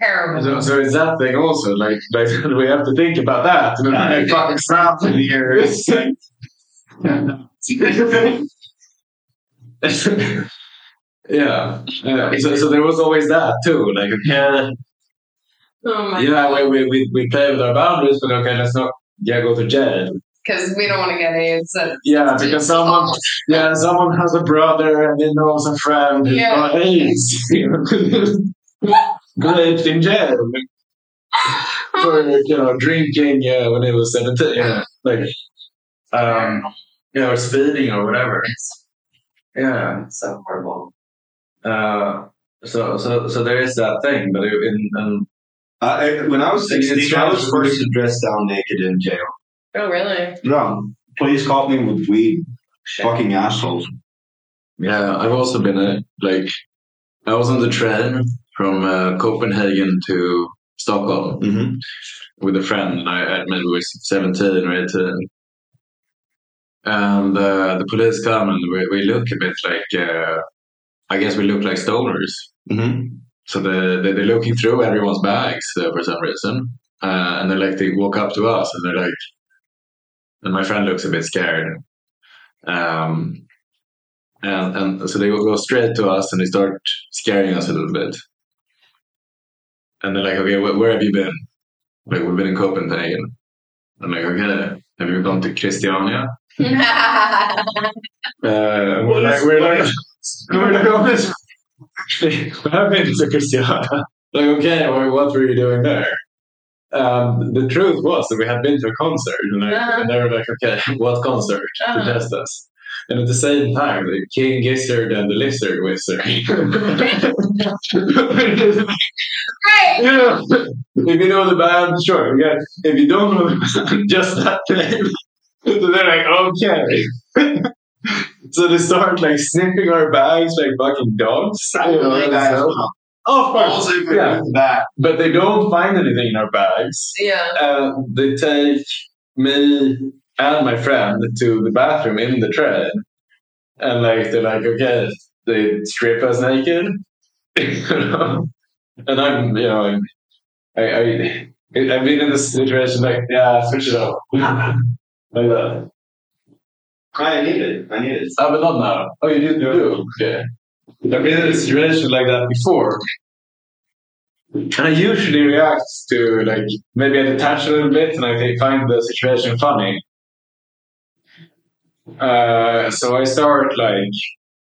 Terrible. so, so it's that thing also. Like, like we have to think about that. And then like, fucking crap in here. yeah. Yeah. So, so there was always that too. Like, okay, Oh yeah, we, we, we, we play with our boundaries, but okay, let's not yeah, go to jail. Because we don't want to get AIDS. and- Yeah, because someone, yeah, someone has a brother and he knows a friend who's Yeah. got AIDS. Raped in jail for you know drinking yeah, when he was seventeen. Yeah, like um, you know, speeding or whatever. Yeah. so horrible. Uh, so so so there is that thing, but in, in I, when I was 16, I was strange. forced to dress down naked in jail. Oh, really? No. Police caught me with weed. Shit. Fucking assholes. yeah, I've also been a, like I was on the train from uh, Copenhagen to Stockholm. Mm-hmm. with a friend. and I, I maybe we were 17 or 18. And uh, the police come and we, we look a bit like, uh, I guess we look like stoners. Mm-hmm. So they, they, they're looking through everyone's bags uh, for some reason. Uh, and they're like, they walk up to us and they're like, and my friend looks a bit scared. Um, and, and so they go straight to us and they start scaring us a little bit. And they're like, okay, wh- where have you been? Like, we've been in Copenhagen. I'm like, okay, have you gone to Christiania? Uh, we're like, we're like, we're we have been to Christiania. Like, okay, well, what were you doing there? Um, the truth was that we had been to a concert, and, I, Uh-huh. and they were like, okay, what concert? Uh-huh. To test us. And at the same time, the King Gizzard and the Lizard Wizard. Great! Yeah. If you know the band, sure. Yeah. If you don't know the band, just that name. so they're like, okay. so they start like sniffing our bags like fucking dogs. You know, and so- oh, of course. Also, Yeah. that. But they don't find anything in our bags. Yeah. And they take me and my friend to the bathroom in the train. And like they're like, okay, they strip us naked. you know? And I'm, you know, I, I, I've been in this situation like, yeah, switch it up. like that. I need it. I need it. Ah, but not now. Oh, you do? You do? Okay. I've been in a situation like that before. And I usually react to, like, maybe I detach a little bit and I find the situation funny. Uh, so I start, like,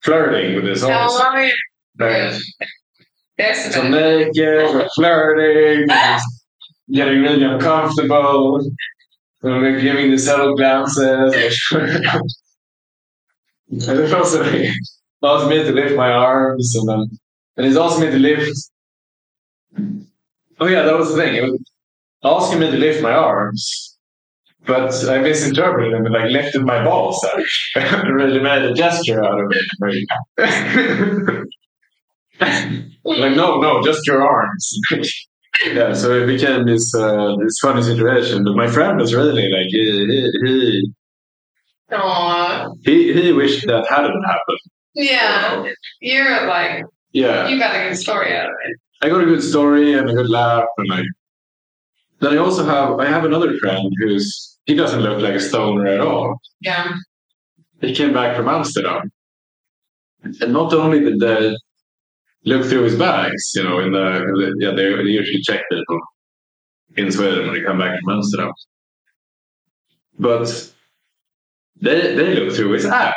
flirting with this How officer. long are you? Like, so naked, we're flirting, getting really uncomfortable. And we're giving the subtle glances. And it's also like, asked me to lift my arms, and then and he's to lift. Oh yeah, that was the thing. It was asking me to lift my arms, but I misinterpreted him and like lifted my balls up. really made a gesture out of it. like no, no, just your arms. yeah, so it became this uh, this funny situation. But my friend was really like he he Aw. he, he wished that hadn't happened. Yeah. You're like, Yeah, you got a good story out of it. I got a good story and a good laugh, and like then I also have I have another friend who's he doesn't look like a stoner at all. Yeah. He came back from Amsterdam, and not only did they look through his bags, you know, in the yeah they, they usually check people in Sweden when they come back from Amsterdam, but they they look through his ass.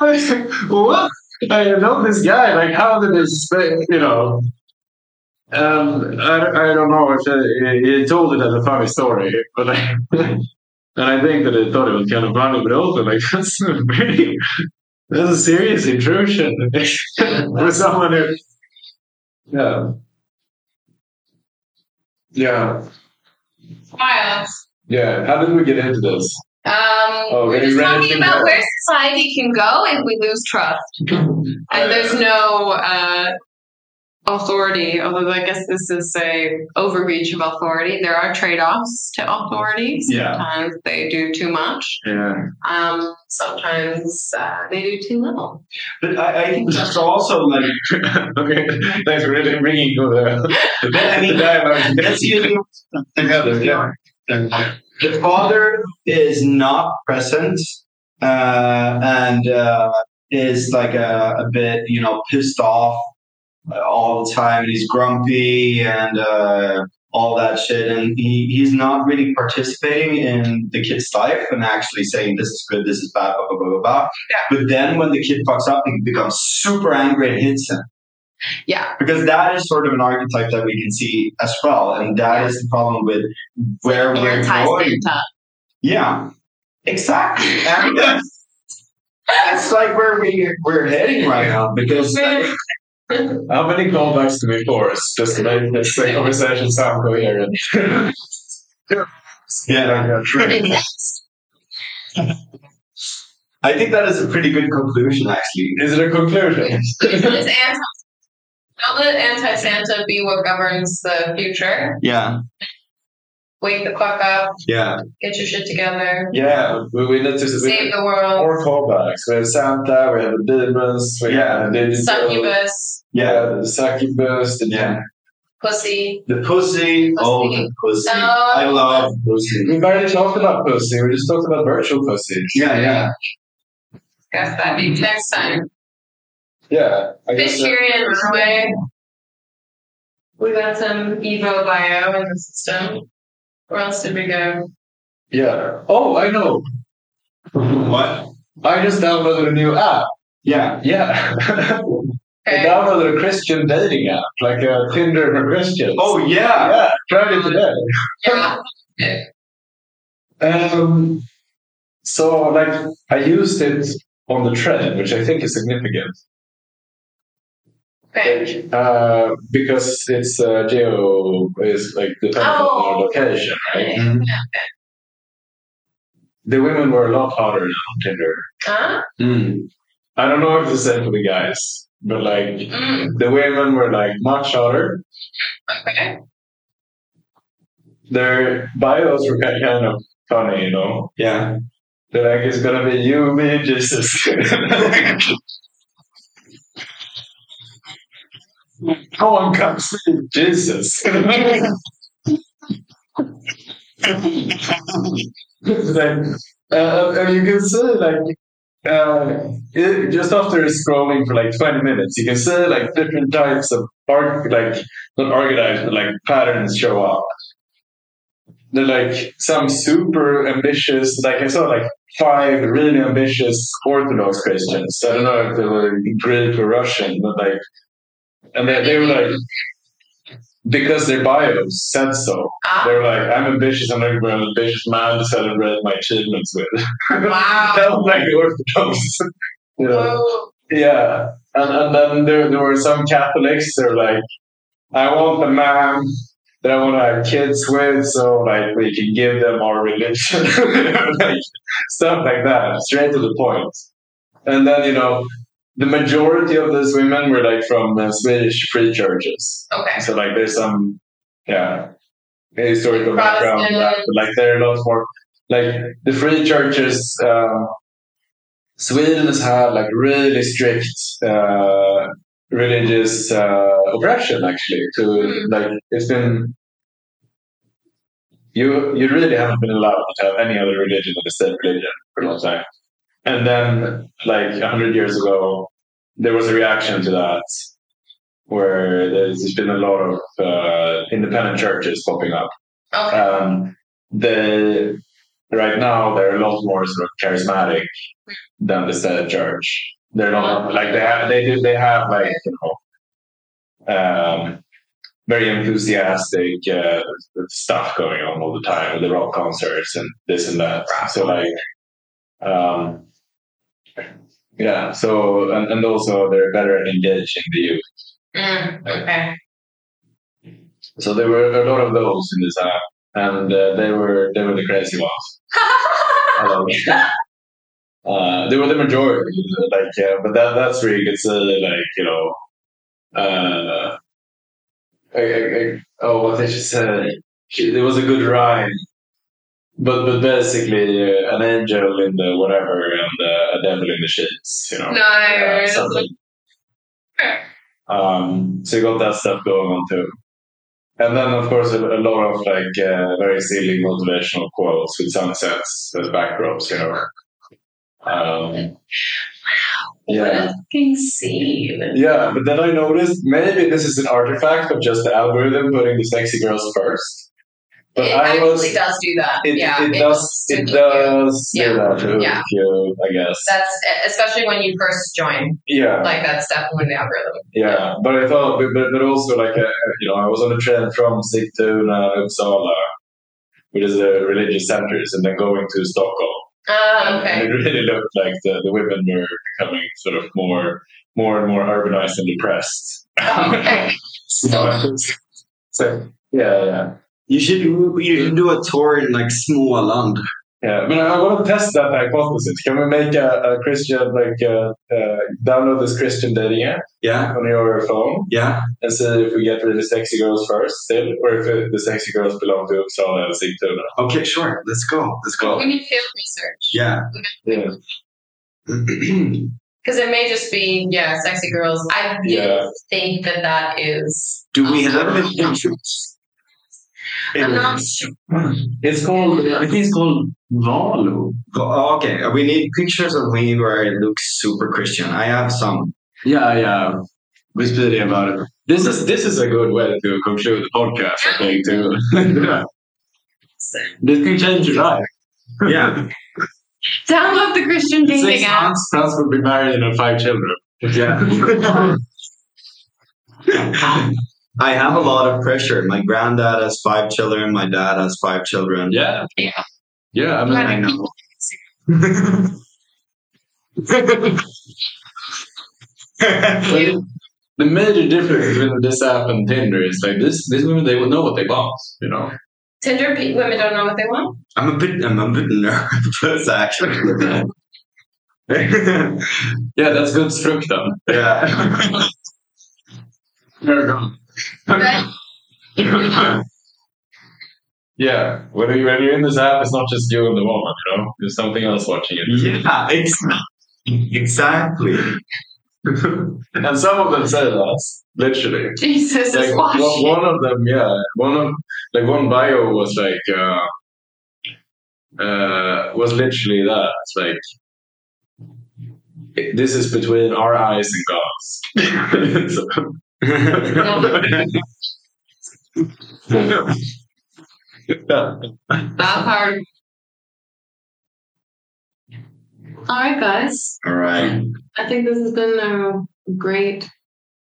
I was like, what? I know this guy. Like, how did this, you know? Um, I, I don't know if he, he told it as a funny story, but I, and I think that he thought it was kind of funny, but also like that's a very that's a serious intrusion for someone who, yeah, yeah, Yeah. How did we get into this? Um, Oh, we're just talking about where society can go if we lose trust. And there's no uh, authority, although I guess this is a overreach of authority. There are trade-offs to authorities. Yeah. Sometimes they do too much. Yeah, Um, sometimes uh, they do too little. But I, I think that's also like okay. Thanks for really bringing the, the, I mean, the dialogue that's usually together. Yeah. the father is not present uh, and uh, is like a, a bit, you know, pissed off all the time. And he's grumpy and uh, all that shit. And he, he's not really participating in the kid's life and actually saying, this is good, this is bad, blah, blah, blah, blah, blah. Yeah. But then when the kid fucks up, he becomes super angry and hits him. Yeah. Because that is sort of an archetype that we can see as well. And that is the problem with where we're going. Yeah, exactly. And that's, that's like where we we're heading right now because How many callbacks do we force just to make this conversation sound coherent? yeah, yeah, true. I think that is a pretty good conclusion actually. Is it a conclusion? Let anti- don't let anti-Santa be what governs the future. Yeah, Wake the fuck up. yeah, Get your shit together. Yeah, we, we need to we Save the world. more callbacks. We have Santa, we have the demons, we Yeah. have the Succubus. yeah. yeah, the succubus, the Yeah. Pussy. The pussy, oh, Pussy. the pussy. Oh. I love pussy. We've already talked about pussy. We just talked about virtual pussy. Yeah, yeah. Guess that be next time. Yeah, I guess. Fish that- here in Norway. We got some Evo bio in the system. Where else did we go? yeah. Oh, I know. What? I just downloaded a new app. Yeah. Yeah. I downloaded a Christian dating app, like a Tinder for Christians. Oh yeah. yeah, tried it today. Yeah. Um, so, like, I used it on the train, which I think is significant Okay. uh, because it's uh, geo is like dependent on Oh. our location. Right? Mhm. The women were a lot hotter than on Tinder. Huh? Mm. I don't know if it's the same for the guys, but like Mm. the women were like much hotter. Okay. Their bios were kind kind of funny, you know. Yeah. They're like, it's gonna be you, me, Jesus. no one can see Jesus. like, uh, and you can see like uh, it, just after scrolling for like 20 minutes, you can see like different types of art, like not organized, but like patterns show up. They're like some super ambitious, like I saw like five really ambitious Orthodox Christians. I don't know if they were Greek or Russian, but like, and they, they were like, because their bios said so. Ah, They were like, I'm ambitious, I'm looking for an ambitious man to celebrate my achievements with. wow. that was like Orthodox. yeah. Whoa. Yeah, and, and then there, there were some Catholics. They're like, I want the man that I want to have kids with, so like we can give them our religion, like stuff like that, straight to the point. And then you know, the majority of those women were like from uh, Swedish free churches. Okay. So like there's some yeah historical background that, but like there are a lot more like the free churches. Sweden has had like really strict uh, religious uh, oppression actually. To Mm. like it's been you you really haven't been allowed to have any other religion than the state religion for a long time. And then like a hundred years ago, there was a reaction to that where there's, been a lot of uh, independent churches popping up. Okay. Um, they right now they're a lot more sort of charismatic than the state church. They're not like they have they do they have like you know um, very enthusiastic uh, stuff going on all the time with the rock concerts and this and that. So like um, yeah, so and, and also they're better at engaging the youth. Mm, okay. So there were a lot of those in this app, and uh, they were they were the crazy ones. I love it. Uh, they were the majority, like, yeah, but that that's where you could say, like, you know, uh, I, I, I, oh, what did you say? It was a good rhyme, but but basically, uh, an angel in the whatever and uh, a devil in the sheets, you know. Yeah, nice. something. Um, so you got that stuff going on too. And then, of course, a, a lot of like uh, very silly motivational quotes with sunsets as backdrops, you know. Um, yeah, a fucking scene. yeah. But then I noticed maybe this is an artifact of just the algorithm putting the sexy girls first. But it I actually was. does do that. It, yeah. it, does. It will do. does Yeah. that to Yeah. you, I guess. That's especially when you first join. Yeah. Like that's definitely the algorithm. Yeah, but I thought, but, but, also like, uh, you know, I was on a train from Sigtuna, Uppsala, which is the religious centers, and then going to Stockholm. Ah, And it really looked like the, the women were becoming sort of more, more and more urbanized and depressed. Okay. so, so, yeah, yeah. You should you should do a tour in like Småland. Yeah, but I want to test that hypothesis. Can we make a, a Christian, like, uh, uh, download this Christian dating app Yeah, on your phone yeah. and see if we get really sexy girls first still, or if uh, the sexy girls belong to Uppsala and Sigtuna. Okay, sure. Let's go. Let's go. We need field research. Yeah. Yeah. Because it may just be, yeah, sexy girls. I Yeah. think that that is. Do we have any pictures? I'm not sure. It's called, I think it's called Valo. Oh, okay, we need pictures of me where it looks super Christian. I have some. Yeah, yeah. We're speaking about it. This is this is a good way to conclude the podcast, I think, too. this can change your life. Yeah. Download the Christian Six dating app. months, Frans will be married and have five children. Yeah. I have a lot of pressure. My granddad has five children. My dad has five children. Yeah. Yeah. Yeah, I mean, I know. the major difference between this app and Tinder is like this these women they would know what they want, you know. Tinder women don't know what they want. I'm a bit. I'm a bit nervous actually. Yeah, that's good frukten. yeah. yeah, when, you, when you're in this app, it's not just you and the woman, you know? There's something else watching it. Yeah. Ex- exactly. and some of them say that, literally. Jesus is Like watching. one, one of them, yeah, one of like one bio was like uh, uh, was literally that. It's like this is between our eyes and God's. So- That hard. All right, guys. All right. I think this has been a great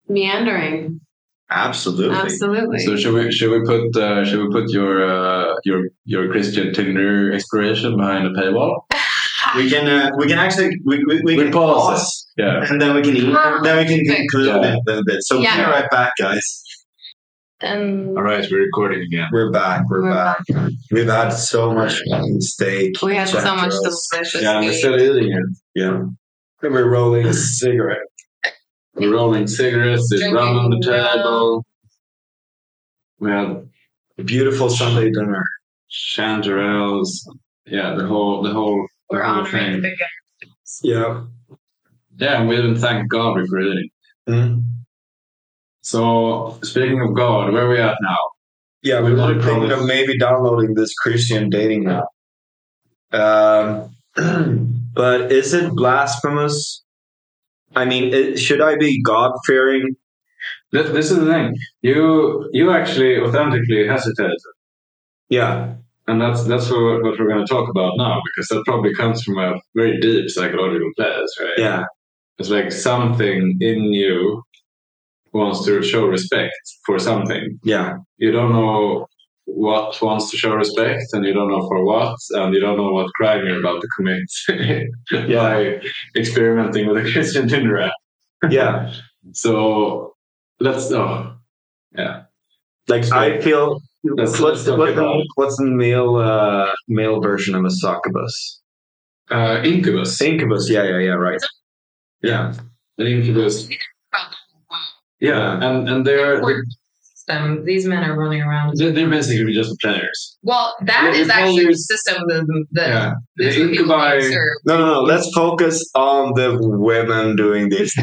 meandering. Absolutely. Absolutely. So should we should we put uh, should we put your uh, your your Christian Tinder exploration behind a paywall? We can. Uh, we can actually. We, we, we We can pause pause, Yeah. and then we can eat. Then we can conclude Yeah. in a little bit. So Yeah. be right back, guys. And All right, we're recording again. We're back. We're, We're back. We've had so much fucking steak. we had so much chemtrails. delicious Yeah, we're still eating it. Yeah. And we're rolling a cigarette. We're rolling cigarettes. There's rum on the table. We had A beautiful Sunday dinner. chanterelles. Yeah, the whole the whole We're the whole honoring the thing. big guys. Yeah. Yeah, and we even thank God we're eating. Mm. So speaking of God, where are we at now? Yeah, we We were thinking of maybe downloading this Christian dating app. Um, but is it blasphemous? I mean, it, should I be God fearing? This, this is the thing. You you actually authentically hesitated. Yeah. And that's that's what, what we're going to talk about now, because that probably comes from a very deep psychological place, right? Yeah. It's like something in you wants to show respect for something. Yeah. You don't know what wants to show respect, and you don't know for what, and you don't know what crime you're about to commit by experimenting with a Christian Tinder app. Yeah. So let's oh yeah. Like I feel. Let's- what's, let's talk what's, about- the, what's the male uh, male version of a succubus? Uh, incubus. Incubus. Yeah. Yeah. Yeah. Right. Yeah. An incubus. Yeah, and and they're they're, These men are running around. they're they're basically just planners. Well, that Yeah, is actually the system that, that Yeah, the this incubi. No, no, no. Let's focus on the women doing this.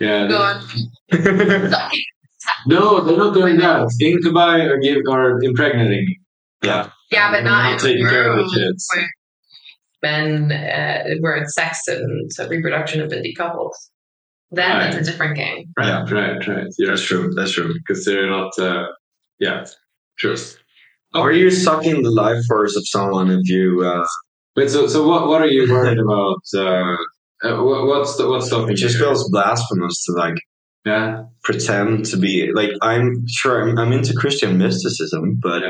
Yeah, Go on. no, they're not doing that. Incubi are uh, give are impregnating. yeah. Yeah, but not Not taking care of the kids. where men uh, where it's sex and so reproduction of indie couples. Then Right. it's a different game. Right, Yeah. right, right. Yeah, That's true. That's true. because they're not. Uh, yeah, true. Are you sucking the life force of someone if you uh, Wait, so so what what are you worried about? Uh, uh, what's the, what's stopping it just feels blasphemous to like Yeah, pretend to be like I'm sure I'm, I'm into Christian mysticism, but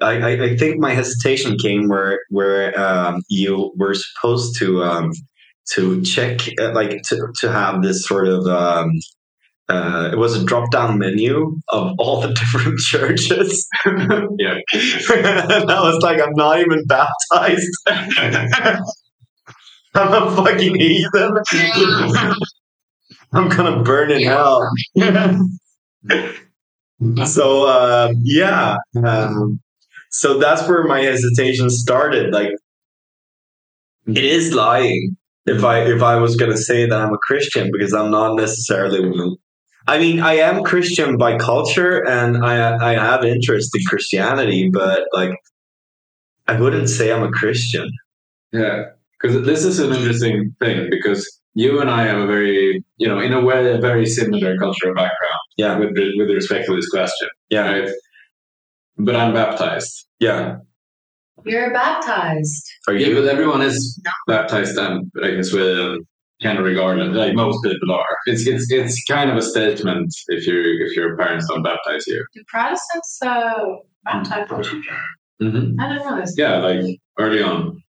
I, I, I think my hesitation came where where um, you were supposed to um, to check uh, like to, to have this sort of um, uh, it was a drop down menu of all the different churches. yeah. and I was like, I'm not even baptized. I'm a fucking heathen. I'm gonna burn in hell. so uh, yeah, um, so that's where my hesitation started. Like, it is lying if I if I was gonna say that I'm a Christian because I'm not necessarily one. I mean, I am Christian by culture, and I I have interest in Christianity, but like, I wouldn't say I'm a Christian. Yeah, because this is an interesting thing because you and I have a very, you know, in a way, a very similar cultural background Yeah, with with respect to this question, yeah, right? But I'm baptized. yeah. You're baptized. Are Yeah, but everyone is baptized and like in Sweden, kind of regardless. Like most people are. It's it's it's kind of a statement if you if your parents don't baptize you. Do Protestants uh, baptize their children? Mm-hmm. I don't know this. Yeah, like early on.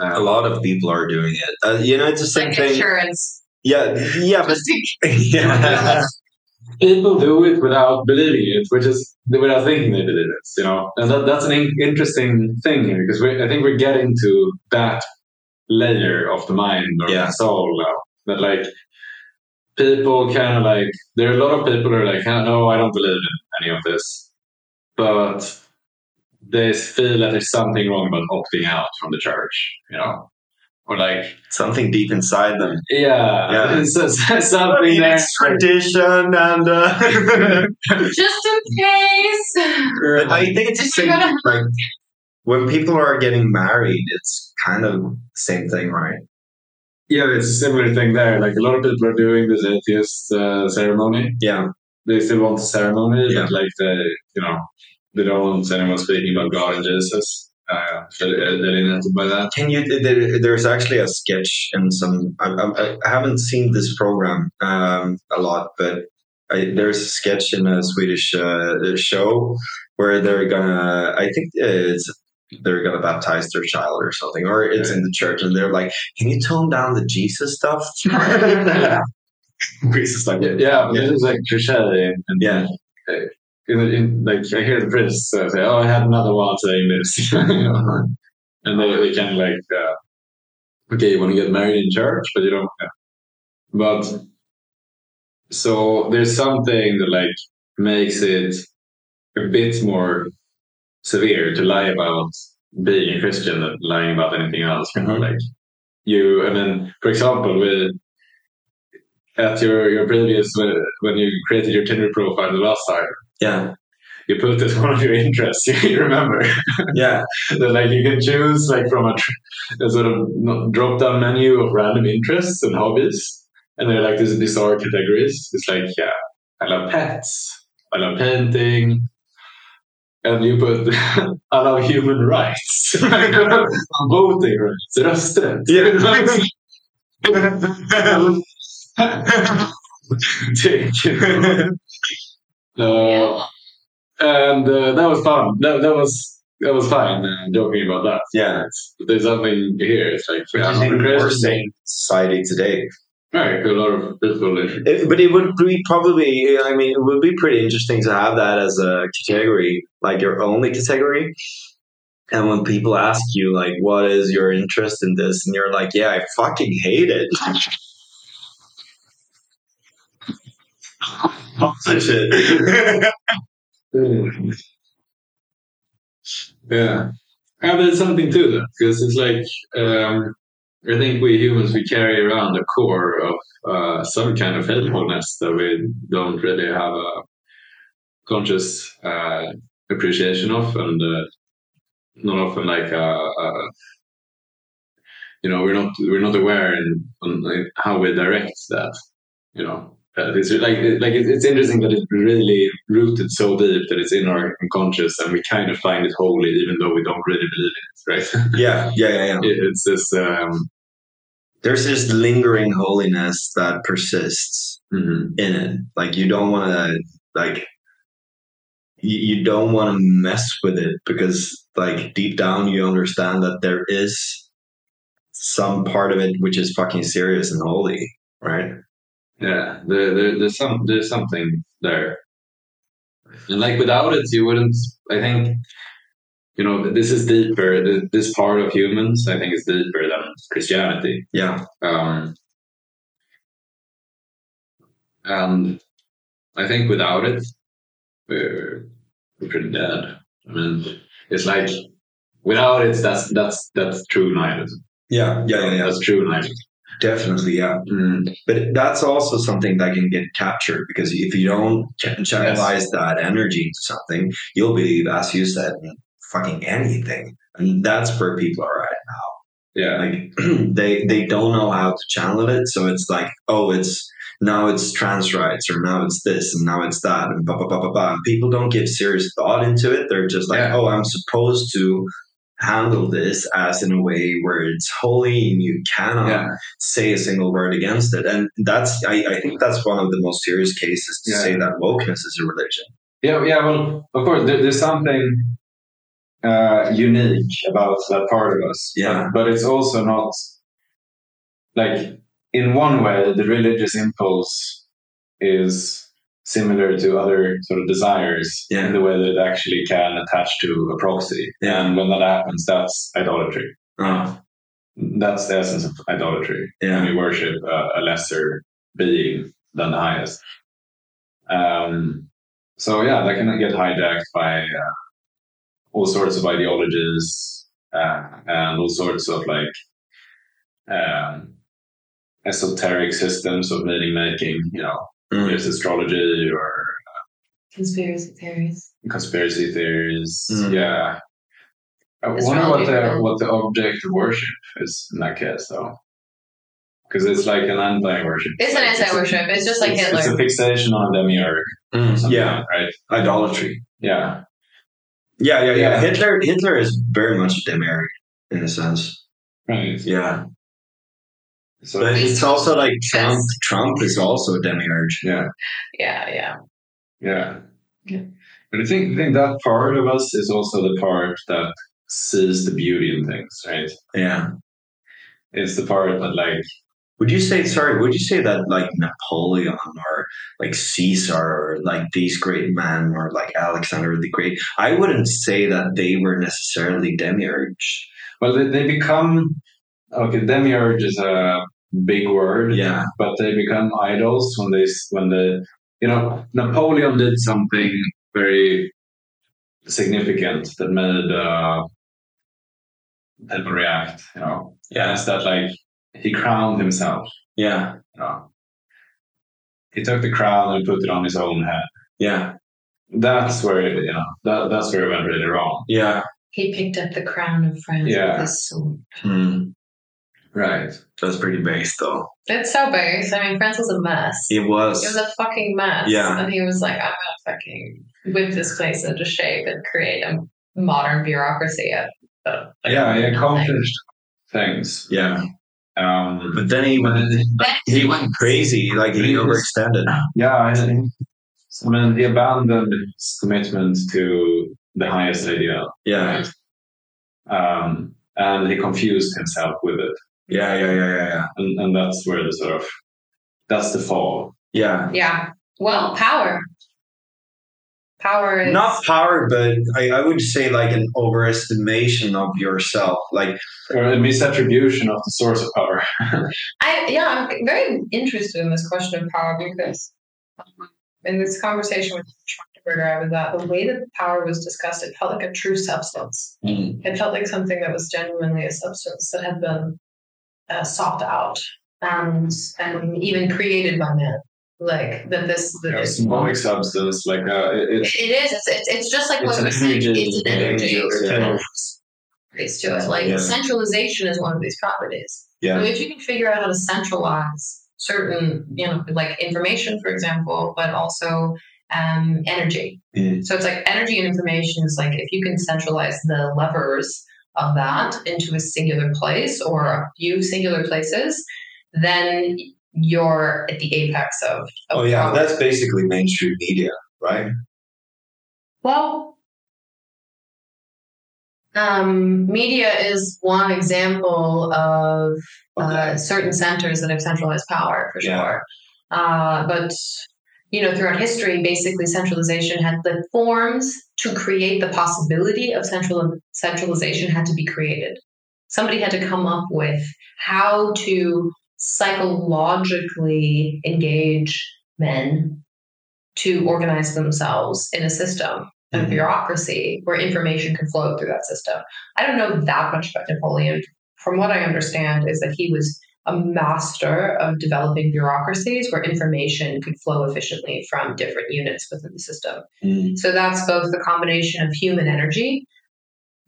A lot of people are doing it. Uh, you know, it's the same Like thing. insurance. Yeah, yeah, but yeah. people do it without believing it, which is without thinking they believe it. You know, and that, that's an in- interesting thing here because I think we're getting to that layer of the mind or Yeah. the soul now. That like people kind of like there are a lot of people who are like, no, I don't believe in any of this, but they feel that there's something wrong about opting out from the church. You know, or like something deep inside them. yeah, Yeah. it's, it's I something there. it's tradition, and uh, Just in case. but I think it's the same. Like when people are getting married, it's kind of the same thing, right? Yeah, it's a similar thing there. Like a lot of people are doing this atheist uh, ceremony. Yeah, They still want the ceremony, Yeah. but like the you know, they don't want anyone speaking about God and Jesus. Uh, they- they're alienated by that. Can you? There, there's actually a sketch in some. I, I, I haven't seen this program um, a lot, but I, there's a sketch in a Swedish uh, show where they're gonna. I think it's they're gonna baptize their child or something, or it's in the church, and they're like, "Can you tone down the Jesus stuff?" Priest is like, Yeah, yeah, but this is like cliche. And, and Yeah. In, in, like I hear the priest uh, say, "Oh, I had another one saying this," and they they of like, uh, okay, you want to get married in church, but you don't. Yeah. But so there's something that like makes it a bit more severe to lie about being a Christian than lying about anything else. Mhm. like you, and then for example, with at your your previous uh, when you created your Tinder profile the last time, yeah, you put as one of your interests. You remember yeah, that like you can choose like from a, tr- a sort of drop down menu of random interests and hobbies, and they're like these bizarre categories. It's like yeah, I love pets, I love painting. And you put, I love human rights. Voting rights. Rösträtt. Take it. Uh, and uh, that was fun. That, that was that was fine. Uh, joking about that. yeah. But there's nothing here. It's like Which yeah, is I'm even worse in society today. Right, a lot of people. It, but it would be probably, I mean, it would be pretty interesting to have that as a category, like your only category. And when people ask you, like, what is your interest in this? And you're like, yeah, I fucking hate it. Oh, shit. Yeah, yeah, there's something to that because it's like um, I think we humans we carry around the core of uh, some kind of helpfulness that we don't really have a conscious uh, appreciation of, and uh, not often like a, a you know we're not we're not aware in on like, how we direct that. You know, uh, it's like like it- it's interesting that it's really rooted so deep that it's in our unconscious, and we kind of find it holy, even though we don't really believe in it. Right? yeah, yeah, yeah, yeah. It's this. Um, There's this lingering holiness that persists. mhm. in it. Like you don't want to like you, you don't want to mess with it because like deep down you understand that there is some part of it which is fucking serious and holy, right? Yeah, there, there, there's some there's something there, and like without it, you wouldn't. I think, you know, this is deeper. This part of humans, I think, is deeper than Christianity. Yeah, Um, and I think without it, we're, we're pretty dead. I mean, it's like without it, that's that's that's true nihilism. yeah, yeah, yeah, yeah. That's true nihilism. Definitely, yeah. Mm. But that's also something that can get captured because if you don't ch- channelize that energy into something, you'll believe, as you said, fucking anything, and that's where people are at. Now. Yeah, like they they don't know how to channel it so it's like oh it's now it's trans rights or now it's this and now it's that and blah blah blah blah blah and people don't give serious thought into it they're just like Yeah. oh i'm supposed to handle this as in a way where it's holy and you cannot yeah, say a single word against it and that's I, I think that's one of the most serious cases to Yeah. say that wokeness is a religion yeah, yeah. Well, of course, there, there's something uh, unique about that part of us. Yeah. but, but it's also not like in one way the religious impulse is similar to other sort of desires Yeah. in the way that it actually can attach to a proxy. Yeah. And when that happens, that's idolatry. oh That's the essence of idolatry. when yeah you worship a, a lesser being than the highest. Um, so yeah, that can get hijacked by uh, all sorts of ideologies uh, and all sorts of like um, esoteric systems of meaning making. You know, Mm. there's astrology or Conspiracy theories. conspiracy theories. Mm. Yeah. I wonder what the for- what the object of worship is in that case, though, because it's like an anti-worship. It's an anti-worship. It's just like it's, Hitler. It's a fixation on a demiurge. Mm. yeah right. idolatry Yeah. yeah yeah yeah Yeah. hitler hitler is very much a demiurge in a sense Right. yeah So But it's also like Trump. Yes. Trump is also a demiurge. yeah, yeah, yeah. yeah. Yeah. But I think I think that part of us is also the part that sees the beauty in things, right? Yeah. It's the part that like Would you say sorry? Would you say that like Napoleon or like Caesar or like these great men or like Alexander the Great? I wouldn't say that they were necessarily demiurge. well they, they become okay, demiurge is a big word. Yeah. but they become idols when they when the you know Napoleon did something very significant that made uh, people react. You know, Yeah. it's that like he crowned himself. Yeah. You know, he took the crown and put it on his own head. Yeah. That's where it, you know that that's where it went really wrong. Yeah. He picked up the crown of France Yeah. with his sword. Hmm. Right. That's pretty base though. It's so base. I mean, France was a mess. It was. It was a fucking mess. Yeah. And he was like, I'm gonna fucking whip this place into shape and create a modern bureaucracy. Of, of, like, Yeah, he nothing. accomplished things. yeah. Um, But then he went. He went crazy. Like he overextended. Yeah, I, I mean, he abandoned his commitment to the highest ideal, Yeah. um, and he confused himself with it, Yeah. Yeah. Yeah. Yeah. Yeah. and, and that's where the sort of that's the fall. Yeah. Yeah. Well, power. Power is Not power, but I, I would say like an overestimation of yourself. Like Or a misattribution of the source of power. I yeah, I'm very interested in this question of power because um, in this conversation with Schwarzenegger I was at, the way that power was discussed, it felt like a true substance. It felt like something that was genuinely a substance that had been uh, sought out and and even created by men. Like that, this that this- symbolic substance, like uh, it, it it's. It's, it's it's just like It's what we're saying. It's an energy. Yeah. It's to it. Like Yeah. centralization is one of these properties. Yeah. So if you can figure out how to centralize certain, you know, like information, for example, but also um, energy. Mm. So it's like energy and information is like if you can centralize the levers of that into a singular place or a few singular places, then you're at the apex of. of oh yeah, that's basically mainstream media, right? Well, um, media is one example of uh, certain centers that have centralized power for Yeah. sure. Uh, but you know, throughout history, basically centralization had the forms to create the possibility of central centralization had to be created. Somebody had to come up with how to psychologically engage men to organize themselves in a system of Mhm. bureaucracy where information can flow through that system. I don't know that much about Napoleon. From what I understand, is that he was a master of developing bureaucracies where information could flow efficiently from different units within the system. Mm. So that's both the combination of human energy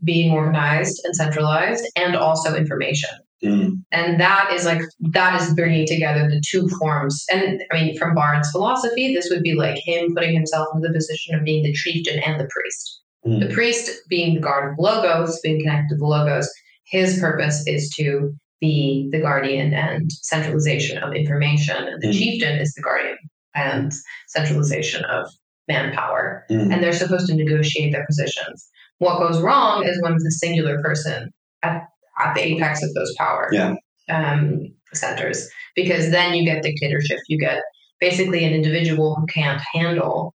being organized and centralized, and also information. Mm. And that is like that is bringing together the two forms. And I mean, from Bard's philosophy, this would be like him putting himself in the position of being the chieftain and the priest. Mm. The priest being the guard of logos, being connected to the logos. His purpose is to be the guardian and centralization of information, and the Mm. chieftain is the guardian and centralization of manpower. Mm. And they're supposed to negotiate their positions. What goes wrong is when the singular person at, at the apex of those power Yeah. um, centers, because then you get dictatorship. You get basically an individual who can't handle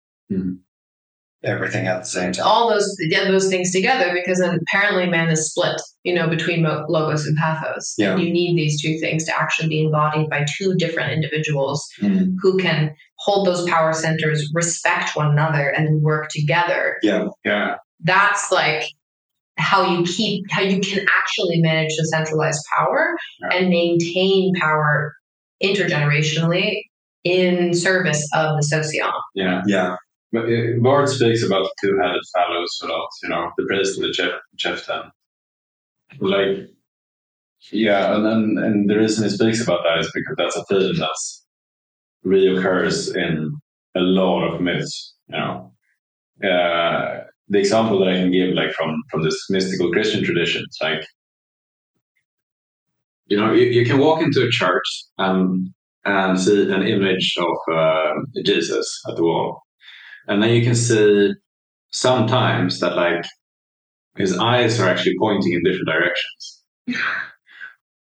Everything at the same time. all those yeah, those things together because then apparently man is split you know between mo- logos and pathos Yeah. and you need these two things to actually be embodied by two different individuals Mm. who can hold those power centers respect one another and work together Yeah. Yeah, that's like how you keep how you can actually manage to centralize power Yeah. and maintain power intergenerationally in service of the socion yeah. Yeah. Bard speaks about the two-headed fellows a lot. You know, the priest and the chief, chieftain. Like, yeah, and, and and the reason he speaks about that is because that's a theme that reoccurs in a lot of myths. You know, uh, the example that I can give, like from from this mystical Christian tradition, it's like, you know, you, you can walk into a church and and see an image of uh, Jesus at the wall, and then you can see sometimes that like his eyes are actually pointing in different directions.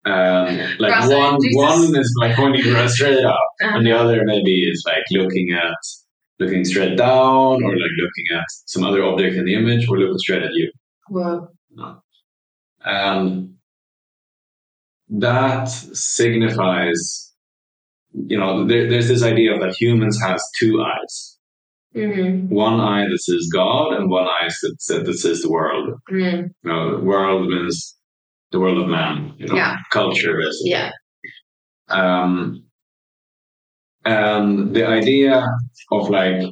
Um, like one, one is like pointing straight up, Uh-huh. and the other maybe is like looking at looking straight down, or like looking at some other object in the image, or looking straight at you. Well, And that signifies, you know, there, there's this idea that humans has two eyes. Mm-hmm. One eye that sees God, and one eye that, that, sees the world. mm, You know, the world means the world of man. You know, Yeah. culture, Is yeah. Um, and the idea of like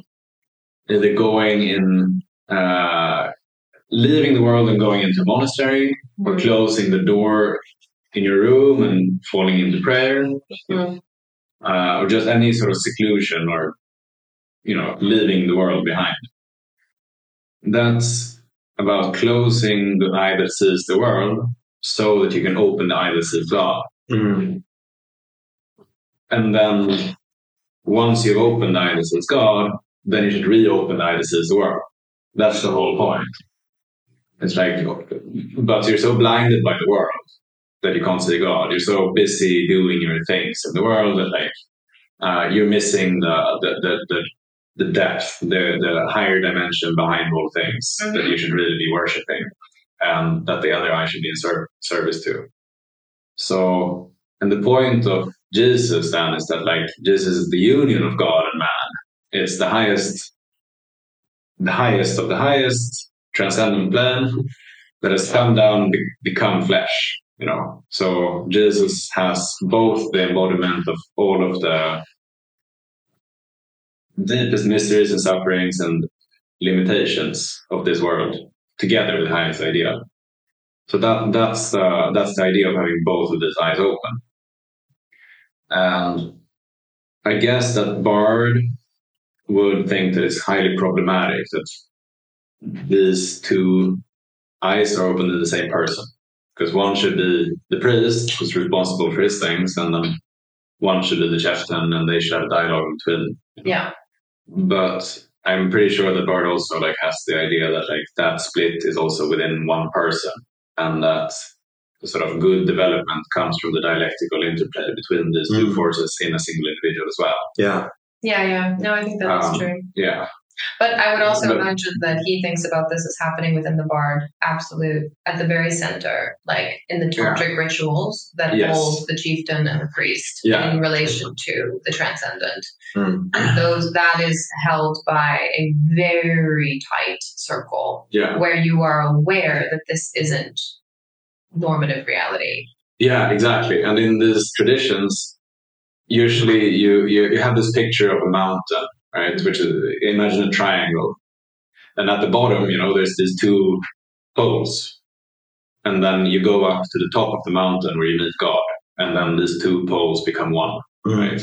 either going in, uh, leaving the world and going into a monastery, or Mm, closing the door in your room and falling into prayer, mm, uh, or just any sort of seclusion, or you know, leaving the world behind. That's about closing the eye that sees the world, so that you can open the eye that sees God. Mm. And then once you've opened the eye that sees God, then you should reopen the eye that sees the world. That's the whole point. It's like, but you're so blinded by the world that you can't see God. You're so busy doing your things in the world that like uh, you're missing the the, the, the the depth, the the higher dimension behind all things that mm-hmm. you should really be worshiping, and um, that the other eye should be in ser- service to. So, and the point of Jesus then is that like Jesus is the union of God and man. It's the highest, the highest of the highest transcendent plan that has come down be- become flesh. You know, so Jesus has both the embodiment of all of the deepest mysteries and sufferings and limitations of this world together with the highest idea. So that that's uh, that's the idea of having both of these eyes open. And I guess that Bard would think that it's highly problematic that these two eyes are open to the same person. Because one should be the priest who's responsible for his things, and then one should be the chieftain, and they should have dialogue between. Yeah. But I'm pretty sure that Bard also like has the idea that like that split is also within one person, and that the sort of good development comes from the dialectical interplay between these two Mm. forces in a single individual as well. Yeah. Yeah, yeah. No, I think that is Um, true. Yeah, But I would also but- imagine that he thinks about this as happening within the bard, absolute, at the very center, like in the Yeah. rituals that Yes. hold the chieftain and the priest Yeah. in relation to the transcendent. Mm. Those that is held by a very tight circle yeah, where you are aware that this isn't normative reality. yeah, exactly. And in these traditions, usually you, you you have this picture of a mountain, right? Which is imagine a triangle, and at the bottom, you know, there's these two poles, and then you go up to the top of the mountain where you meet God, and then these two poles become one. Mm. right?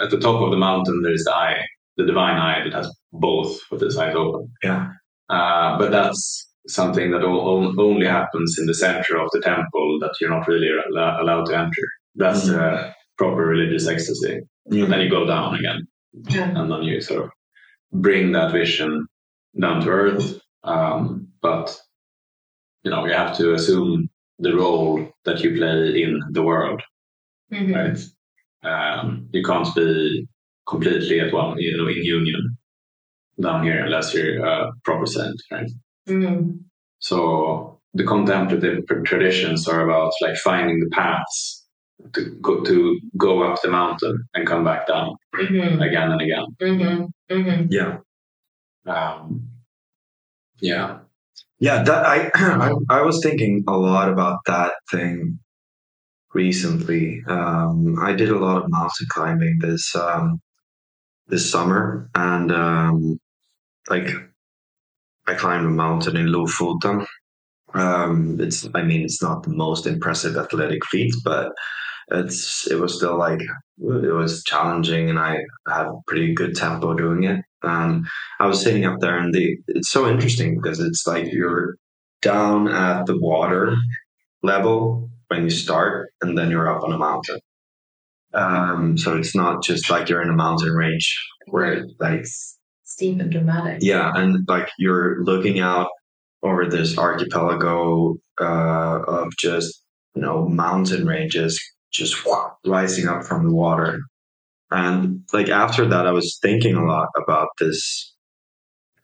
At the top of the mountain, there's the eye, the divine eye that has both with its eyes open. Yeah. Uh, but that's something that only happens in the center of the temple that you're not really allowed to enter. That's Mm. uh, proper religious ecstasy. And Mm. then you go down again, Yeah. and then you sort of bring that vision down to earth. Um, but you know, you have to assume the role that you play in the world Mhm. right? Um, you can't be completely at one, you know, in union down here unless you're a proper saint, right? Mhm. So the contemplative traditions are about like finding the paths to go to go up the mountain and come back down Mhm. again and again. Mhm. Mhm. Yeah. Um, yeah, Yeah, that I, I I was thinking a lot about that thing recently. Um, I did a lot of mountain climbing this um, this summer, and um, like I climbed a mountain in Lofoten. Um, it's I mean it's not the most impressive athletic feat, but it's it was still like it was challenging, and I had pretty good tempo doing it. And I was sitting up there, and the it's so interesting because it's like you're down at the water level when you start, and then you're up on a mountain. Um, so it's not just like you're in a mountain range where like Steep and dramatic. yeah, and like you're looking out over this archipelago uh, of just you know mountain ranges just rising up from the water. And like after that, I was thinking a lot about this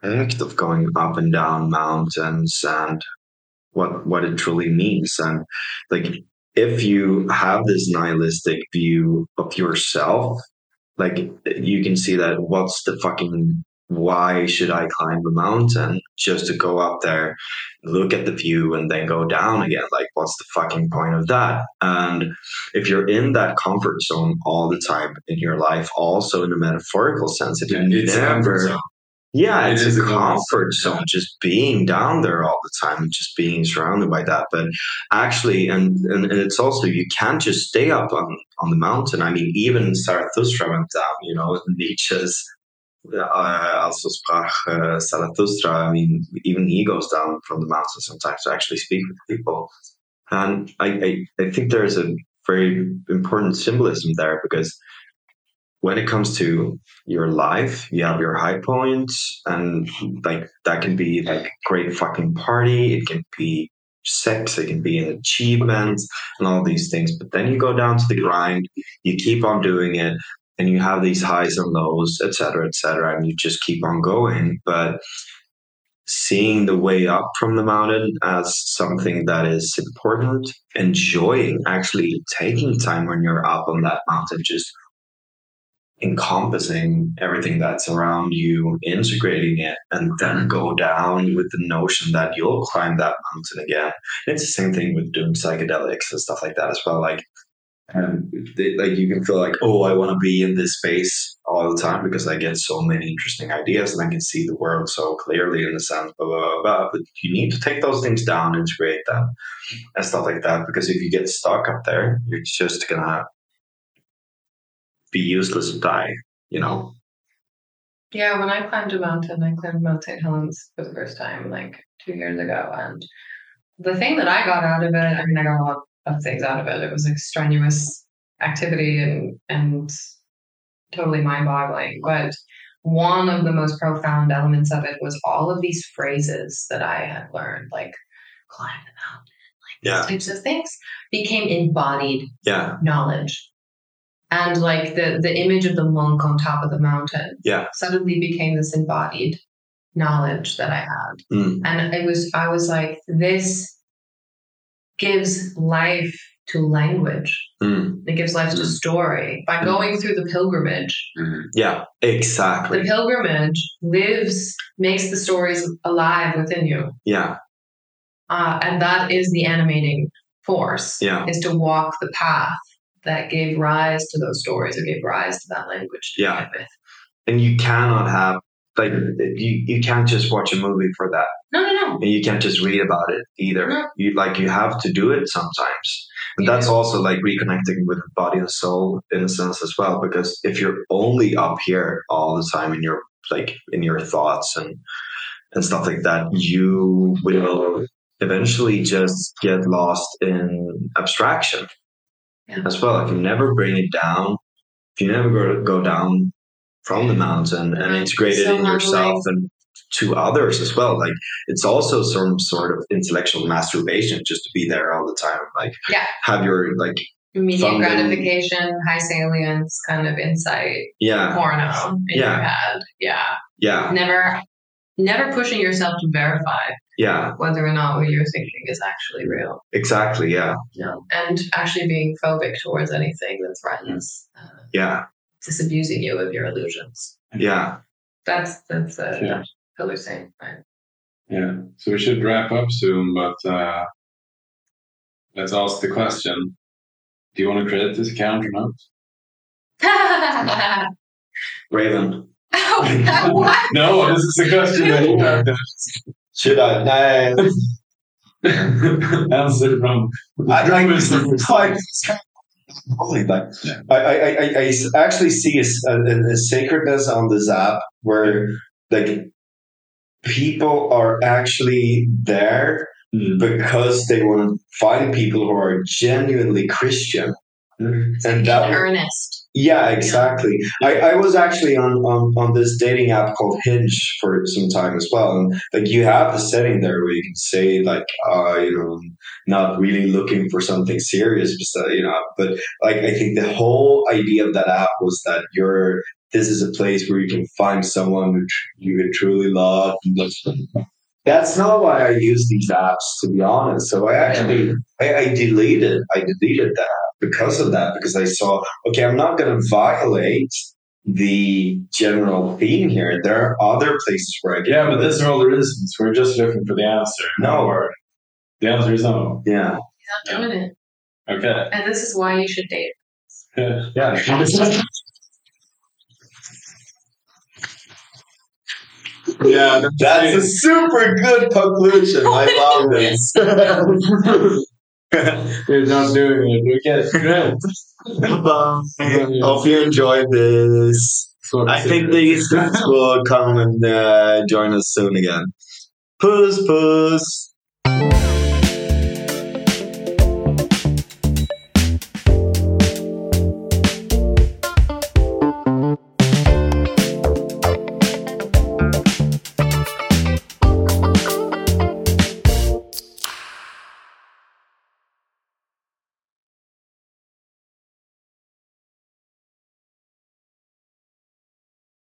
act of going up and down mountains and what what it truly means. And like if you have this nihilistic view of yourself, like you can see that what's the fucking why should I climb a mountain just to go up there, look at the view, and then go down again? Like, what's the fucking point of that? And if you're in that comfort zone all the time in your life, also in a metaphorical sense, if you It's a comfort never, zone. yeah, It it's is a comfort zone, just being down there all the time and just being surrounded by that. But actually, and, and, and it's also, you can't just stay up on, on the mountain. I mean, even Zarathustra went down, you know, Nietzsche's uh, also sprach uh, Zarathustra. I mean, even he goes down from the mountain sometimes to actually speak with people. And I, I, I think there's a very important symbolism there because when it comes to your life, you have your high points, and like that can be like great fucking party, it can be sex, it can be an achievement, and all these things. But then you go down to the grind, you keep on doing it, and you have these highs and lows, etc., etc., and you just keep on going. But seeing the way up from the mountain as something that is important, enjoying actually taking time when you're up on that mountain, just encompassing everything that's around you, integrating it, and then go down with the notion that you'll climb that mountain again. It's the same thing with doing psychedelics and stuff like that as well. Like, um, they, like you can feel like, oh, I want to be in this space all the time because I get so many interesting ideas and I can see the world so clearly in the sense, blah, blah, blah, blah. But you need to take those things down, integrate them, and stuff like that. Because if you get stuck up there, you're just gonna be useless and die. You know? Yeah, when I climbed a mountain, I climbed Mount St. Helens for the first time like two years ago. And the thing that I got out of it, I mean, I got a lot of things out of it. It was like strenuous activity and, and totally mind boggling. But one of the most profound elements of it was all of these phrases that I had learned, like climb the mountain, like Yeah. these types of things, became embodied Yeah. knowledge. And like the the image of the monk on top of the mountain Yeah. suddenly became this embodied knowledge that I had. Mm. And it was I was like, this gives life to language. Mm. It gives life to Mm. story. By Mm. going through the pilgrimage, Yeah. Exactly. The pilgrimage lives, makes the stories alive within you. Yeah. Uh, and that is the animating force. Yeah. Is to walk the path that gave rise to those stories or gave rise to that language. Yeah. And you cannot have like you, you can't just watch a movie for that. No, no, no. And you can't just read about it either. No. You like you have to do it sometimes. And You that's also like reconnecting with the body and soul in a sense as well. Because if you're only up here all the time in your like in your thoughts and and stuff like that, you will eventually just get lost in abstraction Yeah. as well. If you never bring it down, if you never go, go down from the mountain and integrate it So in yourself and to others as well, like it's also some sort of intellectual masturbation just to be there all the time. Like Yeah. have your like Immediate Funding. gratification, high salience kind of insight yeah porno in Yeah. your head. Yeah. yeah Never never pushing yourself to verify yeah whether or not what you're thinking is actually real. exactly yeah yeah And actually being phobic towards anything that threatens uh, yeah disabusing you of your illusions. yeah That's that's uh, Yeah. Pillar saying, right? Yeah. So we should wrap up soon, but uh, let's ask the question. Do you want to create this account or not? Raven oh. No, this is a question that you have to should I no answer from. I like Holy like, Yeah. I, I, I, I- I s- actually see a sacredness on this app where like people are actually there Mm. because they want to find people who are genuinely Christian and that earnest. Yeah, exactly. I, I was actually on, on, on this dating app called Hinge for some time as well. And like you have the setting there where you can say like, uh, you know, I'm not really looking for something serious, but you know, but like I think the whole idea of that app was that you're this is a place where you can find someone who tr- you can truly love. That's not why I use these apps, to be honest. So I actually I, I deleted I deleted that because of that because I saw okay I'm not going to violate the general theme here. There are other places where I can Yeah, but these are all the reasons. We're just looking for the answer. No. Or the answer is no. yeah. He's Not doing it. Okay. And this is why you should date. Yeah. yeah. That's a super good conclusion. I love this. You're not doing it. Okay. Great. Hope you enjoyed this. So I think these guys will come and uh, join us soon again. Puss, puss.